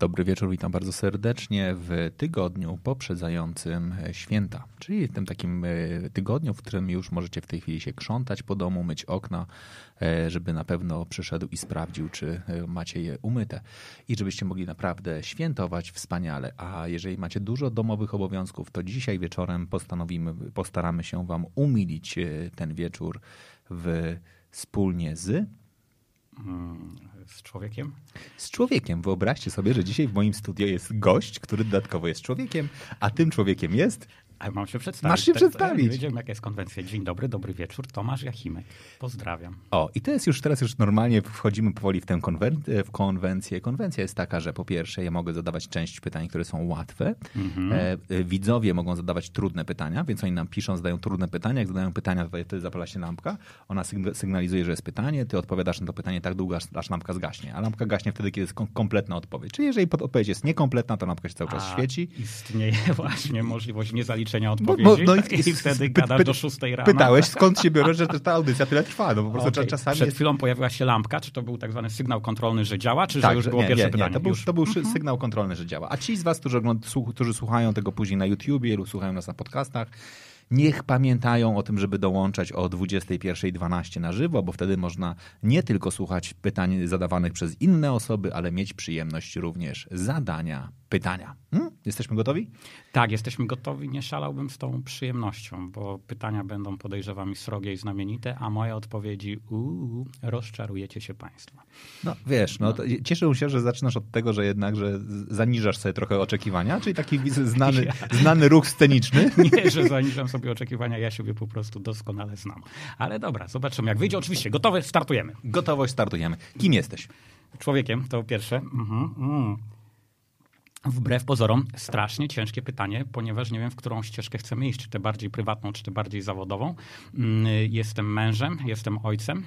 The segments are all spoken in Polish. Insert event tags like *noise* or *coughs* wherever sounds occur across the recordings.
Dobry wieczór, witam bardzo serdecznie w tygodniu poprzedzającym święta, czyli tym takim e, tygodniu, w którym już możecie w tej chwili się krzątać po domu, myć okna, e, żeby na pewno przyszedł i sprawdził, czy e, macie je umyte i żebyście mogli naprawdę świętować wspaniale. A jeżeli macie dużo domowych obowiązków, to dzisiaj wieczorem postanowimy, postaramy się Wam umilić ten wieczór w, wspólnie z z człowiekiem? Z człowiekiem. Wyobraźcie sobie, że dzisiaj w moim studio jest gość, który dodatkowo jest człowiekiem, a tym człowiekiem jest ale mam się przedstawić. Masz się przedstawić. Nie wiedziałem, jaka jest konwencja. Dzień dobry, dobry wieczór. Tomasz Jachimek. Pozdrawiam. O, i to jest już, teraz już normalnie wchodzimy powoli w tę konwen w konwencję. Konwencja jest taka, że po pierwsze ja mogę zadawać część pytań, które są łatwe. Mhm. E, e widzowie mogą zadawać trudne pytania, więc oni nam piszą, zadają trudne pytania. Jak zadają pytania, to wtedy zapala się lampka. Ona sygnalizuje, że jest pytanie. Ty odpowiadasz na to pytanie tak długo, aż, aż lampka zgaśnie. A lampka gaśnie wtedy, kiedy jest kompletna odpowiedź. Czyli jeżeli odpowiedź jest niekompletna, to lampka się cały czas A świeci. Istnieje *laughs* właśnie możliwość niezaliczenia liczenia odpowiedzi. No, no i, i wtedy gadasz do 6 rano. Pytałeś, skąd się biorę, że ta audycja tyle trwa. No po prostu okay. czasami Przed jest... chwilą pojawiła się lampka. Czy to był tak zwany sygnał kontrolny, że działa, czy tak, że już było nie, pierwsze nie, pytanie? Nie, to był, to był mhm. sygnał kontrolny, że działa. A ci z was, którzy, którzy słuchają tego później na YouTubie lub słuchają nas na podcastach, Niech pamiętają o tym, żeby dołączać o 21.12 na żywo, bo wtedy można nie tylko słuchać pytań zadawanych przez inne osoby, ale mieć przyjemność również zadania pytania. Hmm? Jesteśmy gotowi? Tak, jesteśmy gotowi. Nie szalałbym z tą przyjemnością, bo pytania będą podejrzewam srogie i znamienite, a moje odpowiedzi uuu, rozczarujecie się Państwo. No wiesz, no, no. cieszę się, że zaczynasz od tego, że jednak, że zaniżasz sobie trochę oczekiwania, czyli taki znany, *laughs* ja. znany ruch sceniczny. *laughs* Nie, że zaniżam sobie oczekiwania, ja siebie po prostu doskonale znam. Ale dobra, zobaczymy jak wyjdzie. Oczywiście, gotowe, startujemy. Gotowość, startujemy. Kim jesteś? Człowiekiem, to pierwsze. Mhm, mm. Wbrew pozorom, strasznie ciężkie pytanie, ponieważ nie wiem, w którą ścieżkę chcemy iść, czy tę bardziej prywatną, czy tę bardziej zawodową. Mm, jestem mężem, jestem ojcem,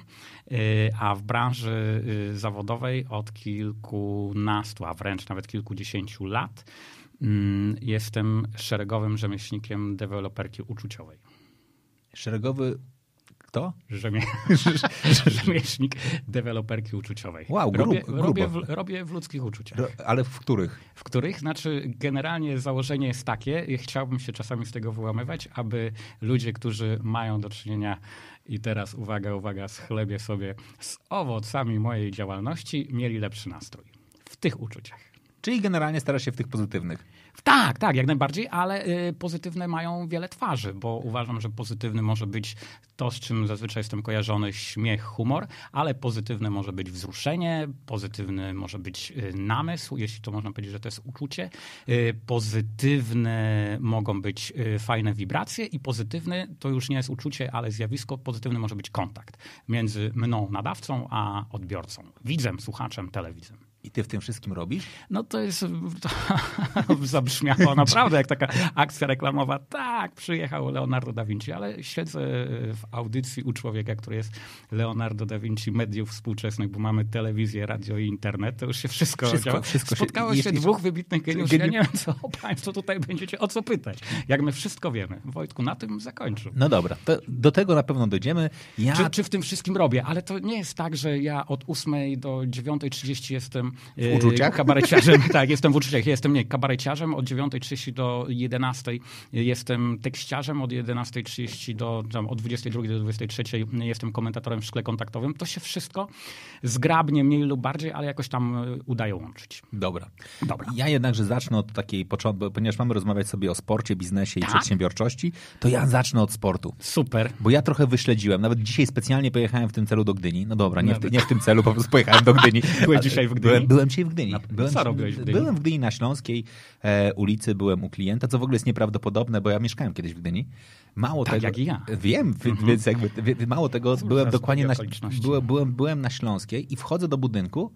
y, a w branży y, zawodowej od kilkunastu, a wręcz nawet kilkudziesięciu lat mm, jestem szeregowym rzemieślnikiem deweloperki uczuciowej. Szeregowy kto? Rzemie... *laughs* Rzemieślnik deweloperki uczuciowej. Wow, grub, robię, robię, w, robię w ludzkich uczuciach. Ale w których? W których? Znaczy, generalnie założenie jest takie, chciałbym się czasami z tego wyłamywać, aby ludzie, którzy mają do czynienia i teraz uwaga, uwaga, schlebię sobie z owocami mojej działalności, mieli lepszy nastrój. W tych uczuciach. Czyli generalnie starasz się w tych pozytywnych. Tak, tak, jak najbardziej, ale y, pozytywne mają wiele twarzy, bo uważam, że pozytywny może być to, z czym zazwyczaj jestem kojarzony, śmiech, humor, ale pozytywne może być wzruszenie, pozytywny może być y, namysł, jeśli to można powiedzieć, że to jest uczucie. Y, pozytywne mogą być fajne wibracje i pozytywny to już nie jest uczucie, ale zjawisko. Pozytywny może być kontakt między mną, nadawcą, a odbiorcą, widzem, słuchaczem, telewizem. I ty w tym wszystkim robisz? No to jest, to *laughs* zabrzmiało naprawdę jak taka akcja reklamowa. Tak, przyjechał Leonardo da Vinci, ale siedzę w audycji u człowieka, który jest Leonardo da Vinci mediów współczesnych, bo mamy telewizję, radio i internet. To już się wszystko, wszystko, wszystko Spotkało się, się dwóch wybitnych geniuszy. Ja nie wiem, co państwo tutaj będziecie o co pytać. Jak my wszystko wiemy. Wojtku, na tym zakończył. No dobra, do tego na pewno dojdziemy. Ja... Czy, czy w tym wszystkim robię? Ale to nie jest tak, że ja od 8 do 9.30 jestem w uczuciach? Kabareciarzem, *laughs* tak, jestem w uczuciach. Jestem nie, kabareciarzem od 9.30 do 11.00. Jestem tekściarzem od 11.30 do, tam, od 22 do 23.00. Jestem komentatorem w szkle kontaktowym. To się wszystko zgrabnie, mniej lub bardziej, ale jakoś tam e, udaje łączyć. Dobra. Dobra. Ja jednakże zacznę od takiej początku, ponieważ mamy rozmawiać sobie o sporcie, biznesie tak? i przedsiębiorczości, to ja zacznę od sportu. Super. Bo ja trochę wyśledziłem. Nawet dzisiaj specjalnie pojechałem w tym celu do Gdyni. No dobra, nie, w, nie w tym celu, po prostu pojechałem do Gdyni. *laughs* Byłeś dzisiaj w Gdyni? Byłem, byłem dzisiaj w Gdyni. Na, byłem, co robiłeś w Gdyni? Byłem w Gdyni na Śląskiej e, ulicy, byłem u klienta, co w ogóle jest nieprawdopodobne, bo ja mieszkałem kiedyś w Gdyni. Mało tak tego, jak i ja. Wiem, mhm. więc jakby, mało tego, byłem dokładnie na, byłem, byłem, byłem na Śląskiej i wchodzę do budynku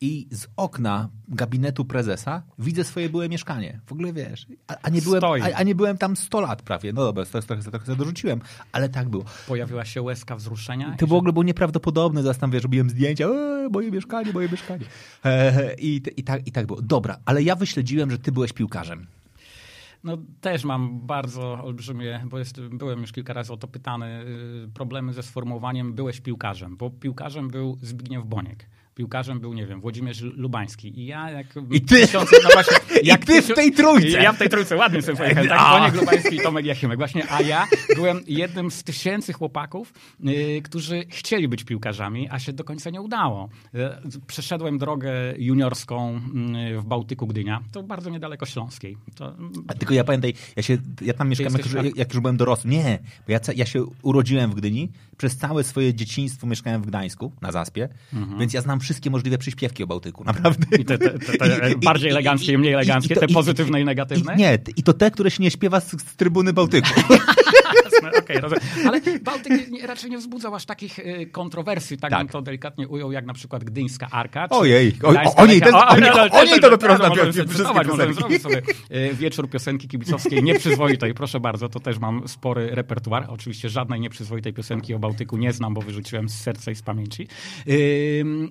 i z okna gabinetu prezesa widzę swoje byłe mieszkanie. W ogóle wiesz, a, a nie, byłem, a, a, nie byłem tam 100 lat prawie. No dobra, trochę, trochę, trochę dorzuciłem, ale tak było. Pojawiła się łezka wzruszenia? To w ogóle było nieprawdopodobne, tam wiesz, robiłem zdjęcia, e, moje mieszkanie, moje mieszkanie. E, i, i, tak, I tak było. Dobra, ale ja wyśledziłem, że ty byłeś piłkarzem. No też mam bardzo olbrzymie, bo jest, byłem już kilka razy o to pytany, y, problemy ze sformułowaniem byłeś piłkarzem, bo piłkarzem był Zbigniew Boniek piłkarzem był, nie wiem, Włodzimierz Lubański. I ja jak... I ty! Tysiące, no właśnie, *laughs* jak I ty w tej trójce! Ja w tej trójce ładnie sobie pojechałem. *laughs* Tak, Boniek Lubański i Tomek Jachimek. Właśnie, a ja byłem jednym z tysięcy chłopaków, yy, którzy chcieli być piłkarzami, a się do końca nie udało. Yy, przeszedłem drogę juniorską yy, w Bałtyku Gdynia. To bardzo niedaleko Śląskiej. To... A tylko ja pamiętaj, ja, się, ja tam mieszkałem, jak, już, jak już byłem dorosły. Nie, bo ja, ja się urodziłem w Gdyni, przez całe swoje dzieciństwo mieszkałem w Gdańsku, na Zaspie, mhm. więc ja znam wszystkie możliwe przyśpiewki o Bałtyku, naprawdę. I te, te, te, te I, bardziej eleganckie i mniej eleganckie, to, te pozytywne i, negatywne? nie, i to te, które się nie śpiewa z, z trybuny Bałtyku. *laughs* Jasne, okay. Ale Bałtyk raczej nie wzbudzał aż takich y, kontrowersji, tak, tak bym to delikatnie ujął, jak na przykład Gdyńska Arka. Ojej, o, o, o, o, o, niej to dopiero na możemy zrobić sobie y, wieczór piosenki kibicowskiej nieprzyzwoitej, proszę bardzo, to też mam spory repertuar. Oczywiście żadnej nieprzyzwoitej piosenki o Bałtyku nie znam, bo wyrzuciłem z serca i z pamięci.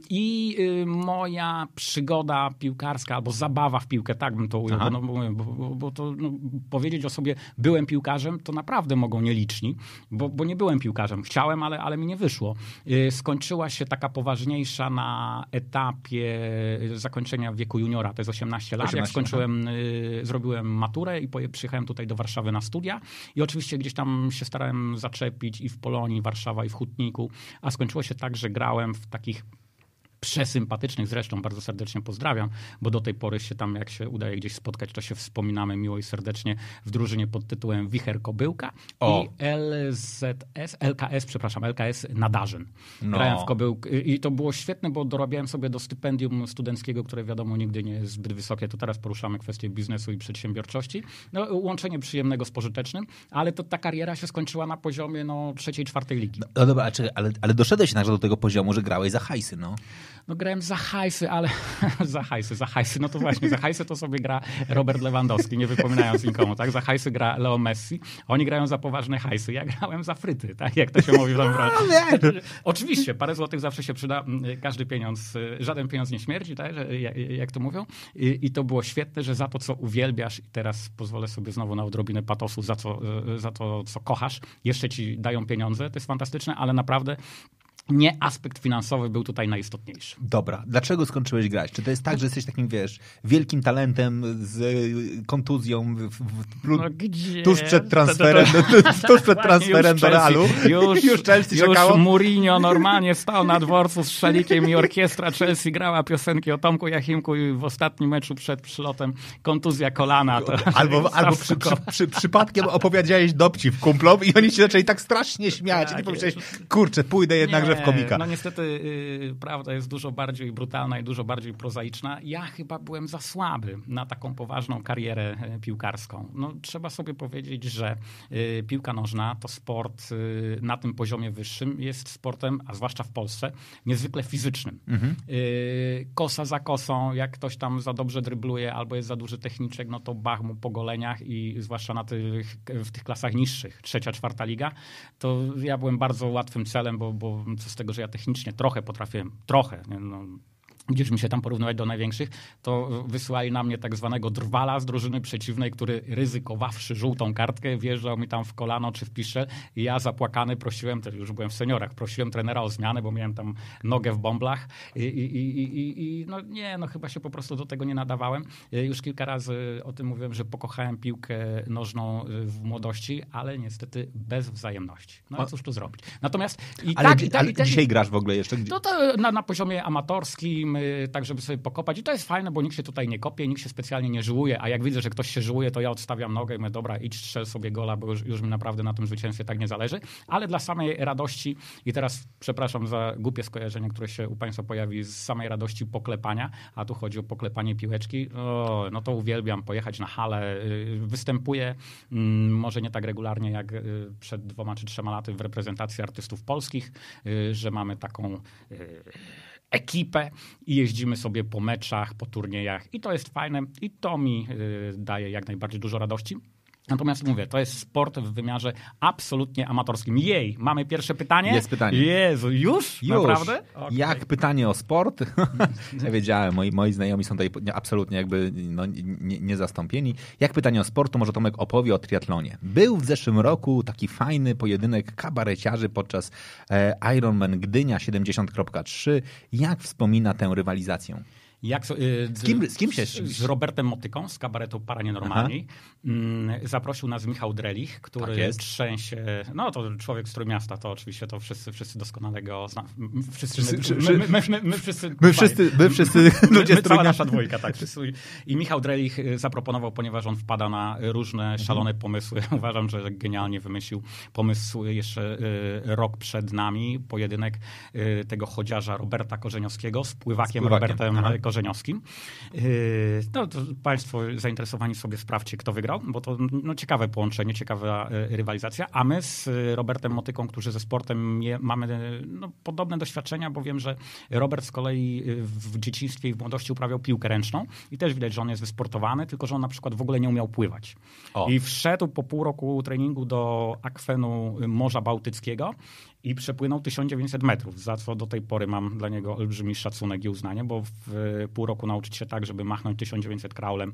I y, moja przygoda piłkarska, albo zabawa w piłkę, tak bym to ujął, no, bo, bo, bo, to no, powiedzieć o sobie byłem piłkarzem, to naprawdę mogą nie liczni, bo, bo nie byłem piłkarzem. Chciałem, ale, ale mi nie wyszło. Y, skończyła się taka poważniejsza na etapie zakończenia wieku juniora, to jest 18 lat. 18, Jak skończyłem, y, zrobiłem maturę i przyjechałem tutaj do Warszawy na studia i oczywiście gdzieś tam się starałem zaczepić i w Polonii, Warszawa i w Hutniku, a skończyło się tak, że grałem w takich przesympatycznych zresztą, bardzo serdecznie pozdrawiam, bo do tej pory się tam, jak się udaje gdzieś spotkać, to się wspominamy miło i serdecznie w drużynie pod tytułem Wicher Kobyłka o. i LZS, LKS, przepraszam, LKS Nadarzyn. No. Grałem w Kobyłk i to było świetne, bo dorabiałem sobie do stypendium studenckiego, które wiadomo nigdy nie jest zbyt wysokie, to teraz poruszamy kwestie biznesu i przedsiębiorczości. No, łączenie przyjemnego z pożytecznym, ale to ta kariera się skończyła na poziomie no, trzeciej, czwartej ligi. No, no dobra, ale, ale doszedłeś także do tego poziomu, że grałeś za hajsy, no. No grałem za hajsy, ale *laughs* za hajsy, za hajsy, no to właśnie, za hajsy to sobie gra Robert Lewandowski, nie wypominając nikomu, tak? Za hajsy gra Leo Messi, oni grają za poważne hajsy, ja grałem za fryty, tak? Jak to się mówi w no, Oczywiście, parę złotych zawsze się przyda, każdy pieniądz, żaden pieniądz nie śmierdzi, tak? Jak to mówią. I, I, to było świetne, że za to, co uwielbiasz i teraz pozwolę sobie znowu na odrobinę patosu, za, co, za to, co kochasz, jeszcze ci dają pieniądze, to jest fantastyczne, ale naprawdę nie aspekt finansowy był tutaj najistotniejszy. Dobra. Dlaczego skończyłeś grać? Czy to jest tak, że jesteś takim, wiesz, wielkim talentem z kontuzją w, w, no tuż przed transferem, to, to, *laughs* to, tuż przed transferem do Realu? Już, już Chelsea już czekało? Mourinho normalnie stał na dworcu z szalikiem i orkiestra Chelsea grała piosenki o Tomku Jachimku i w ostatnim meczu przed przylotem kontuzja kolana. Albo albo przy, przy, przy, przypadkiem opowiedziałeś dopcip kumplom i oni się zaczęli tak strasznie śmiać. Tak, I pomyślałeś, kurczę, pójdę jednakże w komika. No niestety y, prawda jest dużo bardziej brutalna i dużo bardziej prozaiczna. Ja chyba byłem za słaby na taką poważną karierę e, piłkarską. No, trzeba sobie powiedzieć, że y, piłka nożna to sport y, na tym poziomie wyższym jest sportem, a zwłaszcza w Polsce, niezwykle fizycznym. Mhm. Kosa za kosą, jak ktoś tam za dobrze drybluje albo jest za duży techniczek, no to bach mu po goleniach i zwłaszcza na tych, w tych klasach niższych, trzecia, czwarta liga, to ja byłem bardzo łatwym celem, bo, bo z tego, że ja technicznie trochę potrafiłem, trochę, no, gdzieś mi się tam porównywać do największych, to wysyłali na mnie tak zwanego drwala z drużyny przeciwnej, który ryzykowawszy żółtą kartkę, wjeżdżał mi tam w kolano czy w pisze i ja zapłakany prosiłem, już byłem w seniorach, prosiłem trenera o zmianę, bo miałem tam nogę w bąblach i, i, i, i no nie, no chyba się po prostu do tego nie nadawałem. Już kilka razy o tym mówiłem, że pokochałem piłkę nożną w młodości, ale niestety bez wzajemności. No i cóż tu zrobić. Natomiast i ale, tak, i tak, ale i tak, dzisiaj grasz w ogóle jeszcze? No to na, na poziomie amatorskim, tak żeby sobie pokopać. I to jest fajne, bo nikt się tutaj nie kopie, nikt się specjalnie nie żyłuje, a jak widzę, że ktoś się żyłuje, to ja odstawiam nogę i mówię, dobra, idź strzel sobie gola, bo już, już mi naprawdę na tym zwycięstwie tak nie zależy. Ale dla samej radości, i teraz przepraszam za głupie skojarzenie, które się u Państwa pojawi, z samej radości poklepania, a tu chodzi o poklepanie piłeczki, o, no to uwielbiam pojechać na halę. Y, występuję, mm, może nie tak regularnie jak y, przed dwoma czy trzema laty w reprezentacji artystów polskich, y, że mamy taką ekipę i jeździmy sobie po meczach, po turniejach i to jest fajne i to mi y, daje jak najbardziej dużo radości. Natomiast mówię, to jest sport w wymiarze absolutnie amatorskim. Jej, mamy pierwsze pytanie. Jest pytanie. Jezu, już? Już. Naprawdę? Okay. Jak pytanie o sport? *laughs* ja wiedziałem, moi, moi znajomi są tutaj absolutnie jakby no, niezastąpieni. Nie Jak pytanie o sport, to może Tomek opowie o triatlonie. Był w zeszłym roku taki fajny pojedynek kabareciarzy podczas e, Ironman Gdynia 70.3. Jak wspomina tę rywalizację? Jak, y, z, kim, z kim się? Z, z Robertem Motyką z kabaretu Paranienormalni. Mm, zaprosił nas Michał Drelich, który tak trzęsie. No to człowiek z Trójmiasta, to oczywiście to wszyscy, wszyscy doskonale go znają. Wszyscy, my, my, my, my, wszyscy. My wszyscy, my wszyscy ludzie my, cała nasza dwójka, tak. Wszyscy. I Michał Drelich y, zaproponował, ponieważ on wpada na różne mhm. szalone pomysły. *laughs* Uważam, że genialnie wymyślił pomysł jeszcze y, rok przed nami. Pojedynek tego chodziarza Roberta Korzeniowskiego z pływakiem, z pływakiem. Robertem Aha. Korzeniowskim. No, to Państwo zainteresowani sobie sprawdźcie, kto wygrał, bo to no, ciekawe połączenie, ciekawa yy, rywalizacja. A my z Robertem Motyką, którzy ze sportem mamy no, podobne doświadczenia, bo wiem, że Robert z kolei w dzieciństwie i w młodości uprawiał piłkę ręczną i też widać, że on jest wysportowany, tylko że on na przykład w ogóle nie umiał pływać. O. I wszedł po pół roku treningu do akwenu Morza Bałtyckiego i przepłynął 1900 metrów, za co do tej pory mam dla niego olbrzymi szacunek i uznanie, bo w pół roku nauczyć się tak, żeby machnąć 1900 kraulem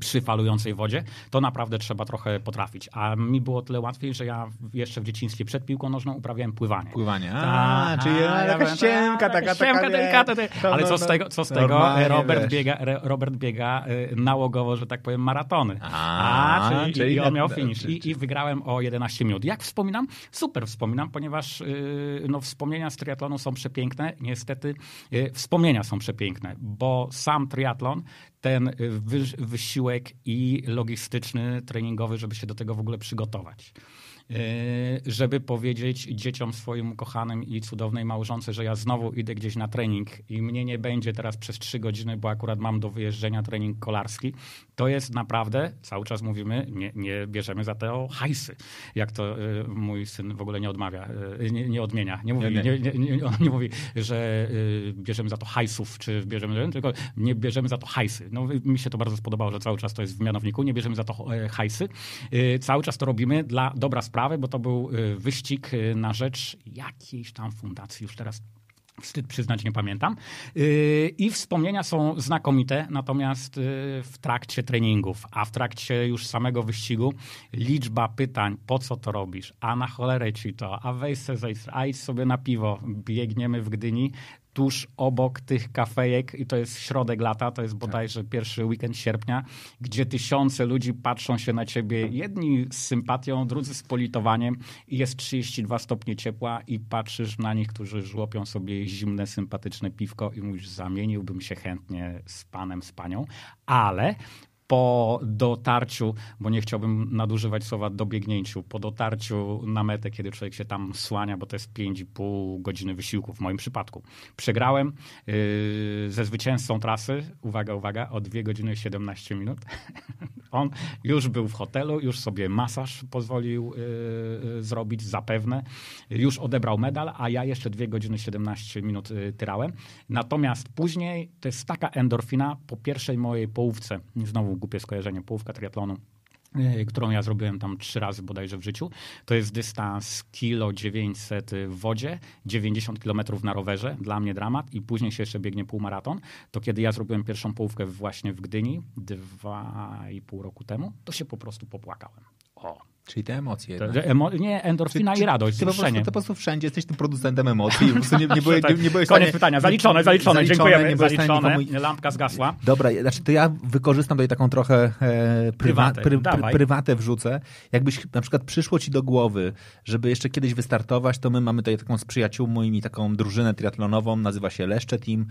przy falującej wodzie, to naprawdę trzeba trochę potrafić. A mi było tyle łatwiej, że ja jeszcze w dzieciństwie przed piłką nożną uprawiałem pływanie. Pływanie, a, Ta, czyli a, jakaś ściemka taka, ściemka taka, delikatna. Ale co z tego, co z tego? Robert biega, Robert biega nałogowo, że tak powiem, maratony. A, a czyli, czyli i on miał finish. I, I, wygrałem o 11 minut. Jak wspominam? Super wspominam, ponieważ yy, no, wspomnienia z triatlonu są przepiękne. Niestety yy, wspomnienia są przepiękne, bo sam triatlon ten wysiłek i logistyczny, treningowy, żeby się do tego w ogóle przygotować. E, żeby powiedzieć dzieciom swoim ukochanym i cudownej małżonce, że ja znowu idę gdzieś na trening i mnie nie będzie teraz przez trzy godziny, bo akurat mam do wyjeżdżenia trening kolarski, to jest naprawdę, cały czas mówimy, nie, nie bierzemy za to hajsy. Jak to y, mój syn w ogóle nie odmawia, y, nie, nie, odmienia. Nie mówi, nie, nie. on nie mówi, że bierzemy za to hajsów, czy bierzemy, tylko nie bierzemy za to hajsy. No, mi się to bardzo spodobało, że cały czas to jest w mianowniku, nie bierzemy za to e, hajsy. Cały czas to robimy dla dobra sprawy, bo to był wyścig na rzecz jakiejś tam fundacji, już teraz Wstyd przyznać, nie pamiętam. Yy, I wspomnienia są znakomite, natomiast w trakcie treningów, a w trakcie już samego wyścigu liczba pytań, po co to robisz, a na cholerę ci to, a weź se a idź sobie na piwo, biegniemy w Gdyni, tuż obok tych kafejek, i to jest środek lata, to jest bodajże pierwszy weekend sierpnia, gdzie tysiące ludzi patrzą się na ciebie, jedni z sympatią, drudzy z politowaniem i jest 32 stopnie ciepła i patrzysz na nich, którzy żłopią sobie zimne, sympatyczne piwko i mówisz, zamieniłbym się chętnie z panem, z panią, ale po dotarciu, bo nie chciałbym nadużywać słowa dobiegnięciu, po dotarciu na metę, kiedy człowiek się tam słania, bo to jest 5,5 godziny wysiłku w moim przypadku. Przegrałem yy, ze zwycięzcą trasy, uwaga, uwaga, o 2 godziny 17 minut. *laughs* On już był w hotelu, już sobie masaż pozwolił yy, zrobić, zapewne. Już odebrał medal, a ja jeszcze 2 godziny 17 minut yy, tyrałem. Natomiast później to jest taka endorfina po pierwszej mojej połówce, znowu głupie skojarzenie, połówka triatlonu e, którą ja zrobiłem tam trzy razy bodajże w życiu. To jest dystans kilo 900 w wodzie, 90 km na rowerze, dla mnie dramat i później się jeszcze biegnie półmaraton. To kiedy ja zrobiłem pierwszą połówkę właśnie w Gdyni dwa i pół roku temu, to się po prostu popłakałem. O, Czyli te emocje. To, emo nie, endorfina czy, i radość, ty, ty po, prostu, ty po prostu wszędzie jesteś tym producentem emocji. Po prostu nie, nie, *laughs* byłeś, nie, nie byłeś Koniec pytania, zaliczone, zaliczone, zaliczone dziękujemy. Zaliczone, nikomu... lampka zgasła. Dobra, znaczy to ja wykorzystam tutaj taką trochę e, prywa, pry, pry, prywatę wrzucę. Jakbyś na przykład przyszło ci do głowy, żeby jeszcze kiedyś wystartować, to my mamy tutaj taką z przyjaciółmi taką drużynę triatlonową, nazywa się Leszcze Team.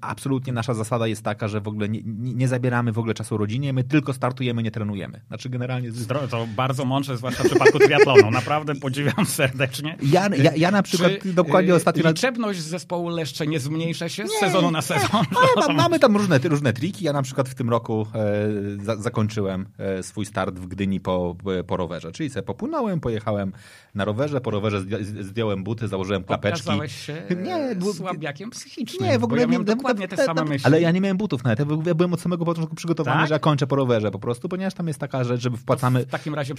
Absolutnie nasza zasada jest taka, że w ogóle nie, nie, zabieramy w ogóle czasu rodzinie, my tylko startujemy, nie trenujemy. Znaczy generalnie... To bardzo mądrze mądrze, zwłaszcza w przypadku triatlonu. Naprawdę podziwiam serdecznie. Ja, ja, ja na przykład Czy, dokładnie y, ostatnio... Liczebność zespołu Leszcze nie zmniejsza się z sezonu na sezon? Ma, *laughs* mamy tam różne, różne triki. Ja na przykład w tym roku e, za, zakończyłem e, swój start w Gdyni po, po rowerze. Czyli sobie popłynąłem, pojechałem na rowerze, po rowerze zdjąłem buty, założyłem klapeczki. Okazałeś się nie, bo, słabiakiem psychicznym. Nie, w ogóle ja miałem nie, dokładnie te, te, same myśli. Ale ja nie miałem butów nawet. Ja byłem od samego początku przygotowany, tak? że ja kończę po rowerze po prostu, ponieważ tam jest taka rzecz, żeby wpłacamy... w takim razie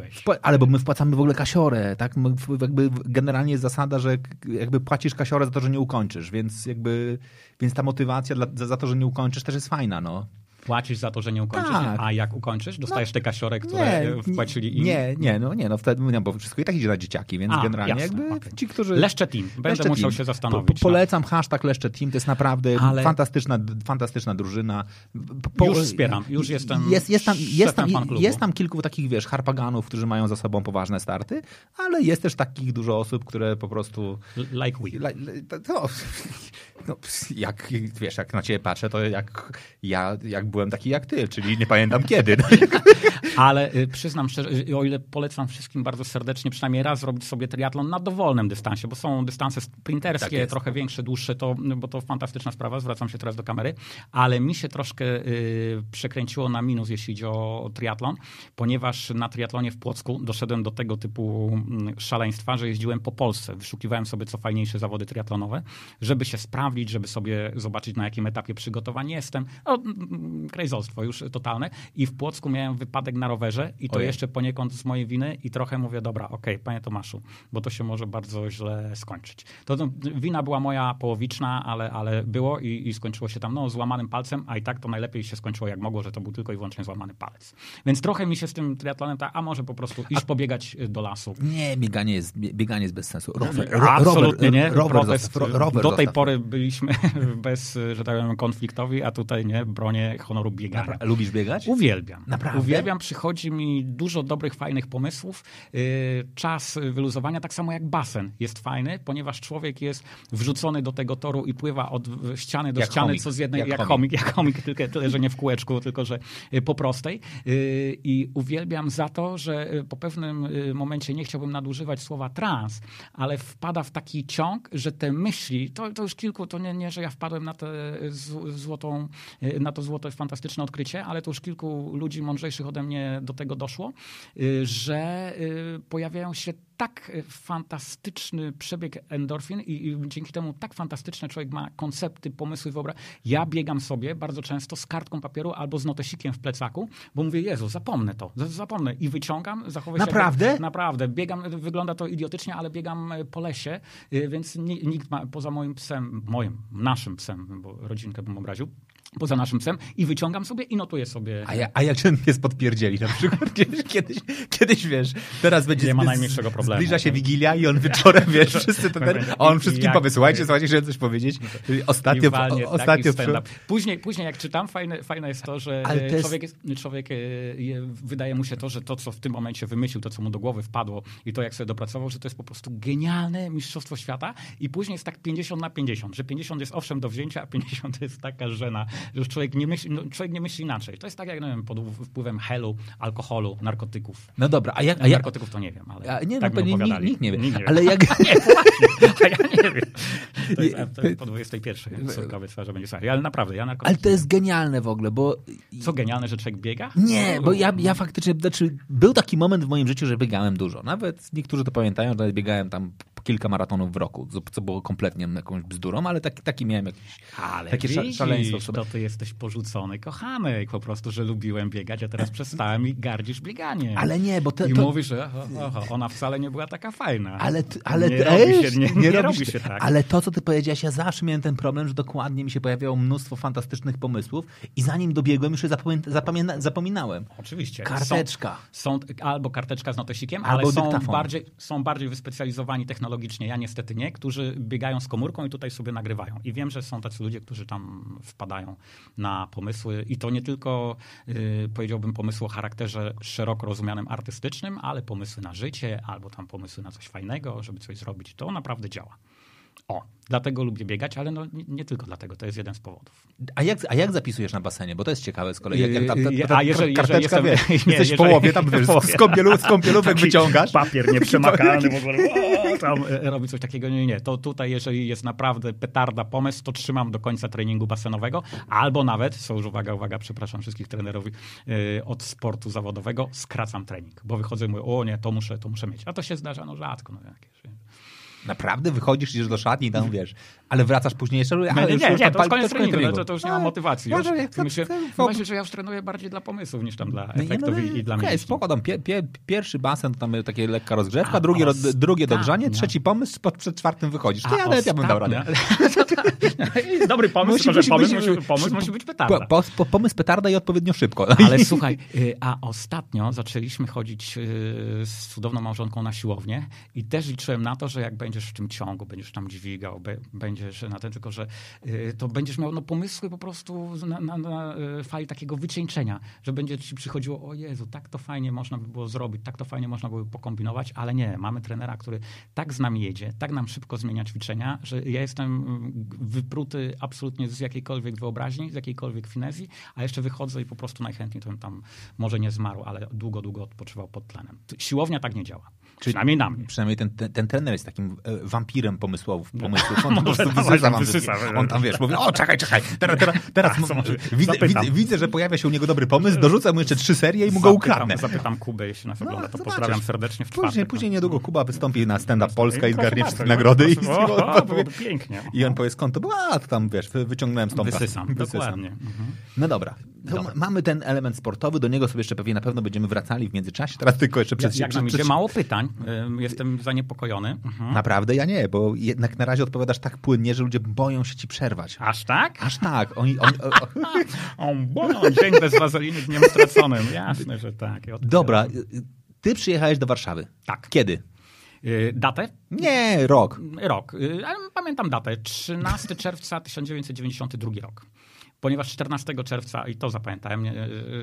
przepłaciłeś. Ale bo my wpłacamy w ogóle kasiorę, tak? My jakby generalnie jest zasada, że jakby płacisz kasiorę za to, że nie ukończysz, więc jakby, więc ta motywacja dla, za, za to, że nie ukończysz też jest fajna, no. Płacisz za to, że nie ukończysz, tak. a jak ukończysz, dostajesz no, te kasiory, które nie, wpłacili im? Nie, nie, no nie, no wtedy, no, bo wszystko i tak idzie na dzieciaki, więc a, generalnie jasne, jakby okay. ci, którzy... Leszcze Team, będę Leszcze musiał team. się zastanowić. Po, po, polecam hashtag Leszcze Team, to jest naprawdę Ale... fantastyczna, fantastyczna drużyna. Po, już wspieram, już jestem jest, jest, tam, jest, tam, jest tam kilku takich, wiesz, harpaganów, którzy mają za sobą poważne starty, ale jest też takich dużo osób, które po prostu... Like we. Like, no, no, jak, wiesz, jak na ciebie patrzę, to jak ja jak byłem taki jak ty, czyli nie pamiętam kiedy. No. *laughs* Ale y, przyznam szczerze, y, o ile polecam wszystkim bardzo serdecznie przynajmniej raz zrobić sobie triatlon na dowolnym dystansie, bo są dystanse sprinterskie, tak trochę większe, dłuższe, to, bo to fantastyczna sprawa, zwracam się teraz do kamery, ale mi się troszkę y, przekręciło na minus, jeśli idzie o, o triatlon, ponieważ na triatlonie w Płocku doszedłem do tego typu mm, szaleństwa, że jeździłem po Polsce, wyszukiwałem sobie co fajniejsze zawody triatlonowe, żeby się sprawdzić, żeby sobie zobaczyć na jakim etapie przygotowań jestem. No, krajzostwo już totalne. I w Płocku miałem wypadek na rowerze i to Ojej. jeszcze poniekąd z mojej winy i trochę mówię, dobra, okej, okay, panie Tomaszu, bo to się może bardzo źle skończyć. To, to wina była moja połowiczna, ale, ale było i, i, skończyło się tam no, złamanym palcem, a i tak to najlepiej się skończyło jak mogło, że to był tylko i wyłącznie złamany palec. Więc trochę mi się z tym triatlonem tak, a może po prostu iść a... pobiegać y, do lasu. Nie, bieganie jest, bieganie jest bez sensu. Rower, ro, Absolutnie nie. Rower, Protest, rower do tej pory byliśmy *laughs* bez, że tak powiem, konfliktowi, a tutaj nie, bronię honoru biegania. Napra lubisz biegać? Uwielbiam. Naprawdę? Uwielbiam, przychodzi mi dużo dobrych, fajnych pomysłów. Yy, czas wyluzowania, tak samo jak basen jest fajny, ponieważ człowiek jest wrzucony do tego toru i pływa od ściany do jak ściany, chomik. co z jednej, jak, jak chomik, jak chomik tylko tyle, że nie w kółeczku, tylko że y, po prostej. Yy, I uwielbiam za to, że y, po pewnym y, momencie, nie chciałbym nadużywać słowa trans, ale wpada w taki ciąg, że te myśli, to, to już kilku, to nie, nie, że ja wpadłem na, tę złotą, na to złoto fantastyczne odkrycie, ale to już kilku ludzi mądrzejszych ode mnie do tego doszło, y, że y, pojawiają się tak fantastyczny przebieg endorfin i, i, dzięki temu tak fantastyczny człowiek ma koncepty, pomysły, wyobraź. Ja biegam sobie bardzo często z kartką papieru albo z notesikiem w plecaku, bo mówię, Jezu, zapomnę to, zapomnę i wyciągam, zachowuję się... Naprawdę? Jak, naprawdę. Biegam, wygląda to idiotycznie, ale biegam po lesie, y, więc nikt ma, poza moim psem, moim, naszym psem, bo rodzinkę bym obraził, poza naszym psem i wyciągam sobie i notuję sobie. A, ja, a jak ten pies podpierdzieli na przykład? *laughs* Kiedyś, kiedyś, wiesz, teraz będzie... Nie ma najmniejszego problemu. Zbliża się Wigilia i on wieczorem, *laughs* wiesz, wszyscy to ten, a on wszystkim powie, słuchajcie, słuchajcie, chciałem coś powiedzieć. Ostatnio... Walnie, ostatnio później, później jak czytam, fajne, fajne jest to, że jest... człowiek, człowiek e, wydaje mu się to, że to, co w tym momencie wymyślił, to, co mu do głowy wpadło i to, jak sobie dopracował, że to jest po prostu genialne mistrzostwo świata i później jest tak 50 na 50, że 50 jest owszem do wzięcia, a 50 *laughs* to jest taka żena, że już człowiek nie myśli, no, człowiek nie myśli inaczej. To jest tak jak, nie wiem, pod wpływem helu, alkoholu, narkotyków. No dobra, a jak... A narkotyków to nie wiem, ale a, nie, tak no, nikt, nikt, nie wie. Nikt nie wie. Ale jak... *laughs* nie, właśnie, a ja nie wiem. *laughs* To jest, to jest po 21 córka obiecała, że będzie słuchaj, ale naprawdę, ja narkotyki... Ale to jest genialne w ogóle, bo... Co genialne, że człowiek biega? Nie, bo ja, ja faktycznie, znaczy był taki moment w moim życiu, że biegałem dużo. Nawet niektórzy to pamiętają, że biegałem tam kilka maratonów w roku, co było kompletnie jakąś bzdurą, ale taki, taki miałem jakiś, ale takie widzisz, szaleństwo. To ty jesteś porzucony, kochany, po prostu, że lubiłem biegać, a teraz przestałem i gardzisz bieganie. Ale nie, bo to... I to... mówisz, że ona wcale nie była taka fajna. Ale, ale nie, robi się, nie, nie, nie robi się tak. Ale to, co ty powiedziałeś, ja zawsze miałem ten problem, że dokładnie mi się pojawiało mnóstwo fantastycznych pomysłów i zanim dobiegłem, już je zapomina, zapominałem. Oczywiście. Karteczka. Są, są, albo karteczka z notesikiem, albo ale są bardziej, są bardziej wyspecjalizowani technologicznie technologicznie, ja niestety nie, którzy biegają z komórką i tutaj sobie nagrywają. I wiem, że są tacy ludzie, którzy tam wpadają na pomysły i to nie tylko, yy, powiedziałbym, pomysły o charakterze szeroko rozumianym artystycznym, ale pomysły na życie albo tam pomysły na coś fajnego, żeby coś zrobić. To naprawdę działa. O, dlatego lubię biegać, ale no, nie, tylko dlatego, to jest jeden z powodów. A jak, a jak zapisujesz na basenie? Bo to jest ciekawe z kolei. Jak, jak tam, ta, Yy, ta, a jeżeli- karteczka, jeżeli wiesz, jestem- *laughs* nie, jesteś w połowie, tam wiesz, *laughs* z kąpielu, z kąpielówek wyciągasz. Papier *laughs* nieprzemakalny w ogóle. O, tam e, robi coś takiego. Nie, nie. To tutaj, jeżeli jest naprawdę petarda pomysł, to trzymam do końca treningu basenowego. Albo nawet, są już uwaga, uwaga, przepraszam wszystkich trenerów e, od sportu zawodowego, skracam trening. Bo wychodzę i mówię, o nie, to muszę, to muszę mieć. A to się zdarza no rzadko. No, jakieś, Naprawdę wychodzisz, idziesz do szatni i tam wiesz, ale wracasz później jeszcze, ale nie, już, nie, już nie, to już koniec treningu, treningu. no, to, to już nie mam Ale motywacji. może Już. jak to- Myślę, to- myślę, że ja już trenuję bardziej dla pomysłów niż tam dla nie, efektów i, i dla Okej, mięśni. spoko, tam pie, pie, pierwszy basen to tam takie lekka rozgrzewka, A drugie, drugie dogrzanie, trzeci pomysł, pod, przed czwartym wychodzisz. To ja, nawet ja bym dał radę. *laughs* Dobry pomysł, tylko że pomysł, musi, pomysł musi być petarda. Po, po, pomysł petarda i odpowiednio szybko. *laughs* Ale słuchaj, y, a ostatnio zaczęliśmy chodzić y, z cudowną małżonką na siłownię i też liczyłem na to, że jak będziesz w tym ciągu, będziesz tam dźwigał, be- będziesz na ten, tylko że y, to będziesz miał no, pomysły po prostu na, na, na y, fali takiego wycieńczenia, że będzie ci przychodziło, o Jezu, tak to fajnie można by było zrobić, tak to fajnie można by było pokombinować, ale nie, mamy trenera, który tak z nami jedzie, tak nam szybko zmienia ćwiczenia, że ja jestem mm, wypruty absolutnie z jakiejkolwiek wyobraźni, z jakiejkolwiek finezji, a jeszcze wychodzę i po prostu najchętniej to bym tam może nie zmarł, ale długo, długo odpoczywał pod tlenem. Siłownia tak nie działa. Przynajmniej na mnie. Przynajmniej ten, ten, ten trener jest takim e, wampirem pomysłów. pomysłów. On po *laughs* prostu wysysa wam wysysa. On tam, wiesz, mówi, o czekaj, czekaj, teraz, teraz, teraz widzę, widzę, że pojawia się u niego dobry pomysł, dorzucę mu jeszcze trzy serie i mu go ukradnę. Zapytam Kubę, jeśli nas ogląda, to pozdrawiam serdecznie w czwartek. Później, później niedługo Kuba wystąpi na stand-up Polska i zgarnie wszystkie nagrody. *laughs* I, pięknie. I on powie, skąd to było? A, tam, wiesz, wy- wyciągnąłem stąd. Wysysam, dokładnie. No dobra. Dobra. Mamy ten element sportowy, do niego sobie jeszcze pewnie na pewno będziemy wracali w międzyczasie. Teraz tylko jeszcze Jak, przed... jak nam przed- mało pytań, jestem zaniepokojony. Mhm. Naprawdę ja nie, bo jednak na razie odpowiadasz tak płynnie, że ludzie boją się ci przerwać. Aż tak? Aż tak. Oni, oni, o, o. *laughs* O, bo, dzień bez wazeliny dniem straconym. Jasne, że tak. Dobra, ty przyjechałeś do Warszawy. Tak. Kiedy? Y, Datę? Nie, rok. Rok. Y, Ale pamiętam datę. 13 czerwca 1992 rok. Ponieważ 14 czerwca, i to zapamiętałem, y,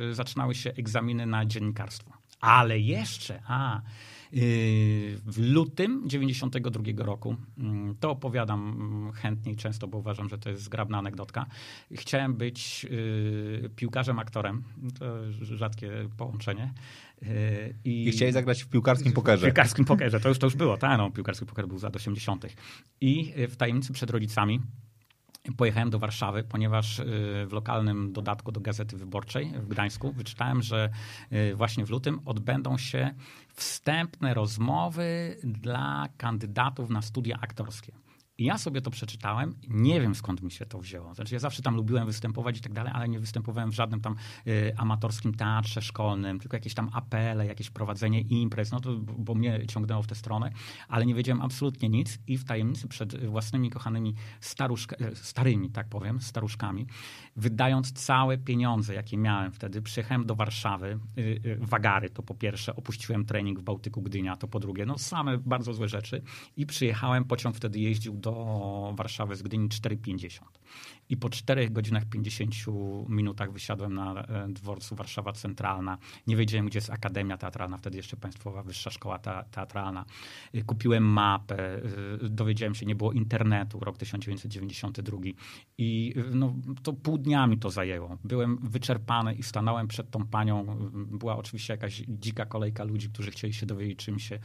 y, zaczynały się egzaminy na dziennikarstwo. Ale jeszcze, a y, w lutym 92 roku, mm, to opowiadam mm, chętnie i często, bo uważam, że to jest zgrabna anegdotka. Chciałem być piłkarzem, aktorem. To rzadkie połączenie. Y, I chciałeś zagrać w piłkarskim w pokerze. piłkarskim pokerze, to już, to już było, tak, no, piłkarski poker był z lat 80. I w tajemnicy przed rodzicami pojechałem do Warszawy, ponieważ y, w lokalnym dodatku do Gazety Wyborczej w Gdańsku wyczytałem, że y, właśnie w lutym odbędą się wstępne rozmowy dla kandydatów na studia aktorskie. I ja sobie to przeczytałem, nie wiem skąd mi się to wzięło. Znaczy ja zawsze tam lubiłem występować i tak dalej, ale nie występowałem w żadnym tam y, amatorskim teatrze szkolnym, tylko jakieś tam apele, jakieś prowadzenie imprez, no to bo mnie ciągnęło w tę stronę, ale nie wiedziałem absolutnie nic i w tajemnicy przed własnymi kochanymi staruszka, e, starymi, tak powiem, staruszkami, wydając całe pieniądze, jakie miałem wtedy, przyjechałem do Warszawy, y, y, wagary to po pierwsze, opuściłem trening w Bałtyku Gdynia, to po drugie, no same bardzo złe rzeczy i przyjechałem, pociąg wtedy jeździł do Warszawy z Gdyni 4,50. I po 4 godzinach 50 minutach wysiadłem na e, dworcu Warszawa Centralna. Nie wiedziałem, gdzie jest Akademia Teatralna, wtedy jeszcze Państwowa Wyższa Szkoła te- Teatralna. Y, Kupiłem mapę, y, dowiedziałem się, nie było internetu, rok 1992. I no, to pół dnia mi to zajęło. Byłem wyczerpany i stanąłem przed tą panią. Była oczywiście jakaś dzika kolejka ludzi, którzy chcieli się dowiedzieć, czy mi się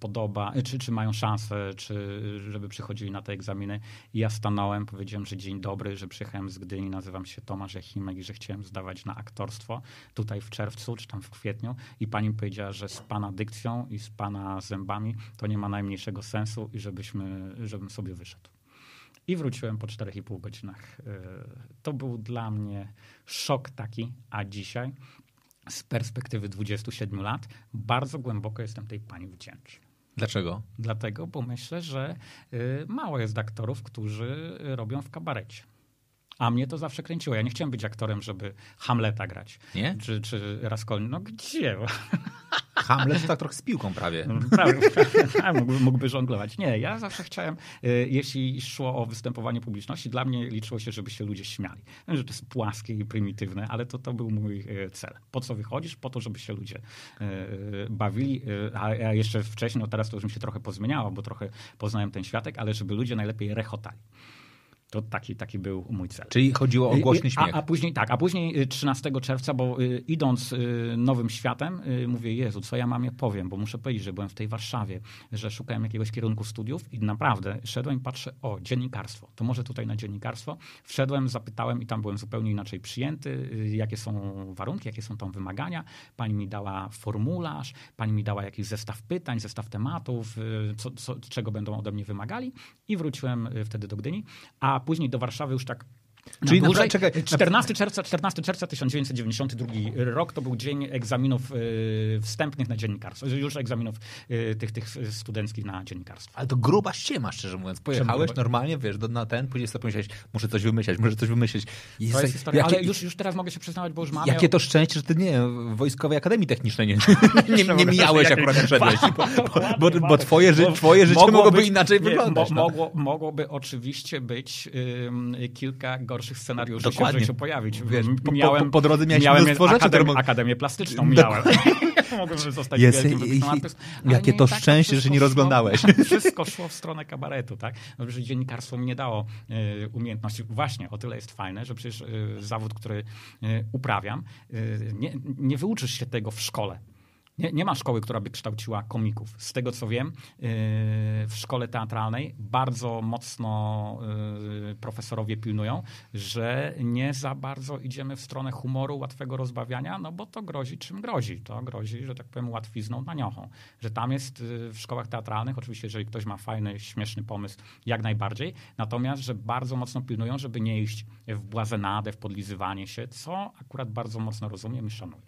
podoba, czy, czy mają szansę, czy żeby przychodzili na te egzaminy. I ja stanąłem, powiedziałem, że dzień dobry, że przyjechałem z Gdyni, nazywam się Tomasz Jachimek i że chciałem zdawać na aktorstwo tutaj w czerwcu, czy tam w kwietniu. I pani powiedziała, że z pana dykcją i z pana zębami to nie ma najmniejszego sensu i żebyśmy, żebym sobie wyszedł. I wróciłem po 4,5 godzinach. Y, To był dla mnie szok taki, a dzisiaj z perspektywy 27 lat bardzo głęboko jestem tej pani wdzięczny. Dlaczego? Dlatego, bo myślę, że y, mało jest aktorów, którzy robią w kabarecie. A mnie to zawsze kręciło. Ja nie chciałem być aktorem, żeby Hamleta grać. Nie? Czy, czy Raskolny. No gdzie? *laughs* Hamlet to tak trochę z piłką prawie. Prawie, prawie, mógłby, mógłby żonglować. Nie, ja zawsze chciałem, y, jeśli szło o występowanie publiczności, dla mnie liczyło się, żeby się ludzie śmiali. Wiem, że to jest płaskie i prymitywne, ale to, to był mój y, cel. Po co wychodzisz? Po to, żeby się ludzie y, bawili. A jeszcze wcześniej, no teraz to już mi się trochę pozmieniało, bo trochę poznałem ten światek, ale żeby ludzie najlepiej rechotali. To taki, taki był mój cel. Czyli chodziło o głośny śmiech. A, a, później tak, a później 13 czerwca, bo y, idąc y, nowym światem, y, mówię, Jezu, co ja mamie powiem, bo muszę powiedzieć, że byłem w tej Warszawie, że szukałem jakiegoś kierunku studiów i naprawdę szedłem i patrzę, o, dziennikarstwo, to może tutaj na dziennikarstwo. Wszedłem, zapytałem i tam byłem zupełnie inaczej przyjęty, jakie są warunki, jakie są tam wymagania. Pani mi dała formularz, pani mi dała jakiś zestaw pytań, zestaw tematów, co, co, czego będą ode mnie wymagali i wróciłem wtedy do Gdyni. A a później do Warszawy już tak Czyli na dłużej, czekaj, 14, czerwca, 14 czerwca 1992 rok to był dzień egzaminów y, wstępnych na dziennikarstwo. Już egzaminów y, tych, tych studenckich na dziennikarstwo. Ale to gruba ściema, szczerze mówiąc. Pojechałeś normalnie, wiesz, do, na ten, później sobie pomyślałeś, muszę coś wymyśleć, muszę coś wymyśleć. Jest, to jest historia, jakie, ale już, już teraz mogę się przyznawać, bo już mamy... Jakie to szczęście, że ty nie, w Wojskowej Akademii Technicznej nie, *laughs* nie, nie, nie mijałeś akurat jak szedłeś. Bo, bo, bo, bo twoje, ży, twoje życie mogło mogłoby inaczej wyglądać. Mo, no. mogło, mogłoby oczywiście być kilka gorszych scenariuszy Dokładnie. się w życiu pojawić. Wiesz, miałem, po, po, drodze miałeś miałem mnóstwo rzeczy, akademię, plastyczną miałem. *laughs* *laughs* Mogłem zostać Jest, wielkim Jakie to tak, szczęście, to że nie rozglądałeś. Szło, *laughs* wszystko szło w stronę kabaretu, tak? No, że dziennikarstwo mi nie dało y, umiejętności. Właśnie, o tyle jest fajne, że przecież y, zawód, który y, uprawiam, nie, nie wyuczysz się tego w szkole. Nie, nie ma szkoły, która by kształciła komików. Z tego co wiem, yy, w szkole teatralnej bardzo mocno yy, profesorowie pilnują, że nie za bardzo idziemy w stronę humoru, łatwego rozbawiania, no bo to grozi czym grozi. To grozi, że tak powiem, łatwizną na niochą. Że tam jest yy, w szkołach teatralnych, oczywiście, jeżeli ktoś ma fajny, śmieszny pomysł, jak najbardziej, natomiast, że bardzo mocno pilnują, żeby nie iść w błazenadę, w podlizywanie się, co akurat bardzo mocno rozumiem i szanuję.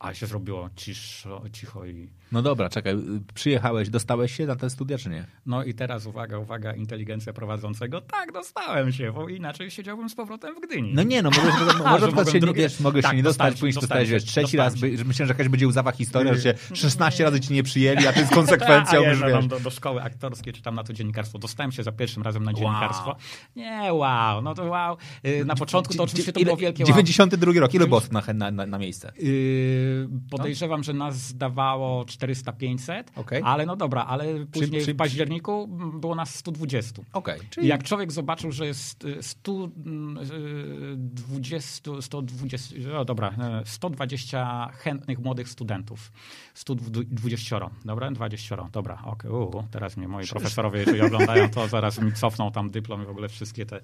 A się zrobiło ciszo, cicho i... No dobra, czekaj, przyjechałeś, dostałeś się na te studia, czy nie? No i teraz uwaga, uwaga, inteligencja prowadzącego. Tak, dostałem się, bo inaczej siedziałbym z powrotem w Gdyni. No nie, no może, *laughs* może, może się, drugie... wiesz, mogę tak, się nie dostać, później dostałeś, wiesz, trzeci raz, by, myślę, że jakaś będzie łzawa historia, że *laughs* się 16 razy ci nie przyjęli, a to jest *laughs* konsekwencją, już wiesz. Do, do szkoły aktorskiej, czy tam na to dziennikarstwo. Dostałem się za pierwszym razem na dziennikarstwo. Wow. Nie, wow, no to wow. Y, na początku to oczywiście to było wielkie wow. 92 rok, ile było na, na, na, na miejsce? Yy, podejrzewam, no. że nas zdawało 400-500, okay. ale no dobra, ale później przy, przy... w październiku było nas 120. Okay. Czyli... Jak człowiek zobaczył, że jest 120, 120, no dobra, 120 chętnych młodych studentów, 120, dobra, 20, dobra, okej, okay. teraz mnie moi profesorowie, jeżeli oglądają, to zaraz mi cofną tam dyplom i w ogóle wszystkie te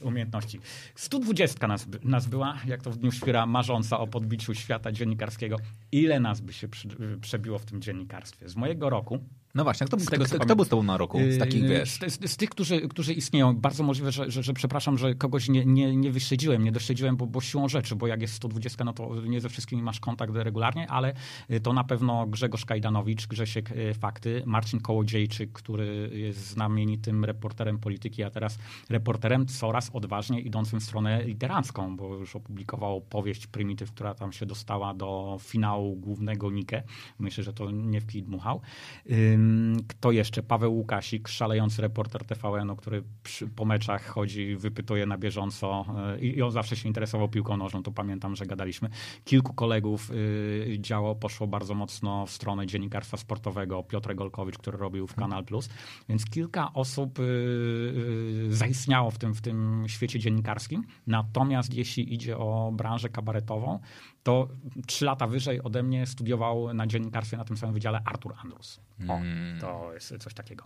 umiejętności. 120 nas, nas była, jak to w Dniu Świra, marząca o podbiciu świata dziennikarskiego. Ile nas by się przebiło w tym dziennikarstwie? Z mojego roku no właśnie, kto, tego, kto, kto był z tobą na roku? Z takich, wiesz? Z, z tych, którzy, którzy istnieją. Bardzo możliwe, że, że, że przepraszam, że kogoś nie, nie, nie wyszczedziłem, nie doszczedziłem, bo, bo siłą rzeczy, bo jak jest 120, no to nie ze wszystkimi masz kontakt regularnie, ale y, to na pewno Grzegorz Kajdanowicz, Grzesiek y, Fakty, Marcin Kołodziejczyk, który jest znamienitym reporterem polityki, a teraz reporterem coraz odważniej idącym w stronę literacką, bo już opublikował powieść Prymityw, która tam się dostała do finału głównego Nike. Myślę, że to nie w kij dmuchał. Kto jeszcze? Paweł Łukasik, szalejący reporter TVN-u, który przy, po meczach chodzi, wypytuje na bieżąco e, i, on zawsze się interesował piłką nożną, to pamiętam, że gadaliśmy. Kilku kolegów y, działo, poszło bardzo mocno w stronę dziennikarstwa sportowego. Piotr Golkowicz, który robił w Kanal Plus. Więc kilka osób y, y, zaistniało w tym, w tym świecie dziennikarskim. Natomiast jeśli idzie o branżę kabaretową, to trzy lata wyżej ode mnie studiował na dziennikarstwie na tym samym wydziale Artur Andrus. O, mm. to jest coś takiego.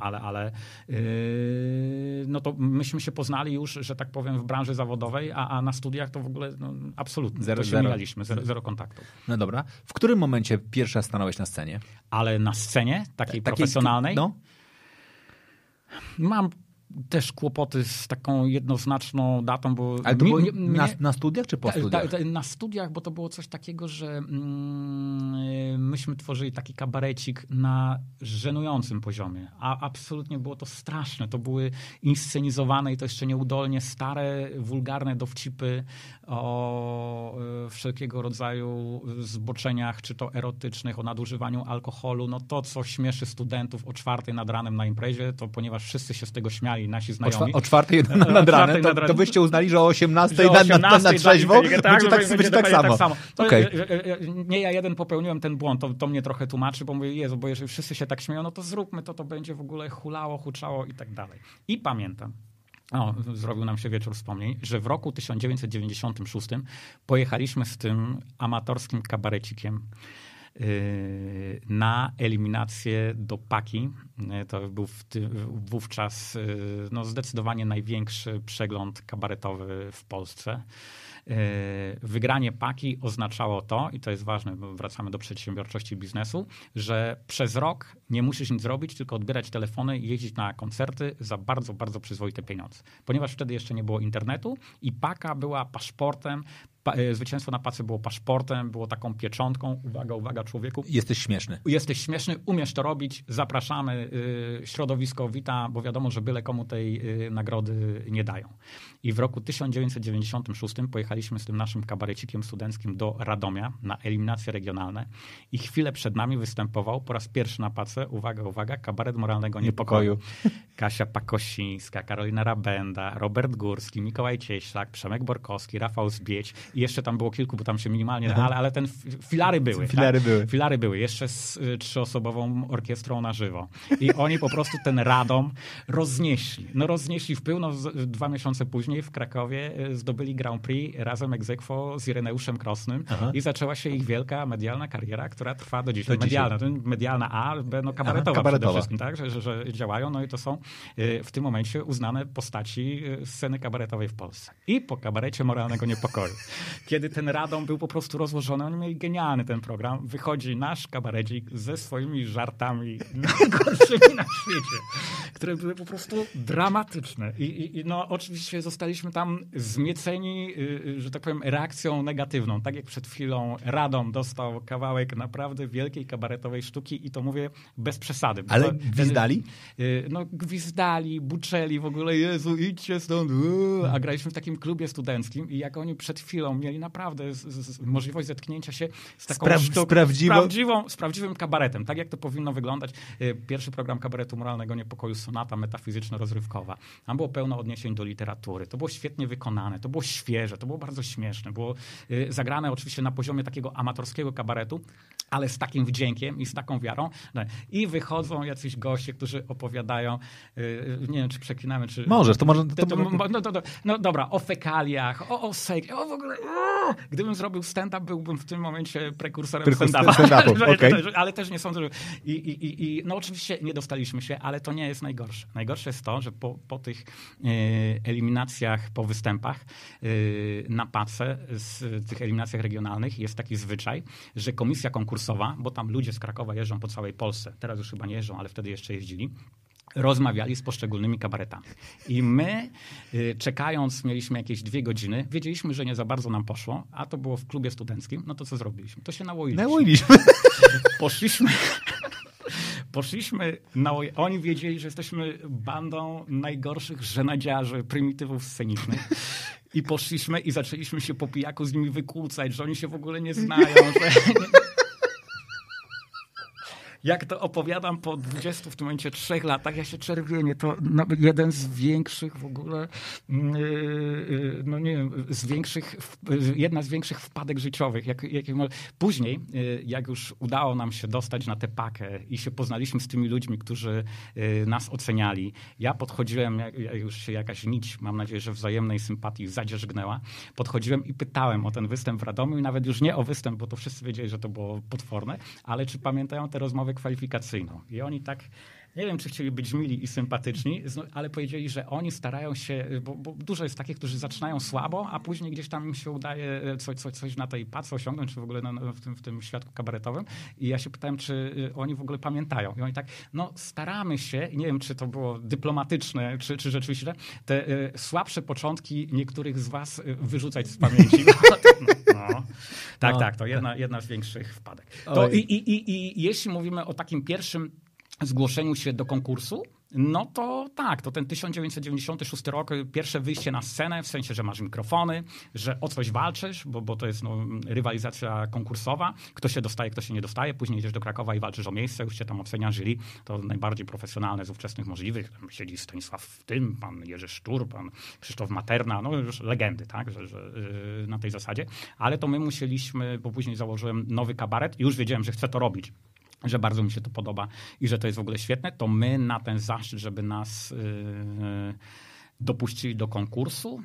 ale, ale yy, no to myśmy się poznali już, że tak powiem, w branży zawodowej, a, a na studiach to w ogóle no, absolutnie. Zero, to się zero. mijaliśmy, zero, zero kontaktu. No dobra. W którym momencie pierwsza stanąłeś na scenie? Ale na scenie, takiej, takiej profesjonalnej? No. Mam też kłopoty z taką jednoznaczną datą, bo... Ale to mi- było na, mnie- na studiach czy po Ta- studiach? ta- ta- na studiach, bo to było coś takiego, że mm, myśmy tworzyli taki kabarecik na żenującym poziomie, a absolutnie było to straszne. To były inscenizowane i to jeszcze nieudolnie stare, wulgarne dowcipy o y, wszelkiego rodzaju zboczeniach, czy to erotycznych, o nadużywaniu alkoholu. No to, co śmieszy studentów o czwartej nad ranem na imprezie, to ponieważ wszyscy się z tego śmiali, nasi O, znajomi. czwa- o czwartej *laughs* nad O czwartej ranem, to, to byście uznali, że o 18 Że o na, na, na, 18 na trzeźwo dla inteligentów, będzie, tak, będzie będzie tak dokładnie samo. To, Okej. e, e, e, Nie ja jeden popełniłem ten błąd, to, to mnie trochę tłumaczy, bo mówię, Jezu, bo jeżeli wszyscy się tak śmieją, no to zróbmy to, to będzie w ogóle hulało, huczało i tak dalej. I pamiętam, o, zrobił nam się wieczór wspomnień, że w roku 1996 pojechaliśmy z tym amatorskim kabarecikiem yy, na eliminację do Paki. Yy, To był wówczas yy, no, zdecydowanie największy przegląd kabaretowy w Polsce. Yy, Wygranie Paki oznaczało to, i to jest ważne, bo wracamy do przedsiębiorczości biznesu, że przez rok nie musisz nic robić, tylko odbierać telefony i jeździć na koncerty za bardzo, bardzo przyzwoite pieniądze. Ponieważ wtedy jeszcze nie było internetu i Paka była paszportem, pa, e, zwycięstwo na Pace było paszportem, było taką pieczątką, uwaga, uwaga człowieku, Jesteś śmieszny. jesteś śmieszny, umiesz to robić, zapraszamy, y, środowisko wita, bo wiadomo, że byle komu tej y, nagrody nie dają. I w roku 1996 pojechaliśmy z tym naszym kabarecikiem studenckim do Radomia na eliminacje regionalne i chwilę przed nami występował po raz pierwszy na pace, uwaga, uwaga, kabaret moralnego niepokoju. *laughs* Kasia Pakosińska, Karolina Rabenda, Robert Górski, Mikołaj Cieślak, Przemek Borkowski, Rafał Zbieć jeszcze tam było kilku, bo tam się minimalnie, ale, ale ten filary były. Filary tak? były. Filary były, jeszcze z y, trzyosobową orkiestrą na żywo. I oni po prostu ten Radom roznieśli. No roznieśli w pył. No, dwa miesiące później w Krakowie y, zdobyli Grand Prix razem ex aequo z Ireneuszem Krosnym Aha. i zaczęła się ich wielka medialna kariera, która trwa do dzisiaj. Do dzisiaj. medialna, to medialna A, B, no kabaretowa, Aha, kabaretowa. przede wszystkim, tak? Że, że, że działają. No i to są y, w tym momencie uznane postaci sceny kabaretowej w Polsce. I po kabarecie moralnego niepokoju. Kiedy ten Radom był po prostu rozłożony, oni mieli genialny ten program. Wychodzi nasz kabarecik ze swoimi żartami *laughs* najgorszymi na świecie, które były po prostu dramatyczne. I, i, i no oczywiście zostaliśmy tam zmieceni, y, y, że tak powiem, reakcją negatywną. Tak jak przed chwilą Radom dostał kawałek naprawdę wielkiej kabaretowej sztuki i to mówię bez przesady. Ale gwizdali? Y, No, gwizdali, buczeli w ogóle, Jezu, idźcie stąd. A graliśmy w takim klubie studenckim i jak oni przed chwilą mieli naprawdę z, z, możliwość zetknięcia się z taką Spra- sztuką, z prawdziwą- z, prawdziwą, z prawdziwym kabaretem, tak jak to powinno wyglądać. Y, Pierwszy program kabaretu moralnego niepokoju, sonata metafizyczno-rozrywkowa. Tam było pełno odniesień do literatury. To było świetnie wykonane, to było świeże, to było bardzo śmieszne. Było y, zagrane oczywiście na poziomie takiego amatorskiego kabaretu, ale z takim wdziękiem i z taką wiarą. No, I wychodzą jacyś goście, którzy opowiadają, y, nie wiem, czy przeklinamy, czy... Możesz, to może- to- no, to, to, no dobra, o fekaliach, o, o seksie, o w ogóle... Gdybym zrobił stand-up, byłbym w tym momencie prekursorem Prekur- stand-upa. *laughs* okej. że- ale też nie sądzę, że... I, i, i, I no oczywiście nie dostaliśmy się, ale to nie jest najgorsze. Najgorsze jest to, że po, po tych e, eliminacjach, po występach e, na pace z tych eliminacjach regionalnych jest taki zwyczaj, że komisja konkursowa, bo tam ludzie z Krakowa jeżdżą po całej Polsce, teraz już chyba nie jeżdżą, ale wtedy jeszcze jeździli, rozmawiali z poszczególnymi kabaretami. I my, y, czekając, mieliśmy jakieś dwie godziny, wiedzieliśmy, że nie za bardzo nam poszło, a to było w klubie studenckim, no to co zrobiliśmy? To się nałoiliśmy. Nałoiliśmy. *laughs* Poszliśmy... *laughs* Poszliśmy na... Oni wiedzieli, że jesteśmy bandą najgorszych żenadziarzy, prymitywów scenicznych. I poszliśmy i zaczęliśmy się po pijaku z nimi wykłócać, że oni się w ogóle nie znają, że... *laughs* Jak to opowiadam po 20 w tym momencie trzech latach, ja się czerwienię. To jeden z większych w ogóle, yy, no nie wiem, z większych, jedna z większych wpadek życiowych. Jak, jak, później, jak już udało nam się dostać na tę pakę i się poznaliśmy z tymi ludźmi, którzy nas oceniali, ja podchodziłem, już się jakaś nić, mam nadzieję, że wzajemnej sympatii zadzierzgnęła, podchodziłem i pytałem o ten występ w Radomiu i nawet już nie o występ, bo to wszyscy wiedzieli, że to było potworne, ale czy pamiętają tę rozmowę kwalifikacyjną? I oni tak nie wiem, czy chcieli być mili i sympatyczni, ale powiedzieli, że oni starają się, bo, bo dużo jest takich, którzy zaczynają słabo, a później gdzieś tam im się udaje e, coś, coś, coś na tej pacy osiągnąć, czy w ogóle na, w, tym, w tym świadku kabaretowym. I ja się pytałem, czy e, oni w ogóle pamiętają. I oni tak, no staramy się, nie wiem, czy to było dyplomatyczne, czy, czy rzeczywiście, te y, słabsze początki niektórych z was wyrzucać z pamięci. *laughs* no. Tak, no. tak, to jedna, jedna z większych wpadek. To i, i, i, I jeśli mówimy o takim pierwszym zgłoszeniu się do konkursu, no to tak, to ten 1996 rok, pierwsze wyjście na scenę, w sensie, że masz mikrofony, że o coś walczysz, bo, bo to jest no, rywalizacja konkursowa, kto się dostaje, kto się nie dostaje, później idziesz do Krakowa i walczysz o miejsce, już cię tam ocenia jury, to najbardziej profesjonalne z ówczesnych możliwych, tam siedzi Stanisław w tym, pan Jerzy Sztur, pan Krzysztof Materna, no już legendy, tak, że, że yy, na tej zasadzie, ale to my musieliśmy, bo później założyłem nowy kabaret i już wiedziałem, że chcę to robić że bardzo mi się to podoba i że to jest w ogóle świetne, to my na ten zaszczyt, żeby nas yy, dopuścili do konkursu,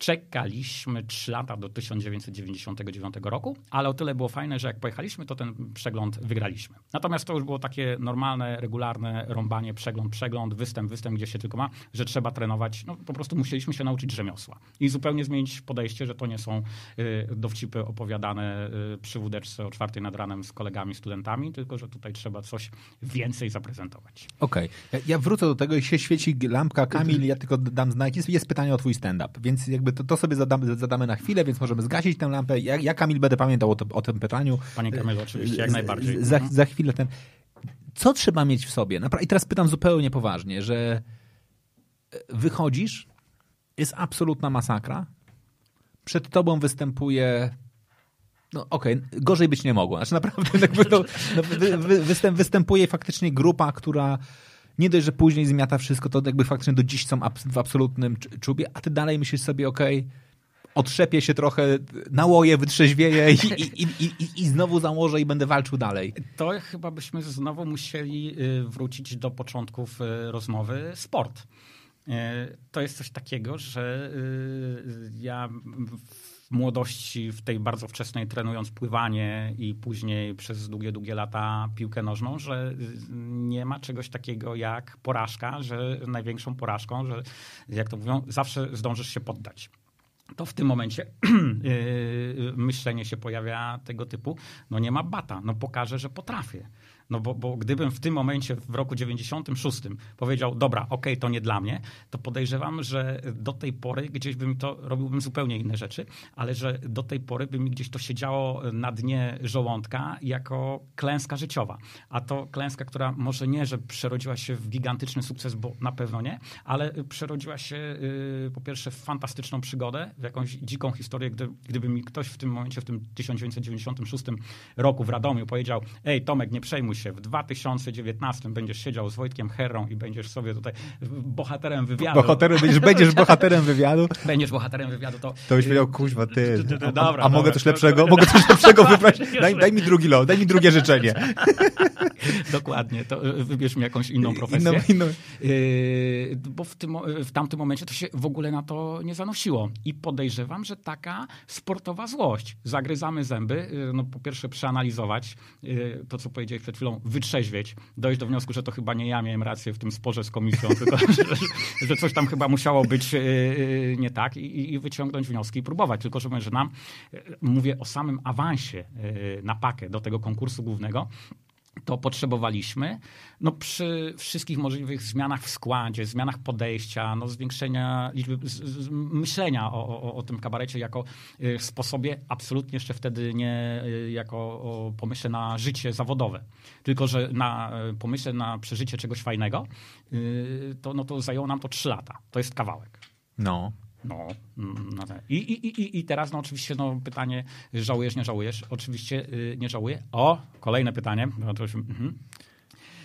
czekaliśmy 3 lata do 1999 roku, ale o tyle było fajne, że jak pojechaliśmy, to ten przegląd wygraliśmy. Natomiast to już było takie normalne, regularne rąbanie, przegląd, przegląd, występ, występ, gdzie się tylko ma, że trzeba trenować. No, po prostu musieliśmy się nauczyć rzemiosła i zupełnie zmienić podejście, że to nie są y, dowcipy opowiadane y, przy wódeczce o czwartej nad ranem z kolegami, studentami, tylko że tutaj trzeba coś więcej zaprezentować. Okej. Okay. Ja, wrócę do tego i się świeci lampka. Kamil, ja tylko dam znak. Jest, jest pytanie o twój stand-up, więc jakby jakby to, to sobie zadamy, zadamy na chwilę, więc możemy zgasić tę lampę. Ja, ja Kamil, będę pamiętał o, to, o tym pytaniu. Panie Kamilu, oczywiście, jak najbardziej. Za, za chwilę ten... Co trzeba mieć w sobie? I teraz pytam zupełnie poważnie, że wychodzisz, jest absolutna masakra, przed tobą występuje no okej, okay, gorzej być nie mogło. Znaczy naprawdę *laughs* jakby to, no, wy, wy, występ, występuje faktycznie grupa, która nie dość, że później zmiata wszystko, to jakby faktycznie do dziś są w absolutnym czubie, a ty dalej myślisz sobie, okej, okay, się trochę, nałoję, wytrzeźwieję i, i, i, i, znowu założę i będę walczył dalej. To chyba byśmy znowu musieli y, wrócić do początków y, rozmowy sport. Y, to jest coś takiego, że ja młodości, w tej bardzo wczesnej trenując pływanie i później przez długie, długie lata piłkę nożną, że nie ma czegoś takiego jak porażka, że największą porażką, że jak to mówią, zawsze zdążysz się poddać. To w tym momencie *clears throat* yy, myślenie się pojawia tego typu, no nie ma bata, no pokażę, że potrafię. No bo, bo gdybym w tym momencie, w roku 96 powiedział, dobra, okej, okay, to nie dla mnie, to podejrzewam, że do tej pory gdzieś bym to, robiłbym zupełnie inne rzeczy, ale że do tej pory by mi gdzieś to siedziało na dnie żołądka jako klęska życiowa. A to klęska, która może nie, że przerodziła się w gigantyczny sukces, bo na pewno nie, ale przerodziła się yy, po pierwsze w fantastyczną przygodę, w jakąś dziką historię, gdy, gdyby mi ktoś w tym momencie, w tym 1996 roku w Radomiu powiedział, ej Tomek, nie przejmuj się, w 2019 będziesz siedział z Wojtkiem Herrą i będziesz sobie tutaj bohaterem wywiadu. Bohaterem, będziesz, będziesz bohaterem wywiadu? Będziesz bohaterem wywiadu, to... To byś powiedział, kuźwa, ty, a, dobra, a mogę coś lepszego, mogę coś lepszego wybrać? *laughs* Daj, daj mi drugi lot, daj mi drugie życzenie. *laughs* Dokładnie, to y, wybierz mi jakąś inną profesję. Inną, inną. Yy, bo w, tym, w tamtym momencie to się w ogóle na to nie zanosiło. I podejrzewam, że taka sportowa złość. Zagryzamy zęby, yy, no po pierwsze przeanalizować yy, to, co powiedziałeś przed chwilą, wytrzeźwieć, dojść do wniosku, że to chyba nie ja miałem rację w tym sporze z komisją, *laughs* tylko że, że, coś tam chyba musiało być nie tak i, i wyciągnąć wnioski i próbować. Tylko, że, że nam, mówię o samym awansie na pakę do tego konkursu głównego, to potrzebowaliśmy. No przy wszystkich możliwych zmianach w składzie, zmianach podejścia, no zwiększenia liczby, z, z, myślenia o, o, o, tym kabarecie jako y, sposobie absolutnie jeszcze wtedy nie y, jako pomyśle na życie zawodowe, tylko że na y, pomyśle na przeżycie czegoś fajnego, to, no to zajęło nam to trzy lata. To jest kawałek. No, no, no I, i, i, I teraz no oczywiście no, pytanie, żałujesz, nie żałujesz? Oczywiście yy, nie żałuję. O, kolejne pytanie.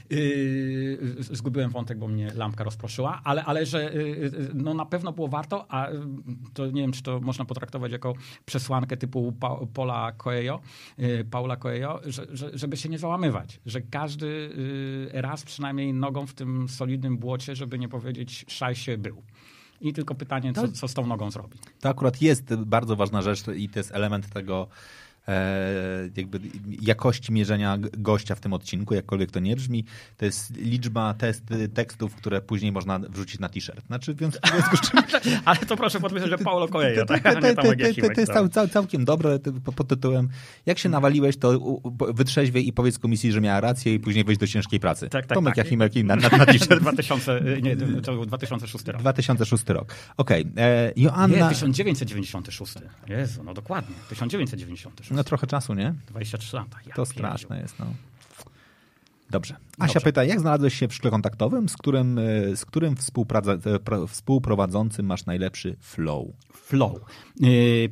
Yy, zgubiłem wątek, bo mnie lampka rozproszyła, ale, ale że yy, no na pewno było warto, a to nie wiem, czy to można potraktować jako przesłankę typu pa, Coelho, yy, Paula Coelho, że, że, żeby się nie załamywać, że każdy raz przynajmniej nogą w tym solidnym błocie, żeby nie powiedzieć szaj się był. I tylko pytanie, co, co z tą nogą zrobi. To akurat jest bardzo ważna rzecz i to jest element tego jakby jakości mierzenia gościa w tym odcinku, jakkolwiek to nie brzmi. To jest liczba test, tekstów, które później można wrzucić na t-shirt. Znaczy, w związku z czym... Ale to proszę podpisać, że Paulo Coelho, tak? To jest cał, całkiem dobre pod tytułem jak się nawaliłeś, to wytrzeźwiej i powiedz komisji, że miała rację i później wejść do ciężkiej pracy. Tak, tak, Tomek tak. Jachimek na, na, na t-shirt. 2000, nie, to był 2006 rok. 2006 rok. Okej. Okay. Joanna... Nie, 1996. Jezu, no dokładnie. 1996. No trochę czasu, nie? 23 lata. Ja to straszne jest, no. Dobrze. Asia Dobrze. pyta, jak znalazłeś się w szkle kontaktowym, z którym, e, z którym e, współprowadzącym masz najlepszy flow? Flow. E,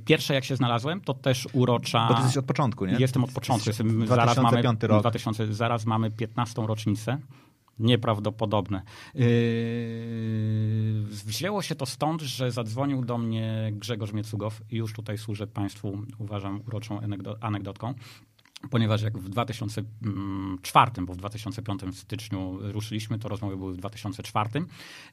pierwsze, jak się znalazłem, to też urocza... Bo ty jesteś od początku, nie? Jestem od początku. Jestem, zaraz mamy, rok. 2000, zaraz mamy 15. rocznicę. Nieprawdopodobne. Yy, wzięło się to stąd, że zadzwonił do mnie Grzegorz Miecugow już tutaj służę Państwu, uważam, uroczą anegdotką ponieważ jak w 2004, bo w 2005 styczniu ruszyliśmy, to rozmowy były w 2004,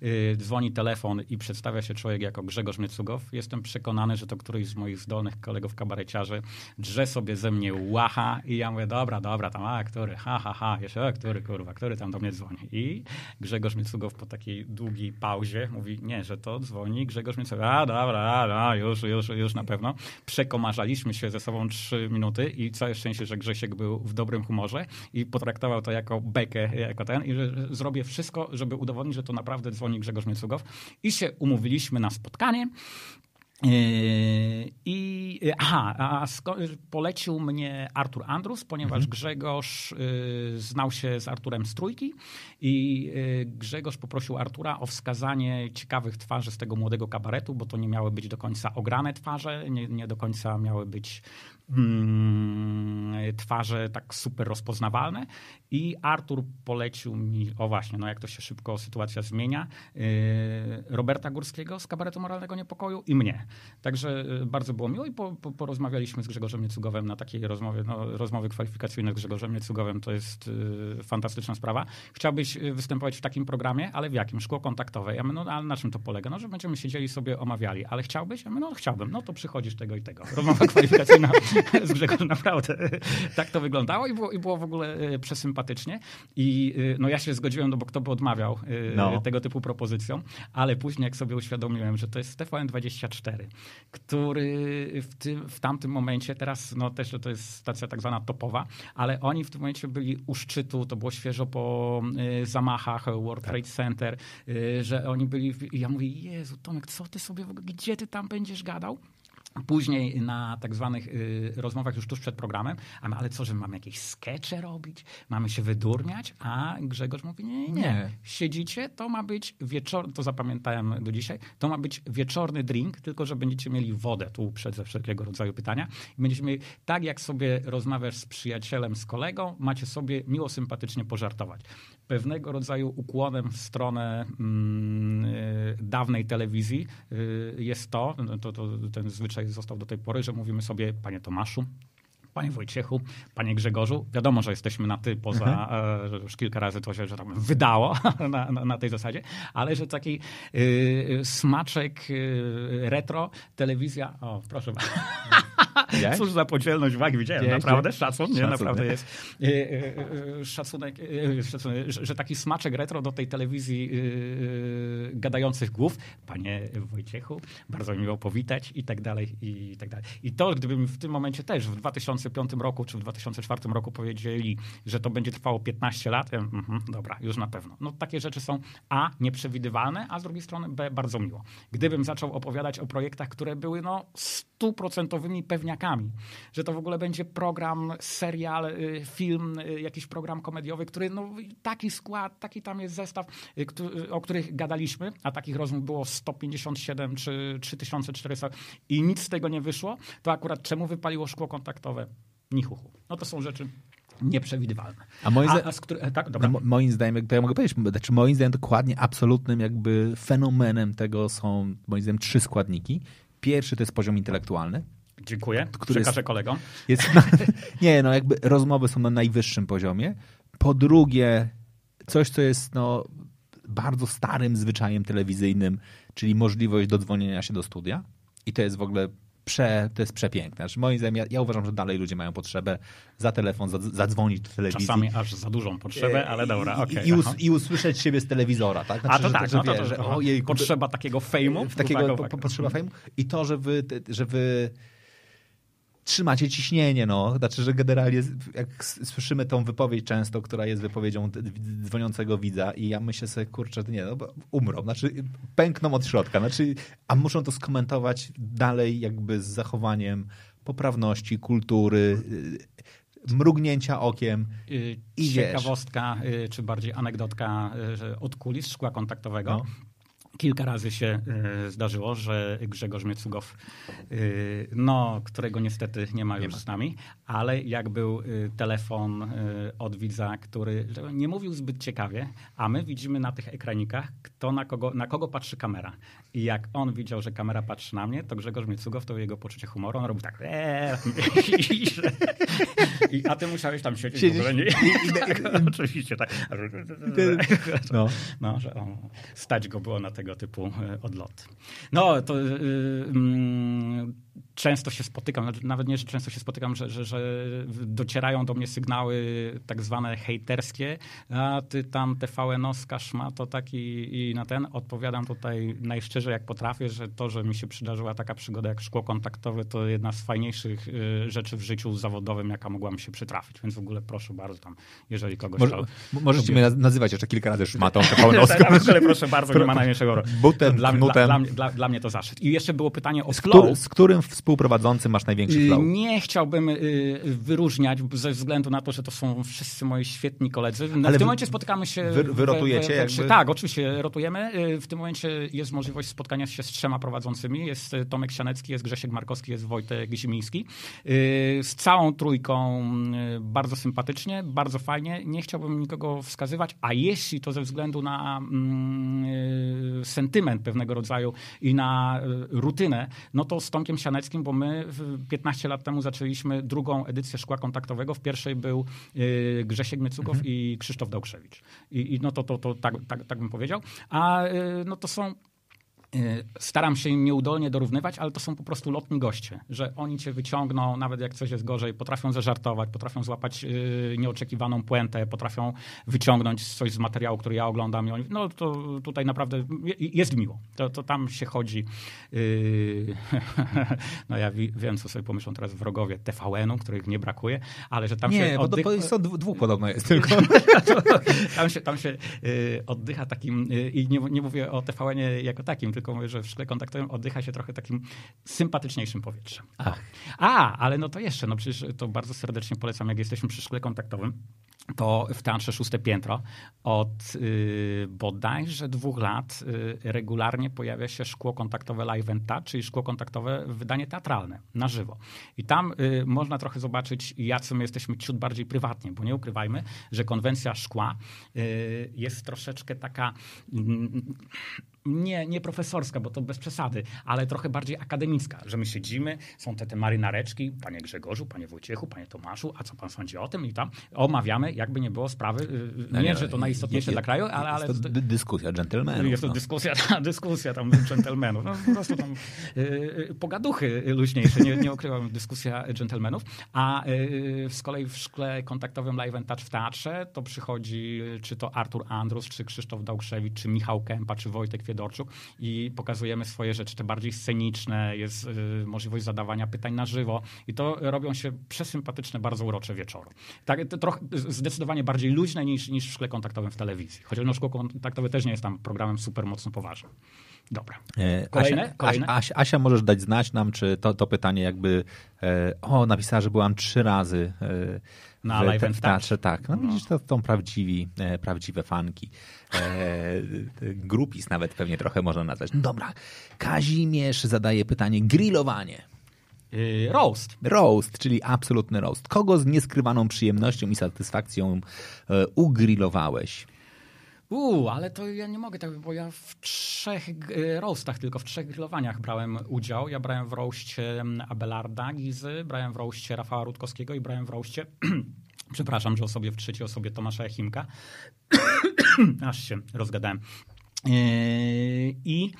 yy, dzwoni telefon i przedstawia się człowiek jako Grzegorz Miecugow. Jestem przekonany, że to któryś z moich zdolnych kolegów kabareciarzy drze sobie ze mnie łacha i ja mówię, dobra, dobra, tam, a, który, ha, ha, ha, jeszcze, a, który, kurwa, który tam do mnie dzwoni. I Grzegorz Miecugow po takiej długiej pauzie mówi, nie, że to dzwoni Grzegorz Miecugow, a, dobra, a, już, już, już na pewno. Przekomarzaliśmy się ze sobą trzy minuty i całe szczęście, że Grzesiek był w dobrym humorze i potraktował to jako bekę, jako ten i że zrobię wszystko, żeby udowodnić, że to naprawdę dzwoni Grzegorz Miecugow. I się umówiliśmy na spotkanie. Yy, I aha, a polecił mnie Artur Andrus, ponieważ mhm. Grzegorz y, znał się z Arturem z trójki i Grzegorz poprosił Artura o wskazanie ciekawych twarzy z tego młodego kabaretu, bo to nie miały być do końca ograne twarze, nie, nie do końca miały być twarze tak super rozpoznawalne. I Artur polecił mi, o właśnie, no jak to się szybko sytuacja zmienia, yy, Roberta Górskiego z kabaretu Moralnego Niepokoju i mnie. Także yy, bardzo było miło i po, po, porozmawialiśmy z Grzegorzem Niecugowem na takiej rozmowie. No, rozmowy kwalifikacyjne z Grzegorzem Niecugowem to jest yy, fantastyczna sprawa. Chciałbyś występować w takim programie, ale w jakim? Szkło kontaktowe. Ja mówię, no ale na czym to polega? No, że będziemy siedzieli sobie omawiali. Ale chciałbyś? Ja mówię, no chciałbym. No to przychodzisz tego i tego. Rozmowa *laughs* kwalifikacyjna *laughs* z Grzegorzem naprawdę. tak to wyglądało i było, i było w ogóle yy, przesympatycznie. I yy, no ja się zgodziłem, no bo kto by odmawiał yy, no. tego typu propozycjom. Ale później jak sobie uświadomiłem, że to jest TVN24, który w, tym, w tamtym momencie, teraz no też to jest stacja tak zwana topowa, ale oni w tym momencie byli u szczytu, to było świeżo po zamachach World Trade Center, że oni byli, i ja mówię, Jezu Tomek, co ty sobie, gdzie ty tam będziesz gadał? Później na tak zwanych y, rozmowach już tuż przed programem, a ale co, że mamy jakieś skecze robić, mamy się wydurniać, a Grzegorz mówi, nie, nie, nie. Siedzicie, to ma być wieczorny, to zapamiętałem do dzisiaj, to ma być wieczorny drink, tylko że będziecie mieli wodę tu przed wszelkiego rodzaju pytania. I będziecie mieli, tak jak sobie rozmawiasz z przyjacielem, z kolegą, macie sobie miło, sympatycznie pożartować pewnego rodzaju ukłonem w stronę mm, y, dawnej telewizji y, jest to, to, to, ten zwyczaj został do tej pory, że mówimy sobie, panie Tomaszu, Panie Wojciechu, panie Grzegorzu, wiadomo, że jesteśmy na ty poza, mhm. E, że już kilka razy to się że tam wydało *laughs* na, na, na tej zasadzie, ale że taki y, smaczek y, retro, telewizja, o proszę bardzo. *laughs* *laughs* Cóż za podzielność wagi, widziałem, Wiesz, naprawdę, szacun, nie, naprawdę jest. Y, y, y, szacunek, szacunek, że taki smaczek retro do tej telewizji gadających głów, panie Wojciechu, bardzo miło powitać i tak dalej, i tak dalej. I to, gdybym w tym momencie też w 2005 roku czy w 2004 roku powiedzieli, że to będzie trwało 15 lat, mhm, dobra, już na pewno. No takie rzeczy są A, nieprzewidywalne, a z drugiej strony B, bardzo miło. Gdybym zaczął opowiadać o projektach, które były no stuprocentowymi pewniakami, że to w ogóle będzie program, serial, y, film, y, jakiś program komediowy, który no, taki skład, taki tam jest zestaw, y, o których gadaliśmy, a takich rozmów było 157 czy 3400 i nic z tego nie wyszło, to akurat czemu wypaliło szkło kontaktowe? Nichuchu. No to są rzeczy nieprzewidywalne. A, moim, a, a który, tak. No, moim zdaniem, to ja mogę powiedzieć, znaczy moim zdaniem dokładnie absolutnym jakby fenomenem tego są moim zdaniem trzy składniki. Pierwszy to jest poziom intelektualny. Dziękuję. Który Przekażę jest, kolegom. Jest, no, *laughs* nie, no jakby rozmowy są na najwyższym poziomie. Po drugie, coś, co jest no, bardzo starym zwyczajem telewizyjnym, czyli możliwość dodzwonienia się do studia. I to jest w ogóle prze, to jest przepiękne. Znaczy, moim zdaniem, ja, ja uważam, że dalej ludzie mają potrzebę za telefon zadzwonić do telewizji. Czasami aż za dużą potrzebę, ale dobra. Okay, I, us, I, usłyszeć siebie z telewizora, tak? Znaczy, A to że, tak, że, no to, to, że ojej, potrzeba takiego fejmu. Takiego, po, potrzeba fejmu. I to, że wy, że wy trzymacie ciśnienie, no. Znaczy, że generalnie jak słyszymy tą wypowiedź często, która jest wypowiedzią dzwoniącego widza i ja myślę sobie, kurczę, nie, no bo umrą, znaczy pękną od środka, znaczy, a muszą to skomentować dalej jakby z zachowaniem poprawności, kultury, y, mrugnięcia okiem. Y, I Ciekawostka, wiesz. czy bardziej anegdotka od kulis szkła kontaktowego. No. Kilka razy się e, zdarzyło, że Grzegorz Miecugow, e, no, którego niestety nie ma już nie z nami, ale jak był e, telefon od widza, który nie mówił zbyt ciekawie, a my widzimy na tych ekranikach, kto na kogo, na kogo patrzy kamera. I jak on widział, że kamera patrzy na mnie, to Grzegorz Miecugow, to jego poczucie humoru, on robił tak. Eee, *laughs* i, a ty musiałeś tam siedzieć Siedzieć. w ogóle. Nie, i, tak, *laughs* oczywiście tak. No. *laughs* no że on, stać go było na tego typu e, odloty. No, to yy, często się spotykam, znaczy nawet nie, że często się spotykam, że, że, że docierają do mnie sygnały tak zwane hejterskie, a ty tam TVN-owska szmato taki i na ten. Odpowiadam tutaj najszczerzej jak potrafię, że to, że mi się przydarzyła taka przygoda jak szkło kontaktowe, to jedna z fajniejszych y, rzeczy w życiu zawodowym, jaka mogła mi się przytrafić. Więc w ogóle proszę bardzo tam, jeżeli kogoś... Może, możecie mnie nazywać jeszcze kilka razy szmatą *laughs* TVN-owską. w ogóle proszę bardzo, nie ma *laughs* najmniejszego... Butem, dla, dla, dla, dla, dla mnie to zaszczyt. I jeszcze było pytanie o z flow. z którym współprowadzący masz największy y, flow? Nie chciałbym y, wyróżniać ze względu na to, że to są wszyscy moi świetni koledzy. No, Ale w tym momencie spotykamy się... Wy, wy rotujecie? We, we, we, tak, oczywiście rotujemy. W tym momencie jest możliwość spotkania się z trzema prowadzącymi. Jest Tomek Sianecki, jest Grzesiek Markowski, jest Wojtek Zimiński. Z całą trójką bardzo sympatycznie, bardzo fajnie. Nie chciałbym nikogo wskazywać, a jeśli to ze względu na mm, sentyment pewnego rodzaju i na rutynę, no to z Tomkiem Sianeckim, bo my 15 lat temu zaczęliśmy drugą edycję Szkła Kontaktowego. W pierwszej był y, Grzesiek Mycukow mhm. i Krzysztof Dałkrzewicz. I, i no to, to, to tak, tak, tak bym powiedział. A y, no to są Y, staram się im nieudolnie dorównywać, ale to są po prostu lotni goście, że oni cię wyciągną, nawet jak coś jest gorzej, potrafią zażartować, potrafią złapać yy, nieoczekiwaną puentę, potrafią wyciągnąć coś z materiału, który ja oglądam. I oni, no to tutaj naprawdę jest miło. To, to tam się chodzi. Yy, *laughs* no ja wiem, co sobie pomyślą teraz wrogowie TVN-u, których nie brakuje, ale że tam nie, się... Nie, oddych... bo to dwóch podobno jest tylko. *laughs* *laughs* tam się, tam się oddycha takim, y, i nie, nie mówię o TVN-ie jako takim, tylko mówię, że w szkle kontaktowym oddycha się trochę takim sympatyczniejszym powietrzem. Ach. A, ale no to jeszcze, no przecież to bardzo serdecznie polecam, jak jesteśmy przy szkle kontaktowym, to w Teatrze Szóste Piętro od y, bodajże dwóch lat y, regularnie pojawia się szkło kontaktowe Live and Touch, czyli szkło kontaktowe wydanie teatralne, na żywo. I tam y, można trochę zobaczyć, jacy my jesteśmy ciut bardziej prywatnie, bo nie ukrywajmy, że konwencja szkła y, jest troszeczkę taka mm, nie, nie profesorska, bo to bez przesady, ale trochę bardziej akademicka, że my siedzimy, są te, te marynareczki, panie Grzegorzu, panie Wojciechu, panie Tomaszu, a co pan sądzi o tym? I tam omawiamy, jakby nie było sprawy, y, nie, nie że to najistotniejsze dla kraju, ale... ale jest to dyskusja dżentelmenów. Jest to no. dyskusja, *laughs* dyskusja tam dżentelmenów. No, po prostu tam y, y, pogaduchy luźniejsze, nie, nie ukrywam, dyskusja dżentelmenów. A z kolei w szkle kontaktowym Live and Touch w teatrze to przychodzi czy to Artur Andrus, czy Krzysztof Dałkrzewicz, czy Michał Kępa, czy Wojtek I pokazujemy swoje rzeczy, te bardziej sceniczne, jest y, możliwość zadawania pytań na żywo i to robią się przesympatyczne, bardzo urocze wieczory. Tak, trochę, zdecydowanie bardziej luźne niż, niż w szkle kontaktowym w telewizji. Chociaż no, szkło kontaktowe też nie jest tam programem super mocno poważnym. Dobra. E, Kolejne? Asia, Kolejne? Asia, Asia, możesz dać znać nam, czy to, to pytanie jakby, e, o, napisała, że byłam trzy razy e, na live w teatrze. Tak, no, no. widzisz, to są prawdziwi, e, prawdziwe fanki. E, grupis nawet pewnie trochę można nazwać. No dobra, Kazimierz zadaje pytanie, grillowanie. Yy, roast. Roast, czyli absolutny roast. Kogo z nieskrywaną przyjemnością i satysfakcją e, ugrillowałeś? Uuu, ale to ja nie mogę tak, bo ja w trzech e, roastach, tylko w trzech grillowaniach brałem udział. Ja brałem w roście Abelarda Gizy, brałem w roście Rafała Rutkowskiego i brałem w roście, *clears throat* przepraszam, że osobie w trzeciej osobie Tomasza Jachimka. *clears throat* Aż się rozgadałem. I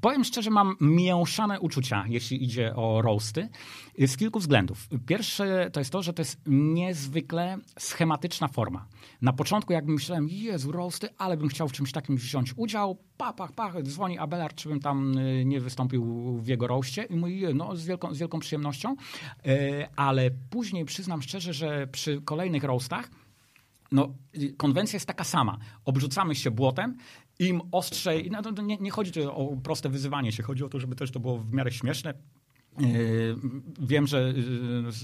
powiem szczerze, mam mieszane uczucia, jeśli idzie o roasty, z kilku względów. Pierwsze to jest to, że to jest niezwykle schematyczna forma. Na początku, jak myślałem, Jezu, roasty, ale bym chciał w czymś takim wziąć udział, pach, pach, pach, dzwoni Abelard, czy bym tam nie wystąpił w jego roście i mówi, no z wielką, z wielką przyjemnością, ale później przyznam szczerze, że przy kolejnych roastach no, konwencja jest taka sama. Obrzucamy się błotem, im ostrzej, no, nie, nie chodzi tu o proste wyzywanie się, chodzi o to, żeby też to było w miarę śmieszne, wiem, że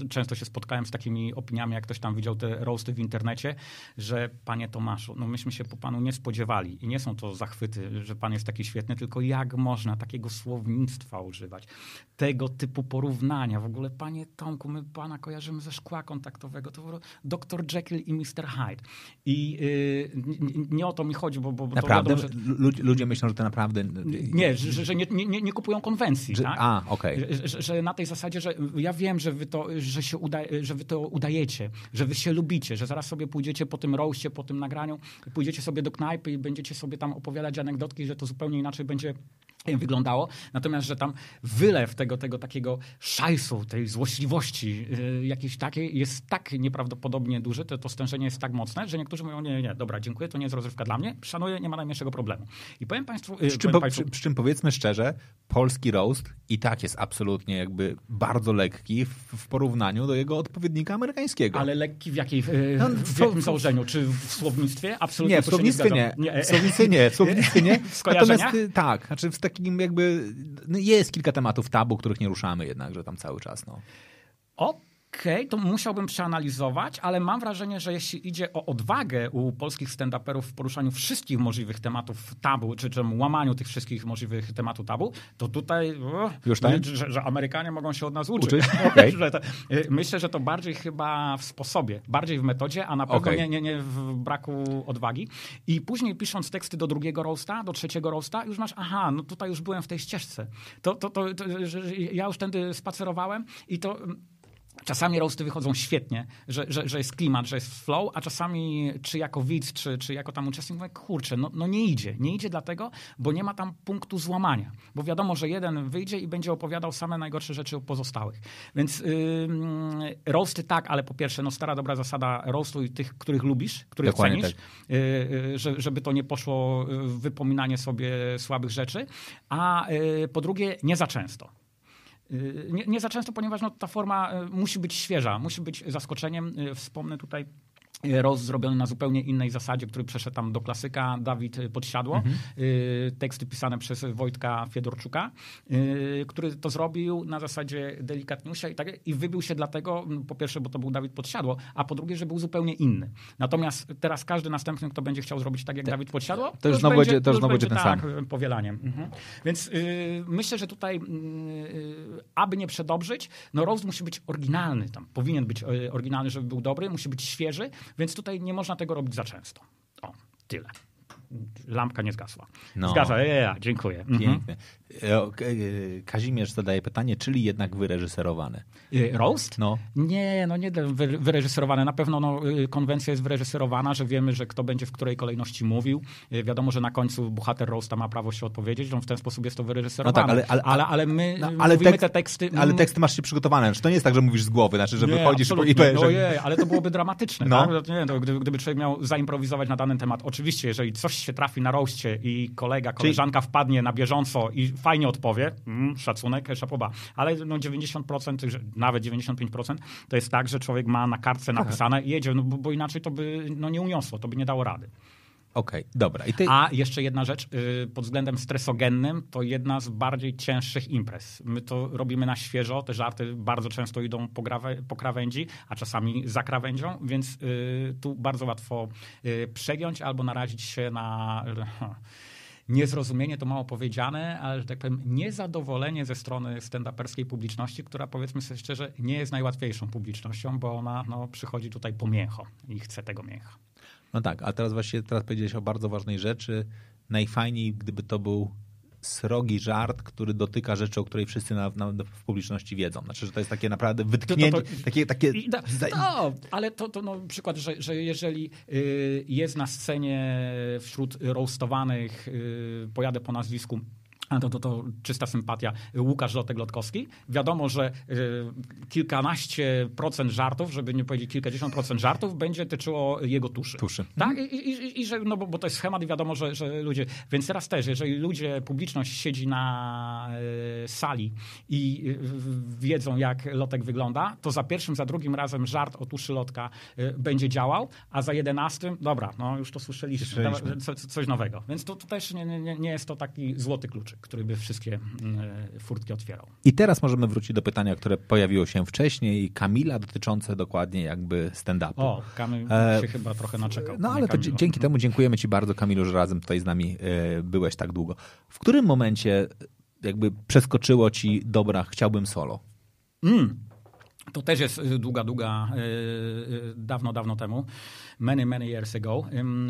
yy, często się spotkałem z takimi opiniami, jak ktoś tam widział te roasty w internecie, że panie Tomaszu, no myśmy się po panu nie spodziewali i nie są to zachwyty, że pan jest taki świetny, tylko jak można takiego słownictwa używać, tego typu porównania. W ogóle panie Tomku, my pana kojarzymy ze szkła kontaktowego, to dr Jekyll i Mr. Hyde. I yy, nie o to mi chodzi, bo, bo naprawdę? to wiadomo, że... Ludzie myślą, że to naprawdę... Nie, że, że nie, nie, nie, kupują konwencji. Że, tak? A, okej. Okay że na tej zasadzie, że ja wiem, że wy to, że się uda, że wy to udajecie, że wy się lubicie, że zaraz sobie pójdziecie po tym roście, po tym nagraniu, pójdziecie sobie do knajpy i będziecie sobie tam opowiadać anegdotki, że to zupełnie inaczej będzie wyglądało. Natomiast, że tam wylew tego, tego takiego szajsu, tej złośliwości yy, jakiejś takiej jest tak nieprawdopodobnie duży, to, to stężenie jest tak mocne, że niektórzy mówią, nie, nie, dobra, dziękuję, to nie jest rozrywka dla mnie, szanuję, nie ma najmniejszego problemu. I powiem Państwu... Yy, przy, czym, powiem państwu... przy, przy, czym powiedzmy szczerze, polski roast i tak jest absolutnie jakby bardzo lekki w, w porównaniu do jego odpowiednika amerykańskiego. Ale lekki w, jakiej, yy, no, w, w jakim założeniu? Czy w słownictwie? Absolutnie nie, w słownictwie nie. nie. W słownictwie nie. W słownictwie nie. *laughs* w Natomiast tak, znaczy w takim jakby no jest kilka tematów tabu, których nie ruszamy jednakże tam cały czas. No. O, okay, to musiałbym przeanalizować, ale mam wrażenie, że jeśli idzie o odwagę u polskich stand-uperów w poruszaniu wszystkich możliwych tematów tabu, czy, czy łamaniu tych wszystkich możliwych tematów tabu, to tutaj Już tak? że, że, Amerykanie mogą się od nas uczyć. uczyć? *laughs* Okay. Myślę, że to bardziej chyba w sposobie, bardziej w metodzie, a na pewno okay. nie, nie, nie w braku odwagi. I później pisząc teksty do drugiego roasta, do trzeciego roasta, już masz, aha, no tutaj już byłem w tej ścieżce. To, to, to, to ja już tędy spacerowałem i to Czasami roasty wychodzą świetnie, że, że, że jest klimat, że jest flow, a czasami czy jako widz, czy, czy jako tam uczestnik mówię, kurczę, no, no nie idzie. Nie idzie dlatego, bo nie ma tam punktu złamania. Bo wiadomo, że jeden wyjdzie i będzie opowiadał same najgorsze rzeczy o pozostałych. Więc yy, roasty tak, ale po pierwsze, no stara dobra zasada roastu i tych, których lubisz, których Dokładnie cenisz, tak. yy, że, żeby to nie poszło w wypominanie sobie słabych rzeczy. A yy, po drugie, nie za często. Y, nie, nie, za często, ponieważ no, ta forma y, musi być świeża, musi być zaskoczeniem. Y, wspomnę tutaj Roz zrobiony na zupełnie innej zasadzie, który przeszedł tam do klasyka Dawid Podsiadło. Mhm. Teksty pisane przez Wojtka Fiedorczuka, który to zrobił na zasadzie delikatniusia i, tak, i wybił się dlatego, po pierwsze, bo to był Dawid Podsiadło, a po drugie, że był zupełnie inny. Natomiast teraz każdy następny, kto będzie chciał zrobić tak jak Te, Dawid Podsiadło, to, już znowu będzie, to już będzie ten tak, sam. powielaniem. Mhm. Więc yy, myślę, że tutaj, yy, aby nie przedobrzyć, no Roast musi być oryginalny, tam powinien być oryginalny, żeby był dobry, musi być świeży, więc tutaj nie można tego robić za często. O, tyle lampka nie zgasła. No. Zgadza, ja, ja, dziękuję. Mhm. Pięknie. Mhm. Kazimierz zadaje pytanie, czyli jednak wyreżyserowane? Roast? No. Nie, no nie wyreżyserowane. Na pewno no, konwencja jest wyreżyserowana, że wiemy, że kto będzie w której kolejności mówił. Wiadomo, że na końcu bohater Roasta ma prawo się odpowiedzieć, no w ten sposób jest to wyreżyserowane. No tak, ale, ale, ale, ale my no, ale mówimy tekst, te teksty... Ale teksty masz się przygotowane. Znaczy, to nie jest tak, że mówisz z głowy, znaczy, że nie, wychodzisz i powiesz... No je, ale to byłoby dramatyczne. No. Tak? Nie, to gdyby, gdyby człowiek miał zaimprowizować na danym temat. Oczywiście, jeżeli coś się trafi na roście i kolega, koleżanka Czyli... wpadnie na bieżąco i fajnie odpowie, mm, szacunek, szapoba. Ale no 90%, nawet 95% to jest tak, że człowiek ma na kartce napisane i jedzie, no, bo, bo, inaczej to by no, nie uniosło, to by nie dało rady. Okej, okay, dobra. Ty... A jeszcze jedna rzecz, y, pod względem stresogennym, to jedna z bardziej cięższych imprez. My to robimy na świeżo, te żarty bardzo często idą po, grawe, po krawędzi, a czasami za krawędzią, więc y, tu bardzo łatwo y, przegiąć albo narazić się na *laughs* niezrozumienie, to mało powiedziane, ale że tak powiem, niezadowolenie ze strony stand-uperskiej publiczności, która powiedzmy sobie szczerze, nie jest najłatwiejszą publicznością, bo ona no, przychodzi tutaj po mięcho i chce tego mięcha. No tak, a teraz właśnie teraz powiedziałeś o bardzo ważnej rzeczy. Najfajniej, gdyby to był srogi żart, który dotyka rzeczy, o której wszyscy na, na, w publiczności wiedzą. Znaczy, że to jest takie naprawdę wytknięcie, to, to, to, takie... takie... Da, no, ale to, to no, przykład, że, że jeżeli y, jest na scenie wśród roastowanych, y, pojadę po nazwisku to, to, to czysta sympatia. Łukasz Lotek-Lotkowski. Wiadomo, że y, kilkanaście procent żartów, żeby nie powiedzieć kilkadziesiąt procent żartów, będzie tyczyło jego tuszy. Tuszy. Tak? I, i, i że, no bo, bo, to jest schemat i wiadomo, że, że ludzie... Więc teraz też, jeżeli ludzie, publiczność siedzi na y, sali i y, wiedzą, jak Lotek wygląda, to za pierwszym, za drugim razem żart o tuszy Lotka będzie działał, a za jedenastym, dobra, no już to słyszeliśmy, słyszeliśmy. Co, coś nowego. Więc to, to też nie, nie, nie jest to taki złoty kluczyk który by wszystkie mm, e, furtki otwierał. I teraz możemy wrócić do pytania, które pojawiło się wcześniej, Kamila, dotyczące dokładnie jakby stand-upu. O, Kamil e, się chyba trochę naczekał. No ale to dzięki temu dziękujemy ci bardzo, Kamilu, że razem tutaj z nami e, byłeś tak długo. W którym momencie jakby przeskoczyło ci, dobra, chciałbym solo? Mm. To też jest długa, długa, dawno, dawno temu many, many years ago.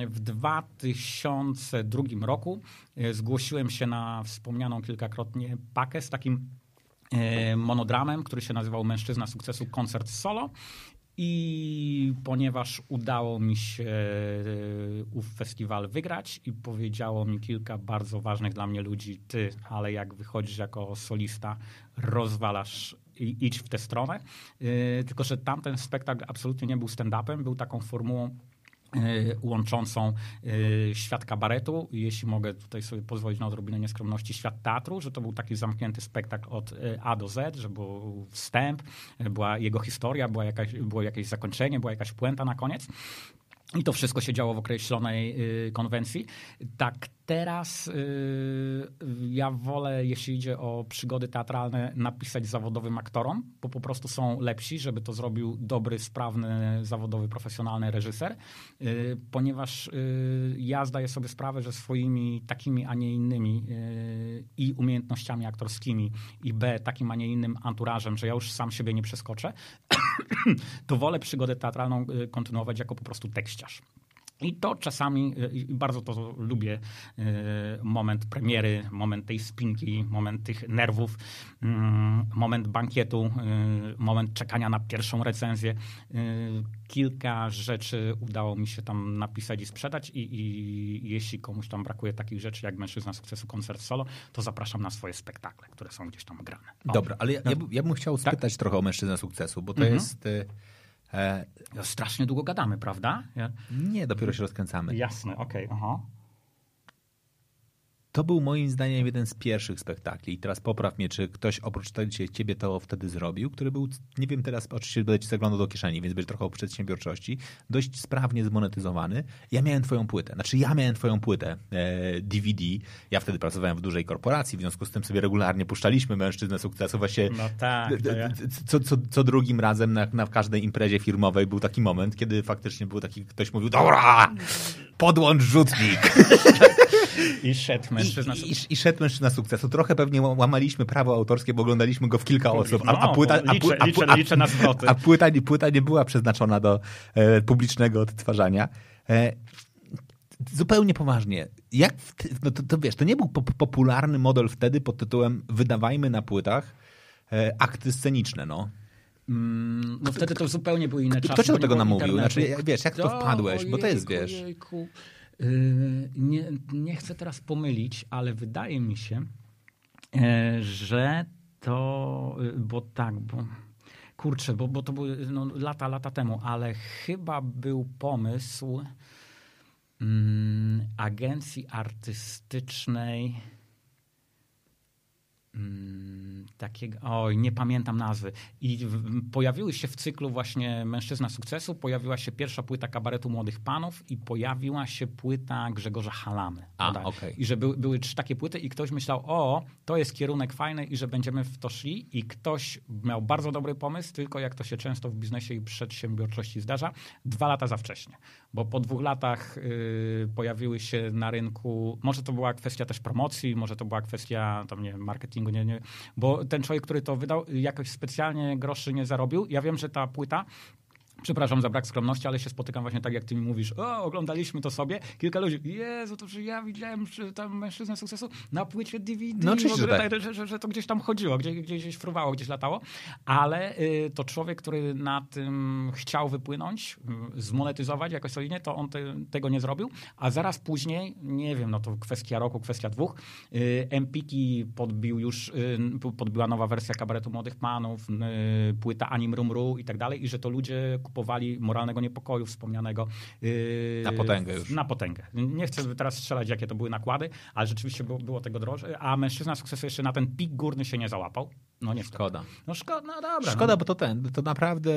W 2002 roku zgłosiłem się na wspomnianą kilkakrotnie pakę z takim monodramem, który się nazywał Mężczyzna Sukcesu Koncert Solo. I ponieważ udało mi się ów festiwal wygrać i powiedziało mi kilka bardzo ważnych dla mnie ludzi, ty, ale jak wychodzisz jako solista, rozwalasz i idź w tę stronę. Yy, tylko, że tamten spektakl absolutnie nie był stand-upem, był taką formułą yy, łączącą yy, świat kabaretu, jeśli mogę tutaj sobie pozwolić na odrobinę nieskromności, świat teatru, że to był taki zamknięty spektakl od A do Z, że był wstęp, była jego historia, była jakaś, było jakieś zakończenie, była jakaś puenta na koniec. I to wszystko się działo w określonej konwencji. Tak teraz yy, ja wolę, jeśli idzie o przygody teatralne, napisać zawodowym aktorom, bo po prostu są lepsi, żeby to zrobił dobry, sprawny, zawodowy, profesjonalny reżyser, yy, ponieważ yy, ja zdaję sobie sprawę, że swoimi takimi, a nie innymi y, i umiejętnościami aktorskimi i B, takim, a nie innym anturażem, że ja już sam siebie nie przeskoczę, *coughs* to wolę przygodę teatralną y, kontynuować jako po prostu tekściarz. I to czasami, y, bardzo to lubię, y, moment premiery, moment tej spinki, moment tych nerwów, mm, moment bankietu, y, moment czekania na pierwszą recenzję. Kilka rzeczy udało mi się tam napisać i sprzedać i, i jeśli komuś tam brakuje takich rzeczy jak Mężczyzna Sukcesu Koncert Solo, to zapraszam na swoje spektakle, które są gdzieś tam grane. O. Dobra, ale ja, ja, ja bym chciał tak? spytać tak? trochę o Mężczyznę Sukcesu, bo to mhm. jest E, strasznie długo gadamy, prawda? Ja... Nie, dopiero się rozkręcamy. Jasne, okej. Okay, to był moim zdaniem jeden z pierwszych spektakli. I teraz popraw mnie, czy ktoś oprócz ciebie to wtedy zrobił, który był, nie wiem teraz, oczywiście będę ci zaglądał do kieszeni, więc będzie trochę o przedsiębiorczości, dość sprawnie zmonetyzowany. Ja miałem twoją płytę, znaczy ja miałem twoją płytę e, DVD. Ja wtedy pracowałem w dużej korporacji, w związku z tym sobie regularnie puszczaliśmy Mężczyznę Sukcesu. Właśnie no tak, ja... co, co, co drugim razem na, na każdej imprezie firmowej był taki moment, kiedy faktycznie był taki, ktoś mówił, dobra, podłącz rzutnik. *laughs* I szedł mężczyzna I, i, i szedł mężczyzna sukcesu. Trochę pewnie łamaliśmy prawo autorskie, bo oglądaliśmy go w kilka osób. A, a no, płyta, a, liczę, a, liczę, a, liczę na zwroty. A płyta, płyta nie była przeznaczona do e, publicznego odtwarzania. E, zupełnie poważnie. Jak no to, to, wiesz, to nie był popularny model wtedy pod tytułem wydawajmy na płytach e, akty sceniczne, no. Mm, no wtedy to zupełnie były inne czasy. Kto cię do tego namówił? Znaczy, wiesz, jak to wpadłeś? Bo to jest, wiesz... Yy, nie, nie chcę teraz pomylić, ale wydaje mi się, e, że to, y, bo tak, bo kurczę, bo, bo to były no, lata, lata temu, ale chyba był pomysł mm, agencji artystycznej Mm, takiego, oj, nie pamiętam nazwy. I w, pojawiły się w cyklu właśnie Mężczyzna Sukcesu, pojawiła się pierwsza płyta kabaretu Młodych Panów i pojawiła się płyta Grzegorza Halamy. A, okay. I że by, były trzy takie płyty i ktoś myślał, o, to jest kierunek fajny i że będziemy w to szli i ktoś miał bardzo dobry pomysł, tylko jak to się często w biznesie i przedsiębiorczości zdarza, dwa lata za wcześnie. Bo po dwóch latach y, pojawiły się na rynku, może to była kwestia też promocji, może to była kwestia tam, nie marketingu, marketingu, nie, nie, bo ten człowiek, który to wydał, jakoś specjalnie groszy nie zarobił. Ja wiem, że ta płyta Przepraszam za brak skromności, ale się spotykam właśnie tak, jak ty mi mówisz. O, oglądaliśmy to sobie. Kilka ludzi. Jezu, to że ja widziałem że tam mężczyznę sukcesu na płycie DVD. No oczywiście, ogóle, że tak. że, że, że to gdzieś tam chodziło, gdzieś, gdzieś, gdzieś fruwało, gdzieś latało. Ale y, to człowiek, który na tym chciał wypłynąć, y, zmonetyzować jakoś solidnie, to on te, tego nie zrobił. A zaraz później, nie wiem, no to kwestia roku, kwestia dwóch, y, Empiki podbił już, y, podbiła nowa wersja kabaretu Młodych Panów, y, płyta Anim Rumru i tak dalej. I że to ludzie kupowali moralnego niepokoju wspomnianego. y, Na potęgę już. Na potęgę. Nie chcę teraz strzelać, jakie to były nakłady, ale rzeczywiście było, było tego drożej. A mężczyzna sukcesu jeszcze na ten pik górny się nie załapał. No nie Szkoda. No szkoda, no dobra. Szkoda, bo to ten, to naprawdę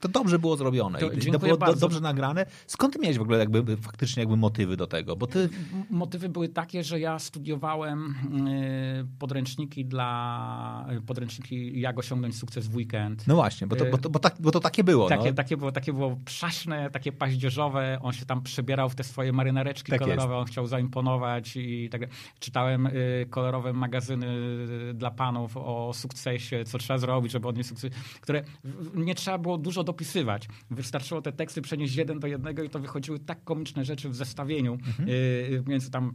to dobrze było zrobione. To to było do, dobrze nagrane. Skąd miałeś w ogóle jakby faktycznie jakby motywy do tego? Bo ty Motywy były takie, że ja studiowałem y, podręczniki dla podręczniki jak osiągnąć sukces w weekend. no właśnie, bo to, bo to, bo tak, bo to takie było. Takie, no. takie, było, takie było przaśne, takie paździerzowe. On się tam przebierał w te swoje marynareczki Tak kolorowe. On chciał zaimponować i tak. Czytałem y, kolorowe magazyny y, dla panów o sukcesie, co trzeba zrobić, żeby odnieść sukces, które nie trzeba było dużo dopisywać. Wystarczyło te teksty przenieść jeden do jednego i to wychodziły tak komiczne rzeczy w zestawieniu. Mhm. Y, y, między tam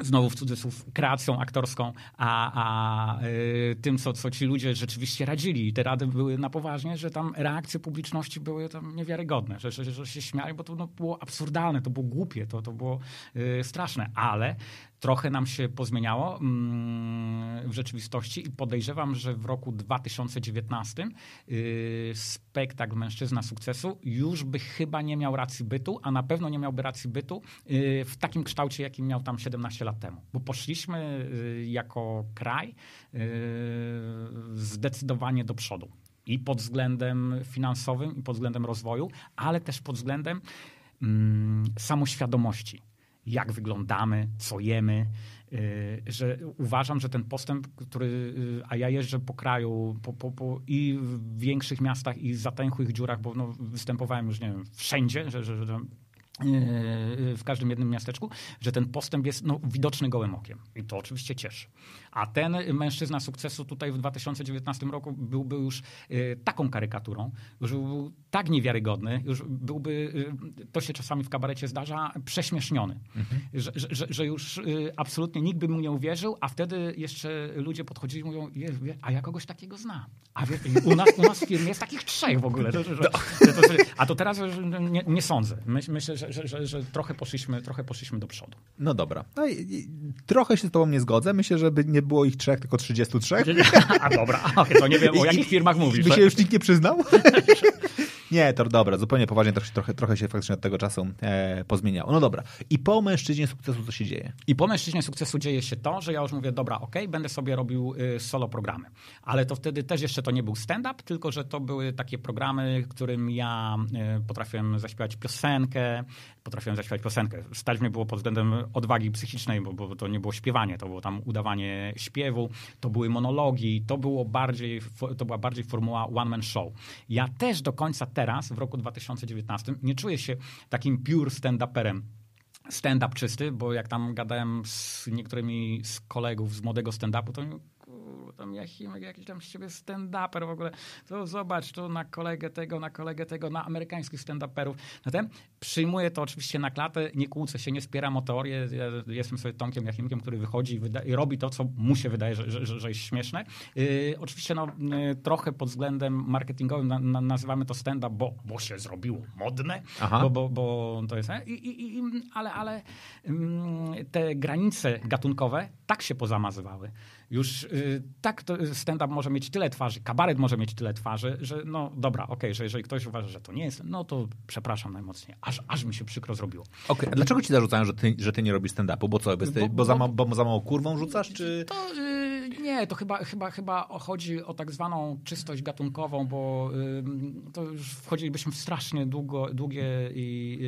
znowu w cudzysłów, kreacją aktorską, a, a y, tym, co, co ci ludzie rzeczywiście radzili. I te rady były na poważnie, że tam reakcje publiczności były tam niewiarygodne, że, że, że się śmiali, bo to no, było absurdalne, to było głupie, to, to było y, straszne, ale trochę nam się pozmieniało mm, w rzeczywistości i podejrzewam, że w roku 2019 y, spektakl Mężczyzna Sukcesu już by chyba nie miał racji bytu, a na pewno nie miałby racji bytu y, w takim kształcie, jakim miał tam 17 lat temu. Bo poszliśmy y, jako kraj zdecydowanie do przodu. I pod względem finansowym, i pod względem rozwoju, ale też pod względem mm, samoświadomości jak wyglądamy, co jemy, y, że uważam, że ten postęp, który, y, a ja jeżdżę po kraju po, po, po, i w większych miastach i zatęchłych dziurach, bo no, występowałem już, nie wiem, wszędzie, że, że, że y, w każdym jednym miasteczku, że ten postęp jest no, widoczny gołym okiem. I to oczywiście cieszy. A ten mężczyzna sukcesu tutaj w 2019 roku byłby już y, taką karykaturą, już był tak niewiarygodny, już byłby, y, to się czasami w kabarecie zdarza, prześmieszniony. Że, że, że, że już y, absolutnie nikt by mu nie uwierzył, a wtedy jeszcze ludzie podchodzili i mówią, "Je- wie- a ja kogoś takiego znam. A wie, u, nas, u nas w firmie jest takich trzech w ogóle. Że, a to teraz nie, nie sądzę. Myśl, myślę, że, że, trochę, poszliśmy, trochę poszliśmy do przodu. No dobra. No i, trochę się z tobą nie zgodzę. Myślę, że by nie było ich trzech, tylko 33. *laughs* A dobra, okej, to nie wiem o jakich firmach mówisz. By się już nikt nie przyznał? *laughs* nie, to dobra, zupełnie poważnie, trochę, trochę, się faktycznie od tego czasu e, pozmieniało. No dobra. I po mężczyźnie sukcesu co się dzieje? I po mężczyźnie sukcesu dzieje się to, że ja już mówię, dobra, okej, będę sobie robił y, solo programy. Ale to wtedy też jeszcze to nie był stand-up, tylko że to były takie programy, którym ja y, potrafiłem zaśpiewać piosenkę, potrafiłem zaśpiewać piosenkę. Stać mnie było pod względem odwagi psychicznej, bo, bo to nie było śpiewanie, to było tam udawanie śpiewu, to były monologi, to było bardziej, to była bardziej formuła one-man show. Ja też do końca teraz, w roku 2019, nie czuję się takim pure stand-uperem, stand-up czysty, bo jak tam gadałem z niektórymi z kolegów z młodego stand-upu, to tam Jachimek, jakiś tam z ciebie stand-uper w ogóle, to zobacz, to na kolegę tego, na kolegę tego, na amerykańskich stand-uperów. Zatem przyjmuję to oczywiście na klatę, nie kłócę się, nie spieram o teorię, ja jestem sobie Tomkiem Jachimkiem, który wychodzi i, wyda- i robi to, co mu się wydaje, że, że, że, jest śmieszne. Yy, oczywiście no, yy, trochę pod względem marketingowym na, na, nazywamy to stand-up, bo, bo się zrobiło modne, Aha. bo, bo, bo to jest. I, i, i, ale ale mm, te granice gatunkowe tak się pozamazywały. Już y, tak to stand-up może mieć tyle twarzy, kabaret może mieć tyle twarzy, że no dobra, okej, że jeżeli ktoś uważa, że to nie jest, no to przepraszam najmocniej. Aż, aż mi się przykro zrobiło. Okej, a dlaczego ci zarzucają, że ty, że ty nie robisz stand-upu? Bo co, bo, Bo- bo, za, ma, bo za mało kurwą rzucasz, czy... To y, nie, to chyba, chyba, chyba chodzi o tak zwaną czystość gatunkową, bo y, to już wchodzilibyśmy w strasznie długo, długie i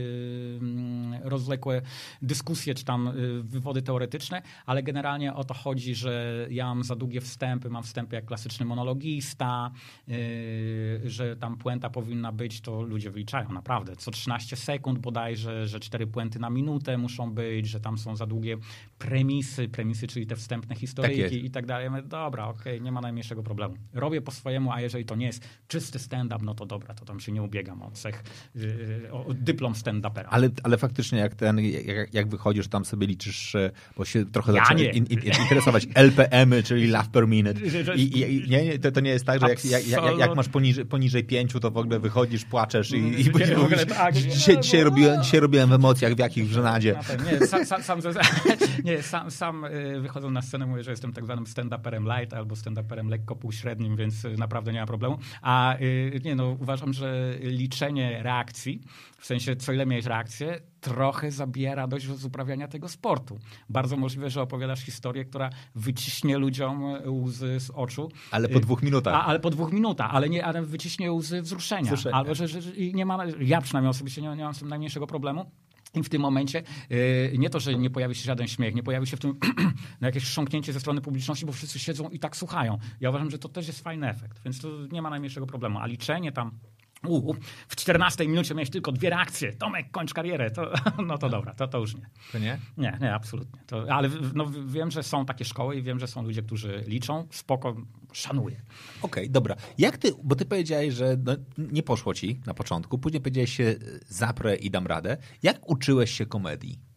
y, rozwlekłe dyskusje, czy tam y, wywody teoretyczne, ale generalnie o to chodzi, że ja mam za długie wstępy, mam wstępy jak klasyczny monologista, y, że tam puenta powinna być, to ludzie wyliczają naprawdę. Co 13 sekund bodajże, że cztery puenty na minutę muszą być, że tam są za długie premisy, premisy, czyli te wstępne historyjki jest. i tak dalej. Ja dobra, okej, okay, nie ma najmniejszego problemu. Robię po swojemu, a jeżeli to nie jest czysty stand-up, no to dobra, to tam się nie ubiegam o cech, yy, o dyplom stand-upera. Ale, ale faktycznie jak ten, jak, jak wychodzisz, tam sobie liczysz, e, bo się trochę ja zaczyna in, in, interesować *laughs* LPM-y, czyli laugh per minute. I, i, nie, to, to nie jest tak, że jak, jak, jak, jak masz poniżej, poniżej pięciu, to w ogóle wychodzisz, płaczesz i, i, i mówisz, tak, dzisiaj, dzisiaj, robiłem, dzisiaj robiłem w emocjach, w jakich w żenadzie. Nie, sam, sam, sam, *laughs* nie, sam, sam y, wychodząc na scenę mówię, że jestem tak zwanym stand-uperem light albo stand-uperem lekko półśrednim, więc y, naprawdę nie ma problemu. A y, nie, no, uważam, że liczenie reakcji, w sensie co ile miałeś reakcję, trochę zabija radość z uprawiania tego sportu. Bardzo możliwe, że opowiadasz historię, która wyciśnie ludziom łzy z oczu. Ale po dwóch minutach. A, ale po dwóch minutach, ale, nie, ale wyciśnie łzy wzruszenia. wzruszenia. Albo, że, że, nie ma, ja przynajmniej osobiście nie, nie mam z tym najmniejszego problemu. I w tym momencie yy, nie to, że nie pojawi się żaden śmiech, nie pojawi się w tym *clears throat* jakieś chrząknięcie ze strony publiczności, bo wszyscy siedzą i tak słuchają. Ja uważam, że to też jest fajny efekt, więc to nie ma najmniejszego problemu. A liczenie tam u, w 14 minucie miałeś tylko dwie reakcje. Tomek, kończ karierę. To, *laughs* no to dobra, to, to już nie. To nie? Nie, nie, absolutnie. To, ale no, wiem, że są takie szkoły i wiem, że są ludzie, którzy liczą. Spoko, szanuję. Okej, okay, dobra. Jak ty, bo ty powiedziałeś, że no, nie poszło ci na początku, później powiedziałeś się zaprę i dam radę. Jak uczyłeś się komedii?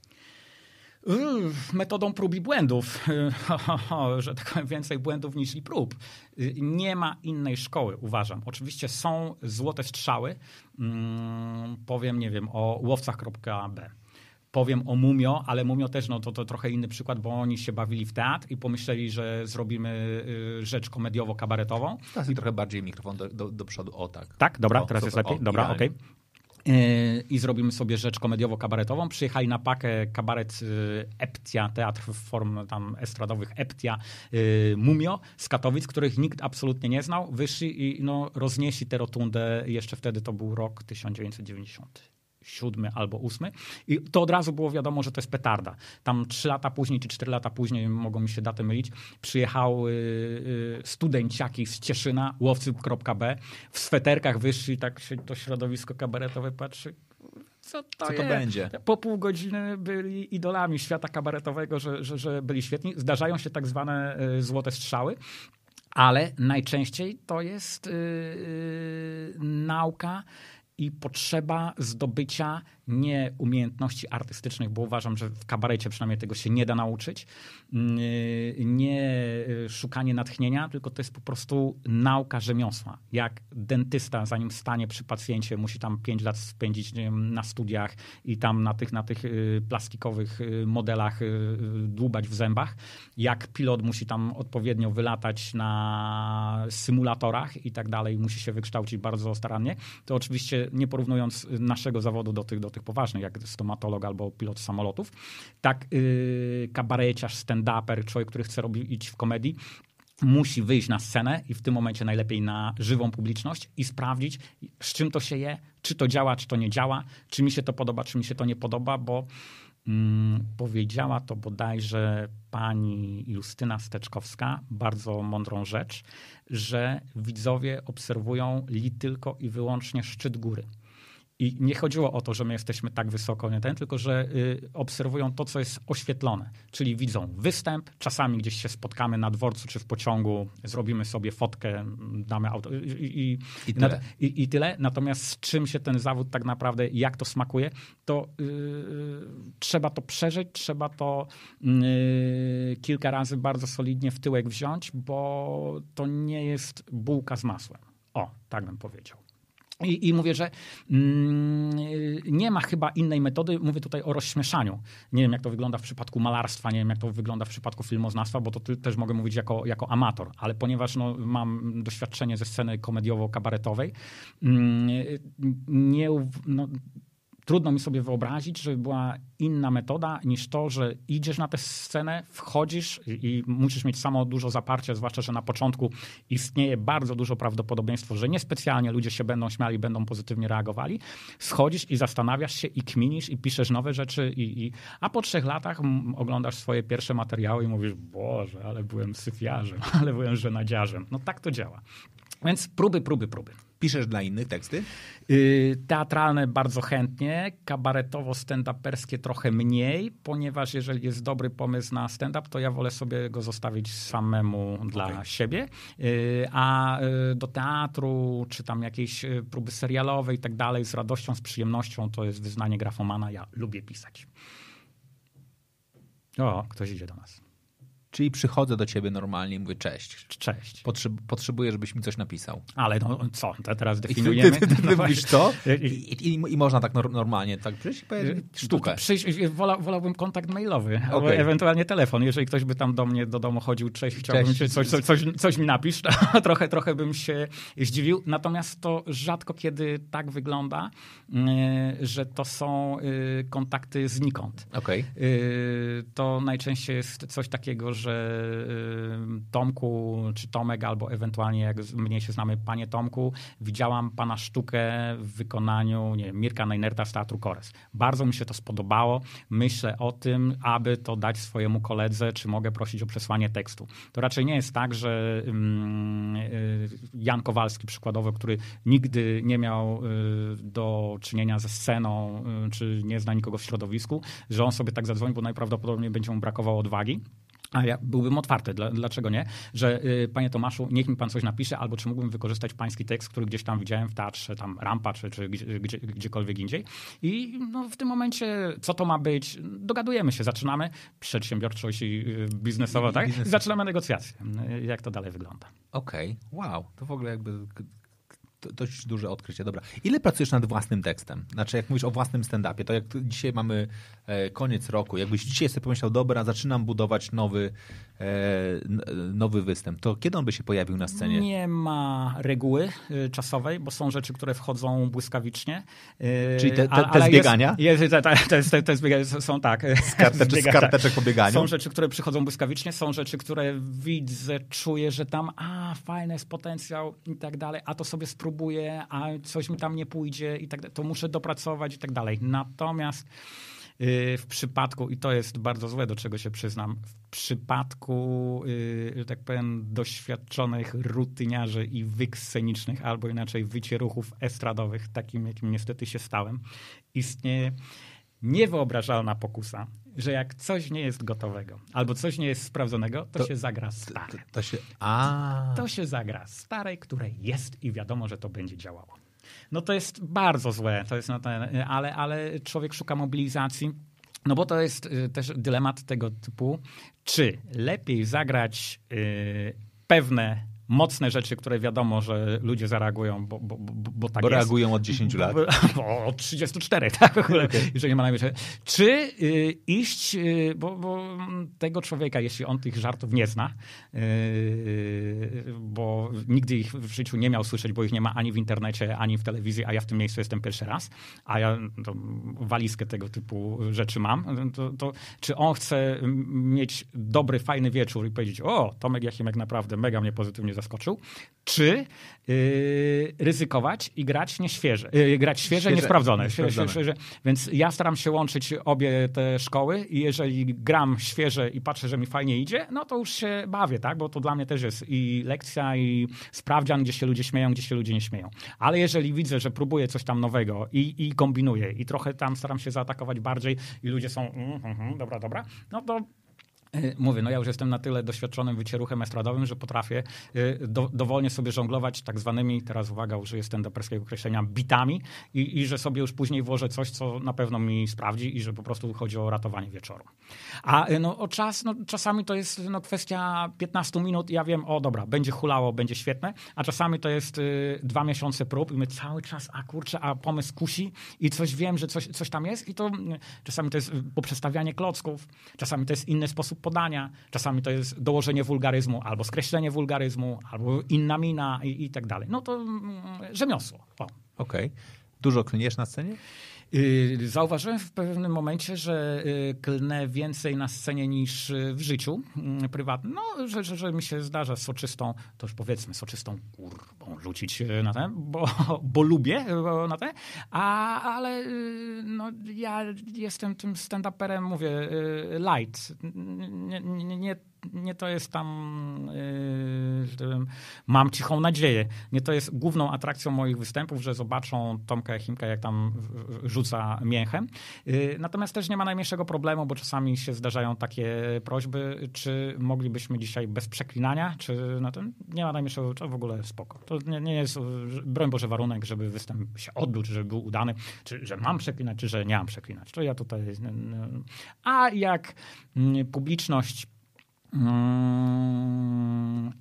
metodą prób i błędów, *laughs* że tak powiem, więcej błędów niż i prób. Nie ma innej szkoły, uważam. Oczywiście są złote strzały. Mm, powiem, nie wiem, o łowcach.b. Powiem o Mumio, ale Mumio też no, to, to trochę inny przykład, bo oni się bawili w teatr i pomyśleli, że zrobimy y, rzecz komediowo-kabaretową. Teraz i trochę bardziej mikrofon do, do, do przodu. O tak. Tak, dobra, o, teraz super, jest lepiej. O, dobra, okej. Okay. I zrobimy sobie rzecz komediowo-kabaretową. Przyjechali na pakę kabaret y, Eptia, teatr w form tam estradowych Eptia, y, Mumio z Katowic, których nikt absolutnie nie znał. Wyszli i no, roznieśli tę rotundę. Jeszcze wtedy to był rok 1990 siódmy albo ósmy. I to od razu było wiadomo, że to jest petarda. Tam trzy lata później, czy cztery lata później, mogą mi się daty mylić, przyjechały y, studenciaki z Cieszyna, łowcy.b, w sweterkach wyszli, tak się to środowisko kabaretowe patrzy, co to, co to będzie? Po pół godziny byli idolami świata kabaretowego, że, że, że byli świetni. Zdarzają się tak zwane y, złote strzały. Ale najczęściej to jest yy, nauka i potrzeba zdobycia nie umiejętności artystycznych, bo uważam, że w kabarecie przynajmniej tego się nie da nauczyć, mm, nie szukanie natchnienia, tylko to jest po prostu nauka rzemiosła. Jak dentysta, zanim stanie przy pacjencie, musi tam pięć lat spędzić wiem, na studiach i tam na tych, na tych y, plastikowych y, modelach y, dłubać w zębach. Jak pilot musi tam odpowiednio wylatać na symulatorach i tak dalej, musi się wykształcić bardzo starannie, to oczywiście nie porównując naszego zawodu do tych, do tych poważnych, jak stomatolog albo pilot samolotów, tak yy, kabareciarz, stand-uper, człowiek, który chce robić w komedii, musi wyjść na scenę i w tym momencie najlepiej na żywą publiczność i sprawdzić, z czym to się je, czy to działa, czy to nie działa, czy mi się to podoba, czy mi się to nie podoba, bo mm, powiedziała to bodajże pani Justyna Steczkowska, bardzo mądrą rzecz, że widzowie obserwują li tylko i wyłącznie szczyt góry. I nie chodziło o to, że my jesteśmy tak wysoko, nie ten, tylko że y, obserwują to, co jest oświetlone. Czyli widzą występ, czasami gdzieś się spotkamy na dworcu czy w pociągu, zrobimy sobie fotkę, damy auto i, i, I, tyle. i, tyle. Natomiast z czym się ten zawód tak naprawdę, jak to smakuje, to yy, trzeba to przeżyć, trzeba to yy, kilka razy bardzo solidnie w tyłek wziąć, bo to nie jest bułka z masłem. O, tak bym powiedział. I, I, mówię, że mm, nie ma chyba innej metody. Mówię tutaj o rozśmieszaniu. Nie wiem, jak to wygląda w przypadku malarstwa, nie wiem, jak to wygląda w przypadku filmoznawstwa, bo to też mogę mówić jako, jako amator, ale ponieważ no, mam doświadczenie ze sceny komediowo-kabaretowej, mm, nie, no, trudno mi sobie wyobrazić, żeby była inna metoda niż to, że idziesz na tę scenę, wchodzisz i musisz mieć samo dużo zaparcia, zwłaszcza, że na początku istnieje bardzo dużo prawdopodobieństwo, że niespecjalnie ludzie się będą śmiali, będą pozytywnie reagowali. Schodzisz i zastanawiasz się i kminisz i piszesz nowe rzeczy, i, i... a po trzech latach oglądasz swoje pierwsze materiały i mówisz, Boże, ale byłem syfiarzem, *laughs* ale byłem żenadziarzem. No tak to działa. Więc próby, próby, próby. Piszesz dla innych teksty? Yy, teatralne bardzo chętnie, kabaretowo-stand-uperskie trochę mniej, ponieważ jeżeli jest dobry pomysł na stand-up, to ja wolę sobie go zostawić samemu dla Okay. siebie. Yy, a yy, do teatru, czy tam jakiejś yy, próby serialowe i tak dalej, z radością, z przyjemnością, to jest wyznanie grafomana. Ja lubię pisać. O, ktoś idzie do nas. Czyli przychodzę do ciebie normalnie i mówię cześć. Cześć. Potrzeb, potrzebuję, żebyś mi coś napisał. Ale no co, to teraz I ty, definiujemy? ty, ty, ty *laughs* No mówisz co? I- I, i, można tak nor- normalnie tak przyjść sztukę. To Przyjść, wola, wolałbym kontakt mailowy, albo Okej. ewentualnie telefon. Jeżeli ktoś by tam do mnie do domu chodził, cześć, chciałbym Cześć. Coś, coś, coś, coś mi napisz, to *laughs* trochę, trochę bym się zdziwił. Natomiast to rzadko kiedy tak wygląda, yy, że to są yy, kontakty znikąd. Okej. Yy, to najczęściej jest coś takiego, że yy, Tomku czy Tomek, albo ewentualnie jak mnie się znamy, panie Tomku, widziałam pana sztukę w wykonaniu nie wiem, Mirka Najnerta z Teatru Kores. Bardzo mi się to spodobało. Myślę o tym, aby to dać swojemu koledze, czy mogę prosić o przesłanie tekstu. To raczej nie jest tak, że yy, Jan Kowalski przykładowo, który nigdy nie miał yy, do czynienia ze sceną, czy nie zna nikogo w środowisku, że on sobie tak zadzwoni, bo najprawdopodobniej będzie mu brakowało odwagi. A ja byłbym otwarty, Dla, dlaczego nie? Że y, panie Tomaszu, niech mi pan coś napisze, albo czy mógłbym wykorzystać pański tekst, który gdzieś tam widziałem w teatrze, tam rampa, czy, czy gdzie, gdzie, gdziekolwiek indziej. I no, w tym momencie, co to ma być? Dogadujemy się, zaczynamy przedsiębiorczość i y, biznesowa, tak? Biznes. I zaczynamy negocjacje. Y, Jak to dalej wygląda? Okej, wow, to w ogóle jakby dość duże odkrycie. Dobra. Ile pracujesz nad własnym tekstem? Znaczy, jak mówisz o własnym stand-upie, to jak dzisiaj mamy e, koniec roku, jakbyś dzisiaj sobie pomyślał, dobra, zaczynam budować nowy, nowy występ, to kiedy on by się pojawił na scenie? Nie ma reguły y, czasowej, bo są rzeczy, które wchodzą błyskawicznie. Y, Czyli te- te- te zbiegania? Jest, jest, te, te, zbiegania są tak. Z karteczek- *laughs* z karteczek po bieganiu? Są rzeczy, które przychodzą błyskawicznie, są rzeczy, które widzę, czuję, że tam a, fajny jest potencjał i tak dalej, a to sobie spróbuję, a coś mi tam nie pójdzie i tak dalej, to muszę dopracować i tak dalej. Natomiast w przypadku, i to jest bardzo złe, do czego się przyznam, w przypadku, y, że tak powiem, doświadczonych rutyniarzy i wyk scenicznych, albo inaczej wycieruchów estradowych, takim jakim niestety się stałem, istnieje niewyobrażalna pokusa, że jak coś nie jest gotowego, albo coś nie jest sprawdzonego, to, To- się zagra To, stare. to się... A, To się zagra stare, które jest i wiadomo, że to będzie działało. No to jest bardzo złe, to jest no ten, ale, ale człowiek szuka mobilizacji. No bo to jest y, też dylemat tego typu, czy lepiej zagrać y, pewne mocne rzeczy, które wiadomo, że ludzie zareagują, bo, bo, bo, bo tak bo jest. reagują od 10 lat. Bo, bo od 34, tak? w ogóle, Jeżeli nie ma najmniejszej. Czy y, iść, y, bo, bo tego człowieka, jeśli on tych żartów nie zna, y, bo nigdy ich w życiu nie miał słyszeć, bo ich nie ma ani w internecie, ani w telewizji, a ja w tym miejscu jestem pierwszy raz, a ja to, walizkę tego typu rzeczy mam, to, to czy on chce mieć dobry, fajny wieczór i powiedzieć, o, Tomek Jachimek naprawdę mega mnie pozytywnie zaskoczył, czy yy, ryzykować i grać nieświeże, yy, grać świeże, Świeże, niesprawdzone. niesprawdzone. Świeże, więc ja staram się łączyć obie te szkoły i jeżeli gram świeże i patrzę, że mi fajnie idzie, no to już się bawię, tak? Bo to dla mnie też jest i lekcja, i sprawdzian, gdzie się ludzie śmieją, gdzie się ludzie nie śmieją. Ale jeżeli widzę, że próbuję coś tam nowego i, i kombinuję i trochę tam staram się zaatakować bardziej i ludzie są mm, mm, mm, dobra, dobra, no to Mówię, no ja już jestem na tyle doświadczonym wycieruchem estradowym, że potrafię y, do, dowolnie sobie żonglować tak zwanymi, teraz uwaga, użyję stand-uperskiego określenia, bitami i, i że sobie już później włożę coś, co na pewno mi sprawdzi i że po prostu chodzi o ratowanie wieczoru. A y, no, o czas, no, czasami to jest no, kwestia 15 minut ja wiem, o dobra, będzie hulało, będzie świetne, a czasami to jest y, dwa miesiące prób i my cały czas, a kurczę, a pomysł kusi i coś wiem, że coś, coś tam jest i to y, czasami to jest poprzestawianie klocków, czasami to jest inny sposób podania, czasami to jest dołożenie wulgaryzmu, albo skreślenie wulgaryzmu, albo inna mina i, i tak dalej. No to mm, rzemiosło. Okej. Dużo klniesz na scenie? Yy, Zauważyłem w pewnym momencie, że yy, klnę więcej na scenie niż yy, w życiu yy, prywatnym. No, że, że, że mi się zdarza soczystą, to już powiedzmy soczystą kurwą rzucić na ten, bo, bo lubię yy, na ten, a, ale no, ja jestem tym stand-uperem, mówię, light. Nie, nie, nie nie to jest tam, yy, mam cichą nadzieję. Nie to jest główną atrakcją moich występów, że zobaczą Tomka Chimka, jak tam rzuca mięchem. Yy, natomiast też nie ma najmniejszego problemu, bo czasami się zdarzają takie prośby, czy moglibyśmy dzisiaj bez przeklinania, czy na ten nie ma najmniejszego, to w ogóle spoko. To nie, nie jest, broń Boże, warunek, żeby występ się odbył, czy żeby był udany, czy że mam przeklinać, czy że nie mam przeklinać. To ja tutaj... A jak mm, publiczność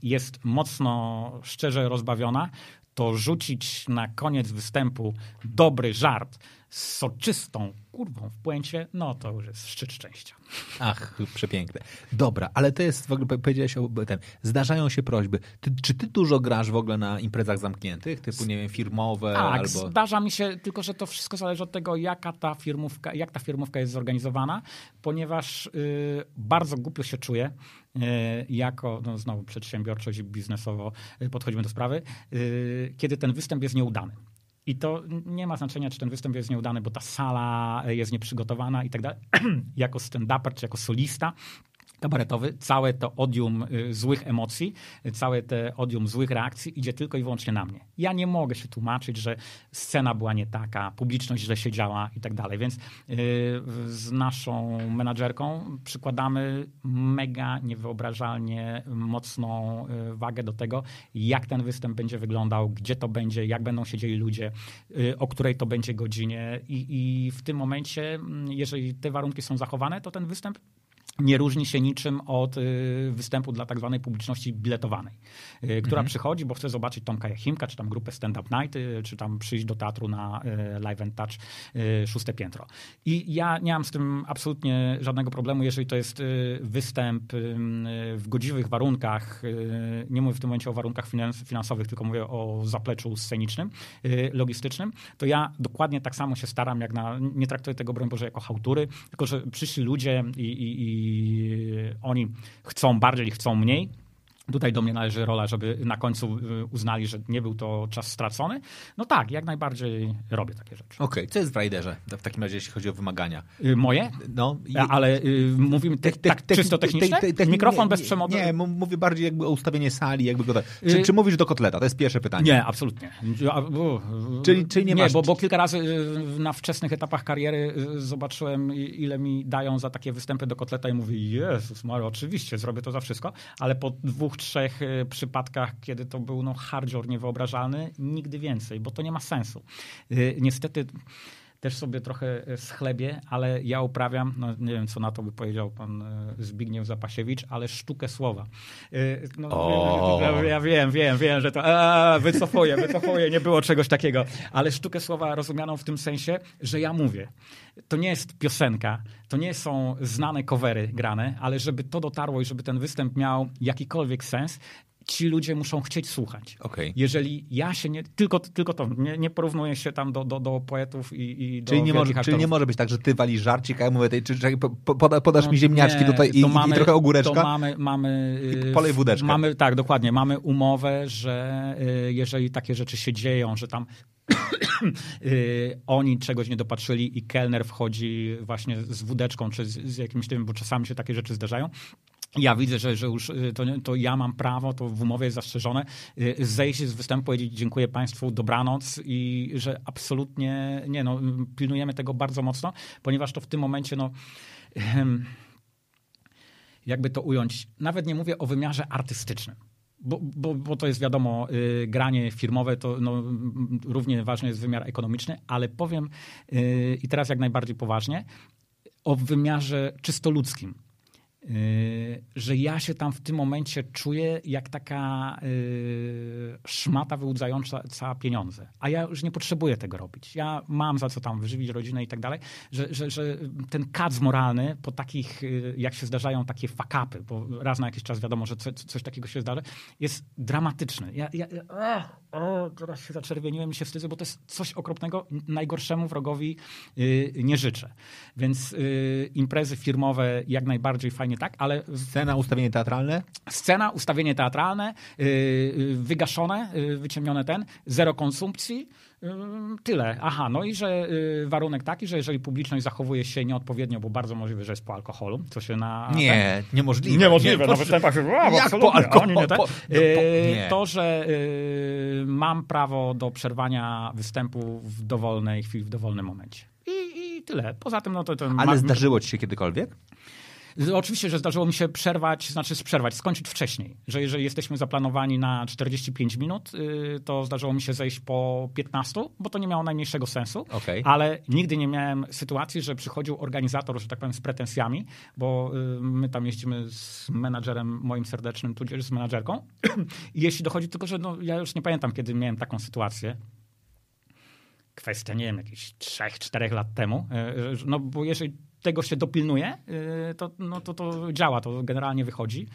jest mocno szczerze rozbawiona, to rzucić na koniec występu dobry żart z soczystą kurwą w płęcie, no to już jest szczyt szczęścia. Ach, przepiękne. Dobra, ale to jest, w ogóle powiedziałeś o ten, zdarzają się prośby. Ty, czy ty dużo grasz w ogóle na imprezach zamkniętych, typu, nie wiem, firmowe tak, albo... zdarza mi się, tylko że to wszystko zależy od tego, jaka ta firmówka, jak ta firmówka jest zorganizowana, ponieważ y, bardzo głupio się czuję, y, jako, no znowu przedsiębiorczość biznesowo y, podchodzimy do sprawy, kiedy ten występ jest nieudany. I to nie ma znaczenia, czy ten występ jest nieudany, bo ta sala jest nieprzygotowana i tak dalej. *clears throat* jako stand-uper, czy jako solista, kabaretowy, całe to odium y, złych emocji, całe te odium złych reakcji idzie tylko i wyłącznie na mnie. Ja nie mogę się tłumaczyć, że scena była nie taka, publiczność źle siedziała i tak dalej. Więc y, z naszą menadżerką przykładamy mega niewyobrażalnie mocną y, wagę do tego, jak ten występ będzie wyglądał, gdzie to będzie, jak będą siedzieli ludzie, o której to będzie godzinie i, i w tym momencie, mm, jeżeli te warunki są zachowane, to ten występ nie różni się niczym od y, występu dla tak zwanej publiczności biletowanej, y, która mhm. przychodzi, bo chce zobaczyć Tomka Jachimka, czy tam grupę Stand Up Night, czy tam przyjść do teatru na y, Live and Touch szóste piętro. I ja nie mam z tym absolutnie żadnego problemu, jeżeli to jest występ w godziwych warunkach, nie mówię w tym momencie o warunkach finansowych, tylko mówię o zapleczu scenicznym, logistycznym, to ja dokładnie tak samo się staram, jak na, nie traktuję tego, broń Boże, jako hałtury, tylko że przyszli ludzie i, i, oni chcą bardziej, chcą mniej. Tutaj do mnie należy rola, żeby na końcu y, uznali, że nie był to czas stracony. No tak, jak najbardziej robię takie rzeczy. Okej, okay. co jest w Riderze w takim razie, jeśli chodzi o wymagania? Y, moje? No. Ale y, mówimy te, te, tak, czysto technicznie? Te, te, Mikrofon nie, bez przemocy? Nie, mówię bardziej jakby o ustawienie sali. Jakby go, czy, y... czy mówisz do kotleta? To jest pierwsze pytanie. Nie, absolutnie. Czyli, czyli nie, nie masz... bo, bo kilka razy na wczesnych etapach kariery zobaczyłem, ile mi dają za takie występy do kotleta i mówię, Jezus Mario, oczywiście, zrobię to za wszystko, ale po dwóch, trzech e, przypadkach, kiedy to był no, hardzior niewyobrażalny, nigdy więcej, bo to nie ma sensu. E, niestety też sobie trochę e, schlebie, ale ja uprawiam, no nie wiem co na to by powiedział pan Zbigniew Zapasiewicz, ale sztukę słowa. No, ja wiem, wiem, wiem, że to a, wycofuję, wycofuję, nie było czegoś takiego, ale sztukę słowa rozumianą w tym sensie, że ja mówię. To nie jest piosenka, to nie są znane covery grane, ale żeby to dotarło i żeby ten występ miał jakikolwiek sens, ci ludzie muszą chcieć słuchać. Okay. Jeżeli ja się nie, tylko, tylko to, nie, nie porównuję się tam do, do, do poetów i, i do czyli nie, może, czyli nie może być tak, że ty walisz żarcik, a ja mówię, tej, czy, czy poda, podasz no, mi ziemniaczki nie, tutaj i, mamy, i, trochę ogóreczka? To mamy, mamy polej wódeczkę. Mamy, tak, dokładnie. Mamy umowę, że y, jeżeli takie rzeczy się dzieją, że tam *coughs* y, oni czegoś nie dopatrzyli i kelner wchodzi właśnie z wódeczką czy z, z jakimś tym, bo czasami się takie rzeczy zdarzają, ja widzę, że, że już y, to, to, ja mam prawo, to w umowie jest zastrzeżone, y, zejść z występu, powiedzieć dziękuję Państwu, dobranoc i że absolutnie nie, no, pilnujemy tego bardzo mocno, ponieważ to w tym momencie, no, jakby to ująć, nawet nie mówię o wymiarze artystycznym. Bo, bo, bo, to jest wiadomo, y, granie firmowe to no, równie ważny jest wymiar ekonomiczny, ale powiem i teraz jak najbardziej poważnie o wymiarze czysto ludzkim. Yy, że ja się tam w tym momencie czuję jak taka yy, szmata wyłudzająca pieniądze. A ja już nie potrzebuję tego robić. Ja mam za co tam wyżywić rodzinę i tak dalej, że, że, że ten kac moralny po takich, yy, jak się zdarzają takie fakapy, bo raz na jakiś czas wiadomo, że co, coś takiego się zdarzy, jest dramatyczny. Ja, ja, o, teraz się zaczerwieniłem i się wstydzę, bo to jest coś okropnego, najgorszemu wrogowi nie życzę. Więc imprezy firmowe jak najbardziej fajnie nie tak, ale... Scena, ustawienie teatralne? Scena, ustawienie teatralne, yy, wygaszone, wyciemnione, y, wyciemnione ten, zero konsumpcji, y, tyle. Aha, no i że y, warunek taki, że jeżeli publiczność zachowuje się nieodpowiednio, bo bardzo możliwe, że jest po alkoholu, co się na... Nie, niemożliwe. Niemożliwe, Nie, na po- występach się, a, Jak absolutnie, po alkoholu? nie te. Po- no, Y, po- nie. To, że y, mam prawo do przerwania występu w dowolnej chwili, w dowolnym momencie. I, i tyle. Poza tym, no to... to Ale ma- zdarzyło ci się kiedykolwiek? Oczywiście, że zdarzyło mi się przerwać, znaczy przerwać, skończyć wcześniej. Że jeżeli jesteśmy zaplanowani na 45 minut, y, to zdarzyło mi się zejść po 15, bo to nie miało najmniejszego sensu. Okej. Ale nigdy nie miałem sytuacji, że przychodził organizator, że tak powiem, z pretensjami, bo y, my tam jeździmy z menadżerem moim serdecznym, tudzież z menadżerką. *clears throat* I jeśli dochodzi tylko, że no, ja już nie pamiętam, kiedy miałem taką sytuację, kwestia, nie wiem, jakichś 3-4 lat temu. y, No bo jeżeli tego się dopilnuje, y, to, no, to, to działa, to generalnie wychodzi.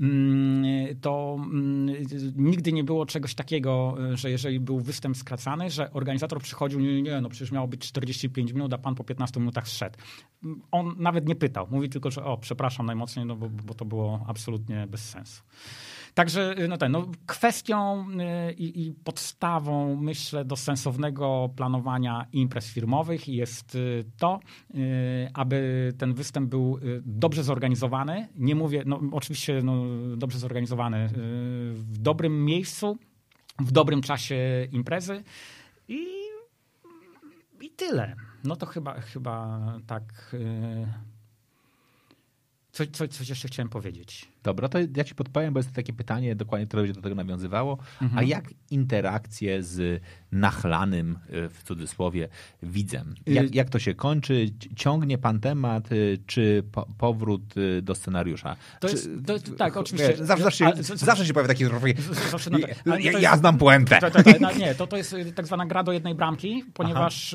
Mm, To mm, nigdy nie było czegoś takiego, y, że jeżeli był występ skracany, że organizator przychodził, nie, nie, no przecież miało być 45 minut, a pan po 15 minutach zszedł. Mm, On nawet nie pytał, mówi tylko, że o, przepraszam najmocniej, no bo, bo to było absolutnie bez sensu. Także no ten, no, kwestią y, i, i podstawą, myślę, do sensownego planowania imprez firmowych jest y, to, y, aby ten występ był y, dobrze zorganizowany. Nie mówię, no, oczywiście no, dobrze zorganizowany y, w dobrym miejscu, w dobrym czasie imprezy i, i tyle. No to chyba, chyba tak. y, Coś, coś, coś jeszcze chciałem powiedzieć. Dobra, to ja ci podpowiem, bo jest takie pytanie dokładnie, które będzie do tego nawiązywało. Mhm. A jak interakcje z nachlanym, y, w cudzysłowie, widzem? Jak, Y- jak to się kończy? Ciągnie pan temat, y, czy po, powrót do scenariusza? To czy, jest- to- tak, oczywiście. Wiesz, zawsze, zawsze, Ale- zawsze się pojawia taki... z- zawsze to Ja, jest- ja znam puentę. Tak, no, *laughs* nie, to, to jest tak zwana gra do jednej bramki, ponieważ,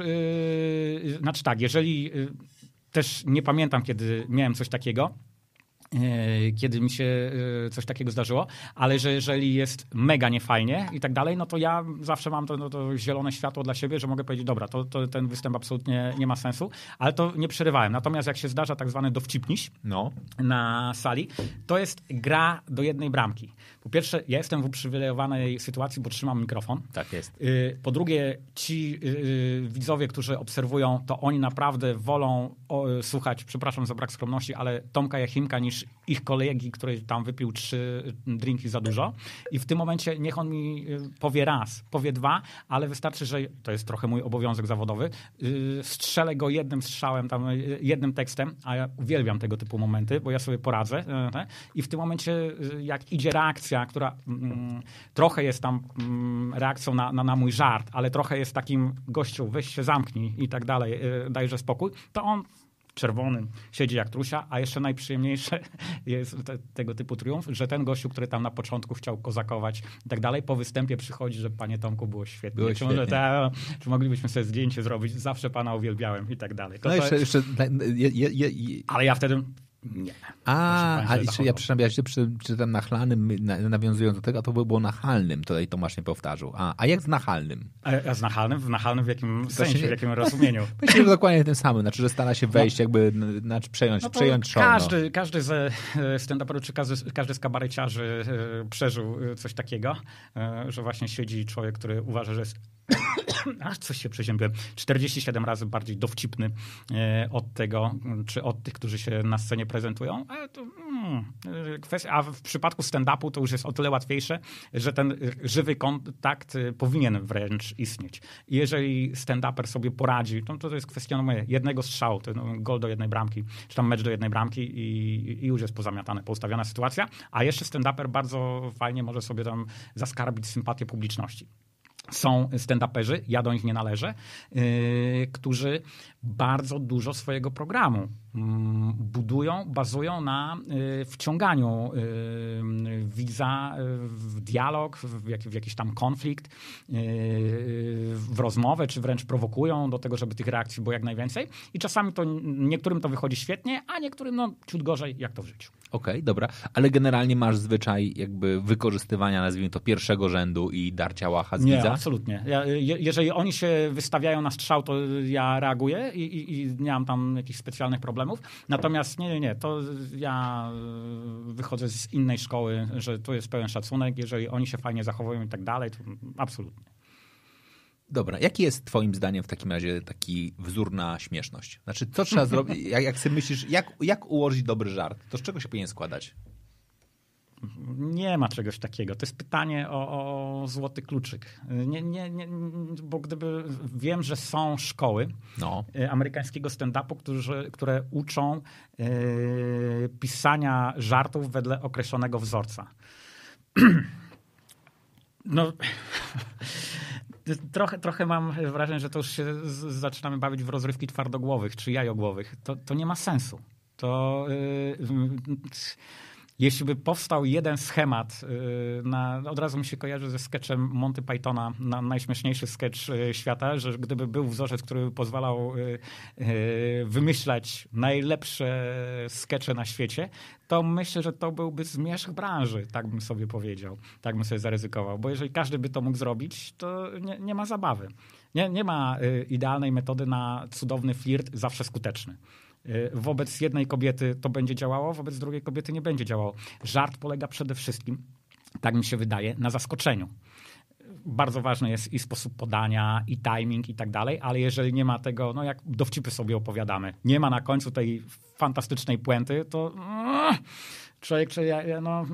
yy, znaczy tak, jeżeli yy, też nie pamiętam, kiedy miałem coś takiego, kiedy mi się yy, coś takiego zdarzyło, ale że jeżeli jest mega niefajnie i tak dalej, no to ja zawsze mam to, no to zielone światło dla siebie, że mogę powiedzieć, dobra, to, to ten występ absolutnie nie ma sensu, ale to nie przerywałem. Natomiast jak się zdarza tak zwany dowcipniś, No. na sali, to jest gra do jednej bramki. Po pierwsze, ja jestem w uprzywilejowanej sytuacji, bo trzymam mikrofon. Tak jest. Y, Po drugie, ci y, widzowie, którzy obserwują, to oni naprawdę wolą y, słuchać, przepraszam za brak skromności, ale Tomka Jachimka niż ich kolegi, który tam wypił trzy drinki za dużo. I w tym momencie niech on mi y, powie raz, powie dwa, ale wystarczy, że to jest trochę mój obowiązek zawodowy. y, Strzelę go jednym strzałem, tam y, jednym tekstem, a ja uwielbiam tego typu momenty, bo ja sobie poradzę. y. I w tym momencie, y, jak idzie reakcja, która mm, trochę jest tam mm, reakcją na, na, na mój żart, ale trochę jest takim gościu, weź się zamknij i tak dalej, y, dajże spokój, to on czerwonym siedzi jak trusia, a jeszcze najprzyjemniejsze *laughs* jest te, tego typu triumf, że ten gościu, który tam na początku chciał kozakować i tak dalej, po występie przychodzi, że panie Tomku było świetnie. Było czy, świetnie. ta, czy moglibyśmy sobie zdjęcie zrobić? Zawsze pana uwielbiałem i tak dalej. To, No to, jeszcze... jeszcze je, je, je, je, ale ja wtedy nie. A, a jeszcze ja przepraszam, ja się przy, tym nachlanym, na, nawiązując do tego, to by było nachalnym, tutaj Tomasz nie powtarzał. A, a jak z nachalnym? A, a z nachalnym? W nachalnym w jakim się sensie, nie- w jakim rozumieniu? *laughs* Myślę, że dokładnie tym samym, znaczy, że stara się wejść, jakby, n- znaczy przejąć, No to przejąć show. no. każdy, każdy ze e, stand-uperów, czy każdy, każdy z kabareciarzy e, przeżył e, coś takiego, że właśnie siedzi człowiek, który uważa, że jest *coughs* Ach, coś się przeziębiłem. 47 razy bardziej dowcipny e, od tego, m, czy od tych, którzy się na scenie prezentują. Mm, e, a w przypadku stand-upu to już jest o tyle łatwiejsze, że ten żywy kontakt e, powinien wręcz istnieć. Jeżeli stand-uper sobie poradzi, to, to jest kwestia no, jednego strzału, to no, gol do jednej bramki, czy tam mecz do jednej bramki i, i już jest pozamiatane, poustawiona sytuacja. A jeszcze stand-uper bardzo fajnie może sobie tam zaskarbić sympatię publiczności są stand-uperzy, ja do nich nie należę, yy, którzy bardzo dużo swojego programu mm, budują, bazują na yy, wciąganiu yy, widza yy, w dialog, w, jak, w jakiś tam konflikt, yy, w rozmowę, czy wręcz prowokują do tego, żeby tych reakcji było jak najwięcej. I czasami to niektórym to wychodzi świetnie, a niektórym no ciut gorzej, jak to w życiu. Okej, okay, dobra, ale generalnie masz zwyczaj jakby wykorzystywania, nazwijmy to, pierwszego rzędu i darcia łacha z Nie, widza? absolutnie. Ja, je, jeżeli oni się wystawiają na strzał, to ja reaguję i, i, i, nie mam tam jakichś specjalnych problemów. Natomiast nie, nie, nie, to ja y, wychodzę z innej szkoły, że tu jest pełen szacunek. Jeżeli oni się fajnie zachowują i tak dalej, to absolutnie. Dobra, jaki jest twoim zdaniem w takim razie taki wzór na śmieszność? Znaczy, co trzeba *laughs* zrobić, jak, jak sobie myślisz, jak, jak ułożyć dobry żart? To z czego się powinien składać? Nie ma czegoś takiego. To jest pytanie o, o złoty kluczyk. Nie, nie, nie, bo gdyby wiem, że są szkoły no. amerykańskiego stand-upu, które uczą yy, pisania żartów wedle określonego wzorca. *clears throat* no trochę, trochę mam wrażenie, że to już się zaczynamy bawić w rozrywki twardogłowych czy jajogłowych. To, to nie ma sensu. To... Yy, jeśli by powstał jeden schemat, y, na, od razu mi się kojarzy ze sketchem Monty Pythona, na najśmieszniejszy sketch y, świata, że gdyby był wzorzec, który by pozwalał y, wymyślać najlepsze skecze na świecie, to myślę, że to byłby zmierzch branży, tak bym sobie powiedział, tak bym sobie zaryzykował. Bo jeżeli każdy by to mógł zrobić, to nie, nie ma zabawy. Nie, nie ma idealnej metody na cudowny flirt, zawsze skuteczny. Y, wobec jednej kobiety to będzie działało, wobec drugiej kobiety nie będzie działało. Żart polega przede wszystkim, tak mi się wydaje, na zaskoczeniu bardzo ważny jest i sposób podania, i timing, i tak dalej, ale jeżeli nie ma tego, no jak dowcipy sobie opowiadamy, nie ma na końcu tej fantastycznej puenty, to człowiek, czy ja, no,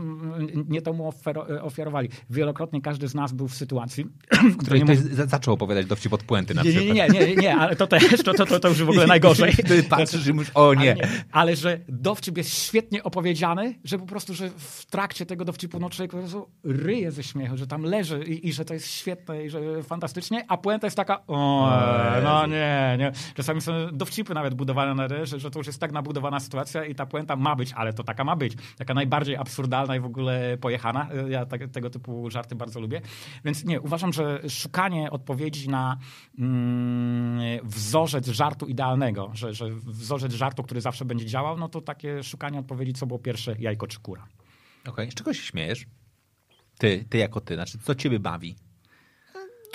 nie to mu ofiarowali. Wielokrotnie każdy z nas był w sytuacji, *clears throat* w której ktoś mógł... zaczął opowiadać dowcip od puenty na przykład. Nie, nie, nie, nie, ale to też, to, to, to, to już w ogóle *laughs* najgorzej. Ty patrzysz i mówisz, o nie. Ale, nie. ale że dowcip jest świetnie opowiedziany, że po prostu, że w trakcie tego dowcipu no, człowiek po prostu ryje ze śmiechu, że tam leży i, i że to jest świetne i że fantastycznie, a puenta jest taka, o, no nie, nie. Czasami są dowcipy nawet budowane na że, że to już jest tak nabudowana sytuacja i ta puenta ma być, ale to taka ma być taka najbardziej absurdalna i w ogóle pojechana. Ja te, tego typu żarty bardzo lubię. Więc nie, uważam, że szukanie odpowiedzi na mm, wzorzec żartu idealnego, że, że wzorzec żartu, który zawsze będzie działał, no to takie szukanie odpowiedzi, co było pierwsze, jajko czy kura. Okej, okay. z czego się śmiejesz? Ty, ty jako ty, znaczy co ciebie bawi?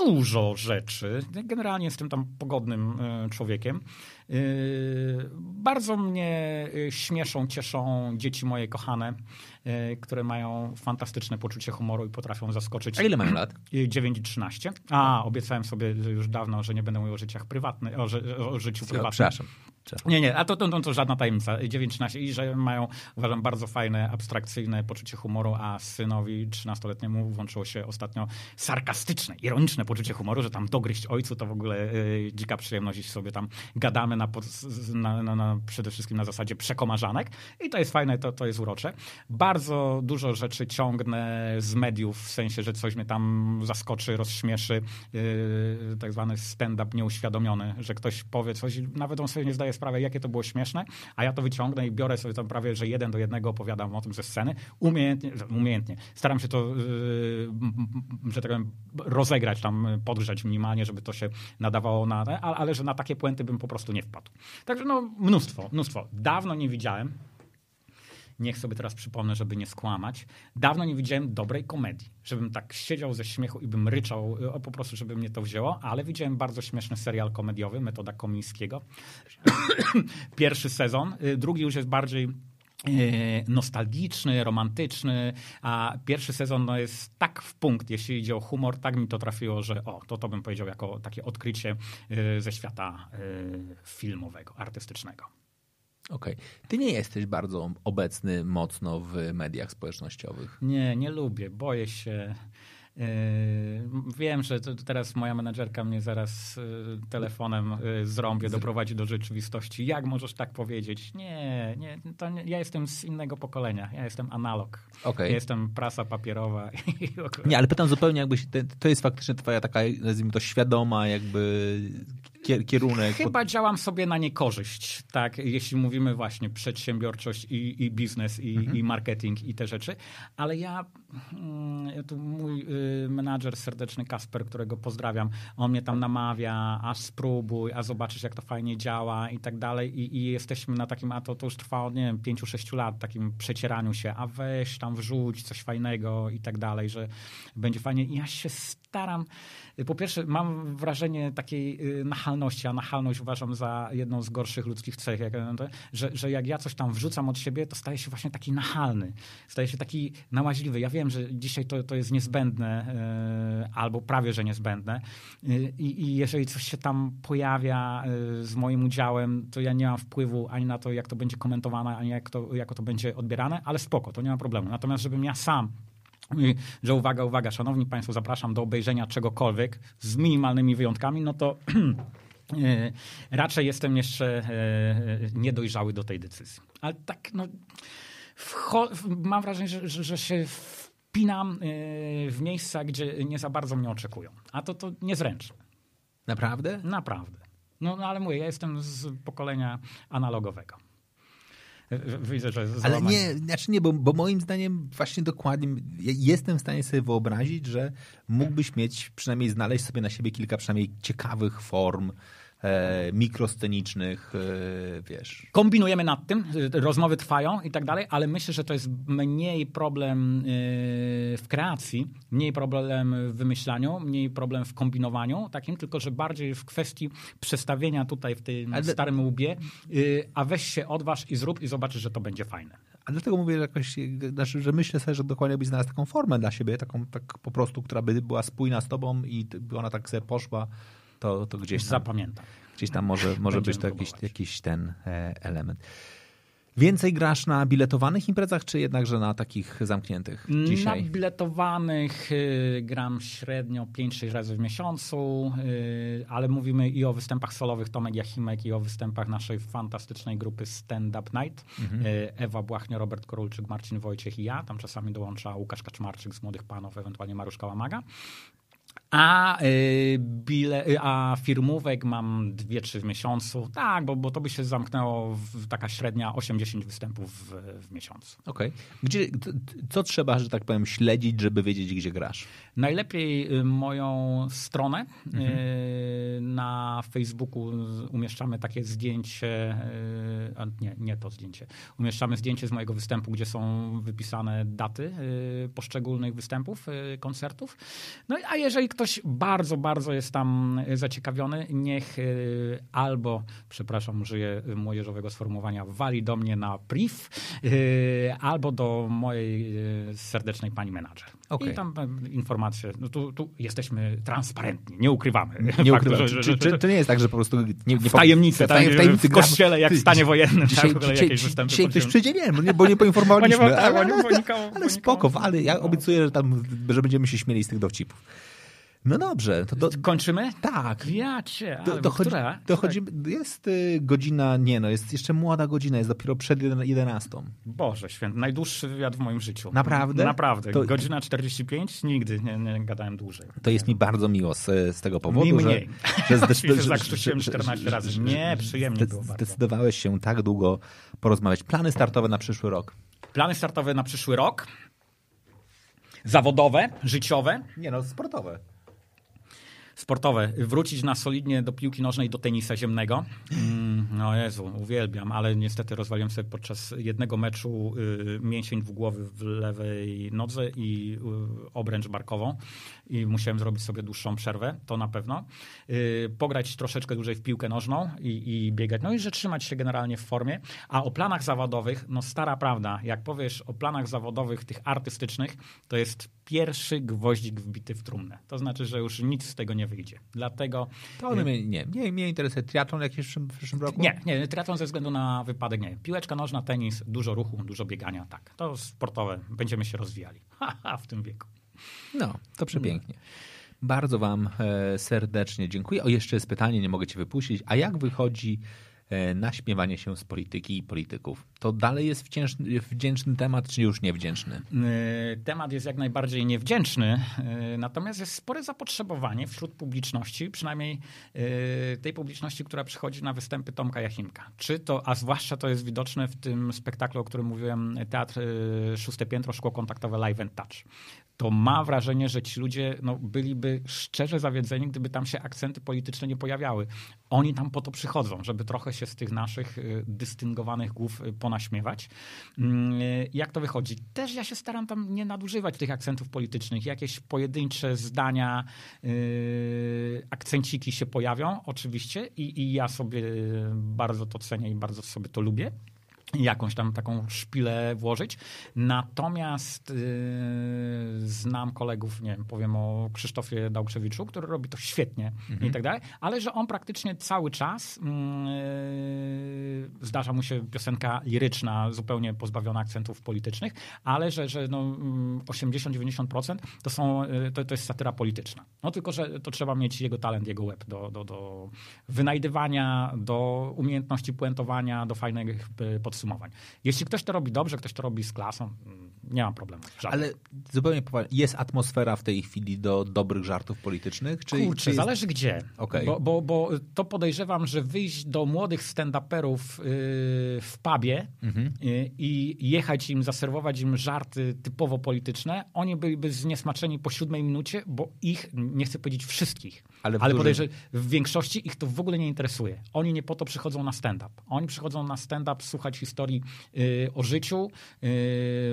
Dużo rzeczy. Generalnie jestem tam pogodnym e, człowiekiem. Yy, bardzo mnie yy, śmieszą, cieszą dzieci moje kochane, które mają fantastyczne poczucie humoru i potrafią zaskoczyć. A ile mają lat? 9 i 13. A, obiecałem sobie już dawno, że nie będę mówił o życiach prywatnych, o, ży o życiu prywatnym. Przepraszam. Nie, nie, a to, to, to, żadna tajemnica. 9-13 i że mają, uważam, bardzo fajne, abstrakcyjne poczucie humoru, a synowi 13-letniemu włączyło się ostatnio sarkastyczne, ironiczne poczucie humoru, że tam dogryźć ojcu to w ogóle yy, dzika przyjemność, jeśli sobie tam gadamy na, na, na, na, przede wszystkim na zasadzie przekomarzanek i to jest fajne, to, to jest urocze. Bardzo dużo rzeczy ciągnę z mediów, w sensie, że coś mnie tam zaskoczy, rozśmieszy, yy, tak zwany stand-up nieuświadomiony, że ktoś powie coś, nawet on sobie nie zdaje sprawy, jakie to było śmieszne, a ja to wyciągnę i biorę sobie tam prawie, że jeden do jednego opowiadam o tym ze sceny, umiejętnie, umiejętnie. Staram się to, yy, że tak powiem, rozegrać tam, podgrzać minimalnie, żeby to się nadawało na, ale, ale że na takie puenty bym po prostu nie wpadł. Także no mnóstwo, mnóstwo. Dawno nie widziałem, niech sobie teraz przypomnę, żeby nie skłamać. Dawno nie widziałem dobrej komedii, żebym tak siedział ze śmiechu i bym ryczał, o, po prostu, żeby mnie to wzięło, ale widziałem bardzo śmieszny serial komediowy, Metoda Komińskiego. *coughs* Pierwszy sezon, y, drugi już jest bardziej y, nostalgiczny, romantyczny, a pierwszy sezon no, jest tak w punkt, jeśli idzie o humor, tak mi to trafiło, że o, to to bym powiedział jako takie odkrycie y, ze świata filmowego, artystycznego. Okej. Okay. Ty nie jesteś bardzo obecny mocno w mediach społecznościowych. Nie, nie lubię. Boję się. Yy, wiem, że teraz moja menedżerka mnie zaraz yy, telefonem yy, zrąbie, doprowadzi do rzeczywistości. Jak możesz tak powiedzieć? Nie, nie, to nie, ja jestem z innego pokolenia. Ja jestem analog. Okay. Ja jestem prasa papierowa. *laughs* nie, ale pytam zupełnie jakbyś, to jest faktycznie twoja taka, nazwijmy to świadoma jakby kierunek. Chyba działam sobie na niekorzyść, tak, jeśli mówimy właśnie przedsiębiorczość i, i biznes, i, mhm. i, marketing i te rzeczy, ale ja, mm, tu mój y, menadżer serdeczny Kasper, którego pozdrawiam, on mnie tam namawia, a spróbuj, a zobaczysz jak to fajnie działa i tak dalej i, i jesteśmy na takim, a to, to już trwało, nie wiem, pięciu, sześciu lat, takim przecieraniu się, a weź tam wrzuć coś fajnego i tak dalej, że będzie fajnie. I ja się staram, po pierwsze mam wrażenie takiej y, nachalności, a nachalność uważam za jedną z gorszych ludzkich cech, jak, że, że jak ja coś tam wrzucam od siebie, to staje się właśnie taki nachalny, staje się taki nałaźliwy. Ja wiem, że dzisiaj to, to jest niezbędne, y, albo prawie, że niezbędne y, I, i jeżeli coś się tam pojawia z moim udziałem, to ja nie mam wpływu ani na to, jak to będzie komentowane, ani jak to, jak to będzie odbierane, ale spoko, to nie ma problemu. Natomiast żebym ja sam że uwaga, uwaga, szanowni państwo, zapraszam do obejrzenia czegokolwiek z minimalnymi wyjątkami, no to e, *clears throat* raczej jestem jeszcze e, niedojrzały do tej decyzji. Ale tak, no, mam wrażenie, że, że, że się wpinam e, w miejsca, gdzie nie za bardzo mnie oczekują. A to, to niezręczne. Naprawdę? Naprawdę. No, no ale mówię, ja jestem z pokolenia analogowego. Widzę, że Ale nie, znaczy nie, bo, bo moim zdaniem właśnie dokładnie jestem w stanie sobie wyobrazić, że mógłbyś mieć, przynajmniej znaleźć sobie na siebie kilka przynajmniej ciekawych form, e, mikroscenicznych, e, wiesz. Kombinujemy nad tym, rozmowy trwają i tak dalej, ale myślę, że to jest mniej problem e, w kreacji, mniej problem w wymyślaniu, mniej problem w kombinowaniu takim, tylko że bardziej w kwestii przestawienia tutaj w tym ale... starym łbie, e, a weź się odważ i zrób i zobaczysz, że to będzie fajne. A dlatego mówię, że, jakoś, znaczy, że myślę sobie, że dokładnie byś znalazł taką formę dla siebie, taką tak po prostu, która by była spójna z tobą i by ona tak sobie poszła to, to gdzieś tam, Zapamiętam. Gdzieś tam może, może być to jakiś, jakiś ten e, element. Więcej grasz na biletowanych imprezach, czy jednakże na takich zamkniętych dzisiaj? Na biletowanych y, gram średnio 5-6 razy w miesiącu, y, ale mówimy i o występach solowych Tomek Jachimek, i o występach naszej fantastycznej grupy Stand Up Night. Mhm. Y, Ewa Błachnia, Robert Korulczyk, Marcin Wojciech i ja. Tam czasami dołącza Łukasz Kaczmarczyk z Młodych Panów, ewentualnie Maruszka Łamaga. A, y, bile, y, a firmówek mam dwie, trzy w miesiącu. Tak, bo, bo to by się zamknęło w taka średnia 8-10 występów w, w miesiącu. Okej. Okay. Co trzeba, że tak powiem, śledzić, żeby wiedzieć, gdzie grasz? Najlepiej y, moją stronę. Mhm. Na Facebooku umieszczamy takie zdjęcie, nie, nie to zdjęcie. Umieszczamy zdjęcie z mojego występu, gdzie są wypisane daty poszczególnych występów, koncertów. No a jeżeli ktoś bardzo, bardzo jest tam zaciekawiony, niech y, albo, przepraszam, użyję młodzieżowego sformułowania, wali do mnie na priv, y, albo do mojej y, serdecznej pani menadżer. Okay. I tam informacje, no tu, tu jesteśmy transparentni, nie ukrywamy. Nie ukrywamy. Czy, czy, czy, to nie jest tak, że po prostu... Nie, nie w tajemnicy, tak, w, tajemnicy w kościele, jak w stanie wojennym. Dzisiaj, tak, dzisiaj, dzisiaj, dzisiaj ktoś przyjdzie, nie, bo nie, bo nie poinformowaliśmy. bo nie, tak, ale, ale, ale spoko, ale ja obiecuję, że, tam, że będziemy się śmieli z tych dowcipów. No dobrze. To do... Kończymy? Tak. Ja cię. Do, dochodzi, dochodzi, jest y, godzina, nie no, jest jeszcze młoda godzina, jest dopiero przed 11. Boże święty, najdłuższy wywiad w moim życiu. Naprawdę? Naprawdę. To... Godzina 45? Nigdy nie, nie gadałem dłużej. To jest mi bardzo miło z, z tego powodu, Mi mniej. że... *laughs* że, że, zakrztusiłem 14 razy. Nie, przyjemnie było bardzo. Zdecydowałeś się tak długo porozmawiać. Plany startowe na przyszły rok? Plany startowe na przyszły rok? Zawodowe, życiowe? Nie no, sportowe sportowe. Wrócić na solidnie do piłki nożnej, do tenisa ziemnego. Mm, no Jezu, uwielbiam, ale niestety rozwaliłem sobie podczas jednego meczu y, mięsień dwugłowy w lewej nodze i y, obręcz barkową i musiałem zrobić sobie dłuższą przerwę, to na pewno. Y, pograć troszeczkę dłużej w piłkę nożną i, i biegać, no i że trzymać się generalnie w formie. A o planach zawodowych, no stara prawda, jak powiesz o planach zawodowych, tych artystycznych, to jest pierwszy gwoździk wbity w trumnę. To znaczy, że już nic z tego nie wyjdzie. Dlatego... To one mnie, nie, nie, mnie interesuje triatlon jakiś w przyszłym roku? Nie, nie, triatlon ze względu na wypadek nie. Piłeczka nożna, tenis, dużo ruchu, dużo biegania, tak. To sportowe, będziemy się rozwijali. *laughs* Ha, w tym wieku. No, to przepięknie. Bardzo wam e, serdecznie dziękuję. O, jeszcze jest pytanie, nie mogę cię wypuścić. A jak wychodzi e, naśmiewanie się z polityki i polityków. To dalej jest wdzięczny, wdzięczny temat, czy już niewdzięczny? E, temat jest jak najbardziej niewdzięczny, natomiast jest spore zapotrzebowanie wśród publiczności, przynajmniej tej publiczności, która przychodzi na występy Tomka Jachimka. Czy to, a zwłaszcza to jest widoczne w tym spektaklu, o którym mówiłem, Teatr Szóste Piętro, Szkło Kontaktowe Live and Touch to ma wrażenie, że ci ludzie no, byliby szczerze zawiedzeni, gdyby tam się akcenty polityczne nie pojawiały. Oni tam po to przychodzą, żeby trochę się z tych naszych y, dystyngowanych głów y, ponaśmiewać. Mm, y, jak to wychodzi? Też ja się staram tam nie nadużywać tych akcentów politycznych. Jakieś pojedyncze zdania, akcenciki się pojawią oczywiście i, i ja sobie bardzo to cenię i bardzo sobie to lubię jakąś tam taką szpilę włożyć. Natomiast yy, znam kolegów, nie wiem, powiem o Krzysztofie Dałkrzewiczu, który robi to świetnie mhm. i tak dalej, ale że on praktycznie cały czas yy, zdarza mu się piosenka liryczna, zupełnie pozbawiona akcentów politycznych, ale że, że no, 80-90% to, są, yy, to, to jest satyra polityczna. No tylko, że to trzeba mieć jego talent, jego łeb do, do, do wynajdywania, do umiejętności puentowania, do fajnych yy, podsumowań. Jeśli ktoś to robi dobrze, ktoś to robi z klasą, mm, nie mam problemu. Ale zupełnie poważnie, jest atmosfera w tej chwili do dobrych żartów politycznych? Czy, Kurczę, czy jest... zależy gdzie. Okay. Bo, bo, bo to podejrzewam, że wyjść do młodych stand-uperów yy, w pubie mhm. yy, i jechać im, zaserwować im żarty typowo polityczne, oni byliby zniesmaczeni po siódmej minucie, bo ich, nie chcę powiedzieć wszystkich, ale, ale podejrzewam, w większości ich to w ogóle nie interesuje. Oni nie po to przychodzą na stand-up. Oni przychodzą na stand-up słuchać historii yy, o życiu, yy,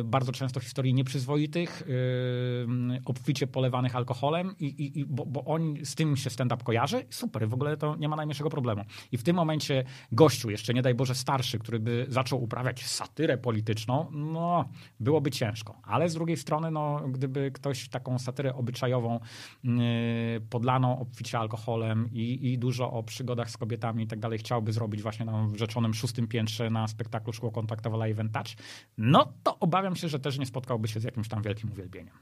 bardzo często historii nieprzyzwoitych, yy, obficie polewanych alkoholem, i, i, i bo, bo oni z tym się stand-up kojarzy. Super, w ogóle to nie ma najmniejszego problemu. I w tym momencie gościu, jeszcze nie daj Boże starszy, który by zaczął uprawiać satyrę polityczną, no byłoby ciężko. Ale z drugiej strony, no, gdyby ktoś taką satyrę obyczajową podlaną obficie alkoholem i, i dużo o przygodach z kobietami i tak dalej chciałby zrobić właśnie na rzeczonym szóstym piętrze na spektaklu Szkło Kontaktowe Live and Touch, no to obawiam się, że też nie spotkałby się z jakimś tam wielkim uwielbieniem.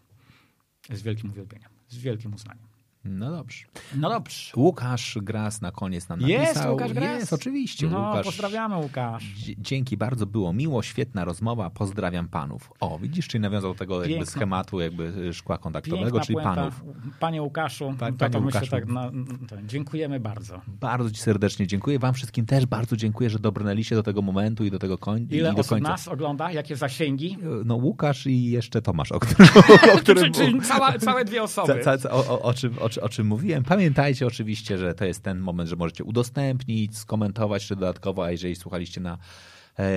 Z wielkim uwielbieniem, z wielkim uznaniem. No dobrze. No dobrze. Łukasz Gras na koniec nam napisał. Jest Łukasz Gras? Jest, oczywiście. No, Łukasz. pozdrawiamy Łukasz. Dzięki, bardzo było miło, świetna rozmowa, pozdrawiam panów. O, widzisz, czyli nawiązał do tego jakby schematu jakby szkła kontaktowego, Piękna czyli puenta. panów. Panie Łukaszu, pa, panie to Łukaszu. Tak na, to dziękujemy bardzo. Bardzo ci serdecznie dziękuję. Wam wszystkim też bardzo dziękuję, że dobrnęliście do tego momentu i do tego końca. Ile do osób końca. nas ogląda? Jakie zasięgi? No Łukasz i jeszcze Tomasz, o którym... O *laughs* którym czyli, czyli cała, całe dwie osoby. Ca, ca, o, o, o, czym, o, o czym mówiłem. Pamiętajcie oczywiście, że to jest ten moment, że możecie udostępnić, skomentować jeszcze dodatkowo, a jeżeli słuchaliście na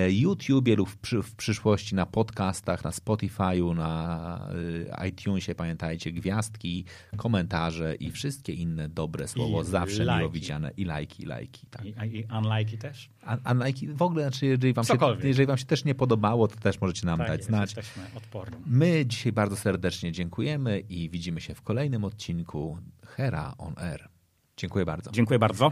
YouTubie lub w, przyszłości na podcastach, na Spotify'u, na e, iTunesie, pamiętajcie, gwiazdki, komentarze i wszystkie inne dobre słowo, I zawsze lajki. miło widziane i lajki, i lajki. Tak. I, I unlajki też? Unlajki w ogóle, znaczy jeżeli wam, się, jeżeli wam się też nie podobało, to też możecie nam tak dać jest, znać. Jesteśmy odporni. My dzisiaj bardzo serdecznie dziękujemy i widzimy się w kolejnym odcinku Hera on Air. Dziękuję bardzo. Dziękuję bardzo.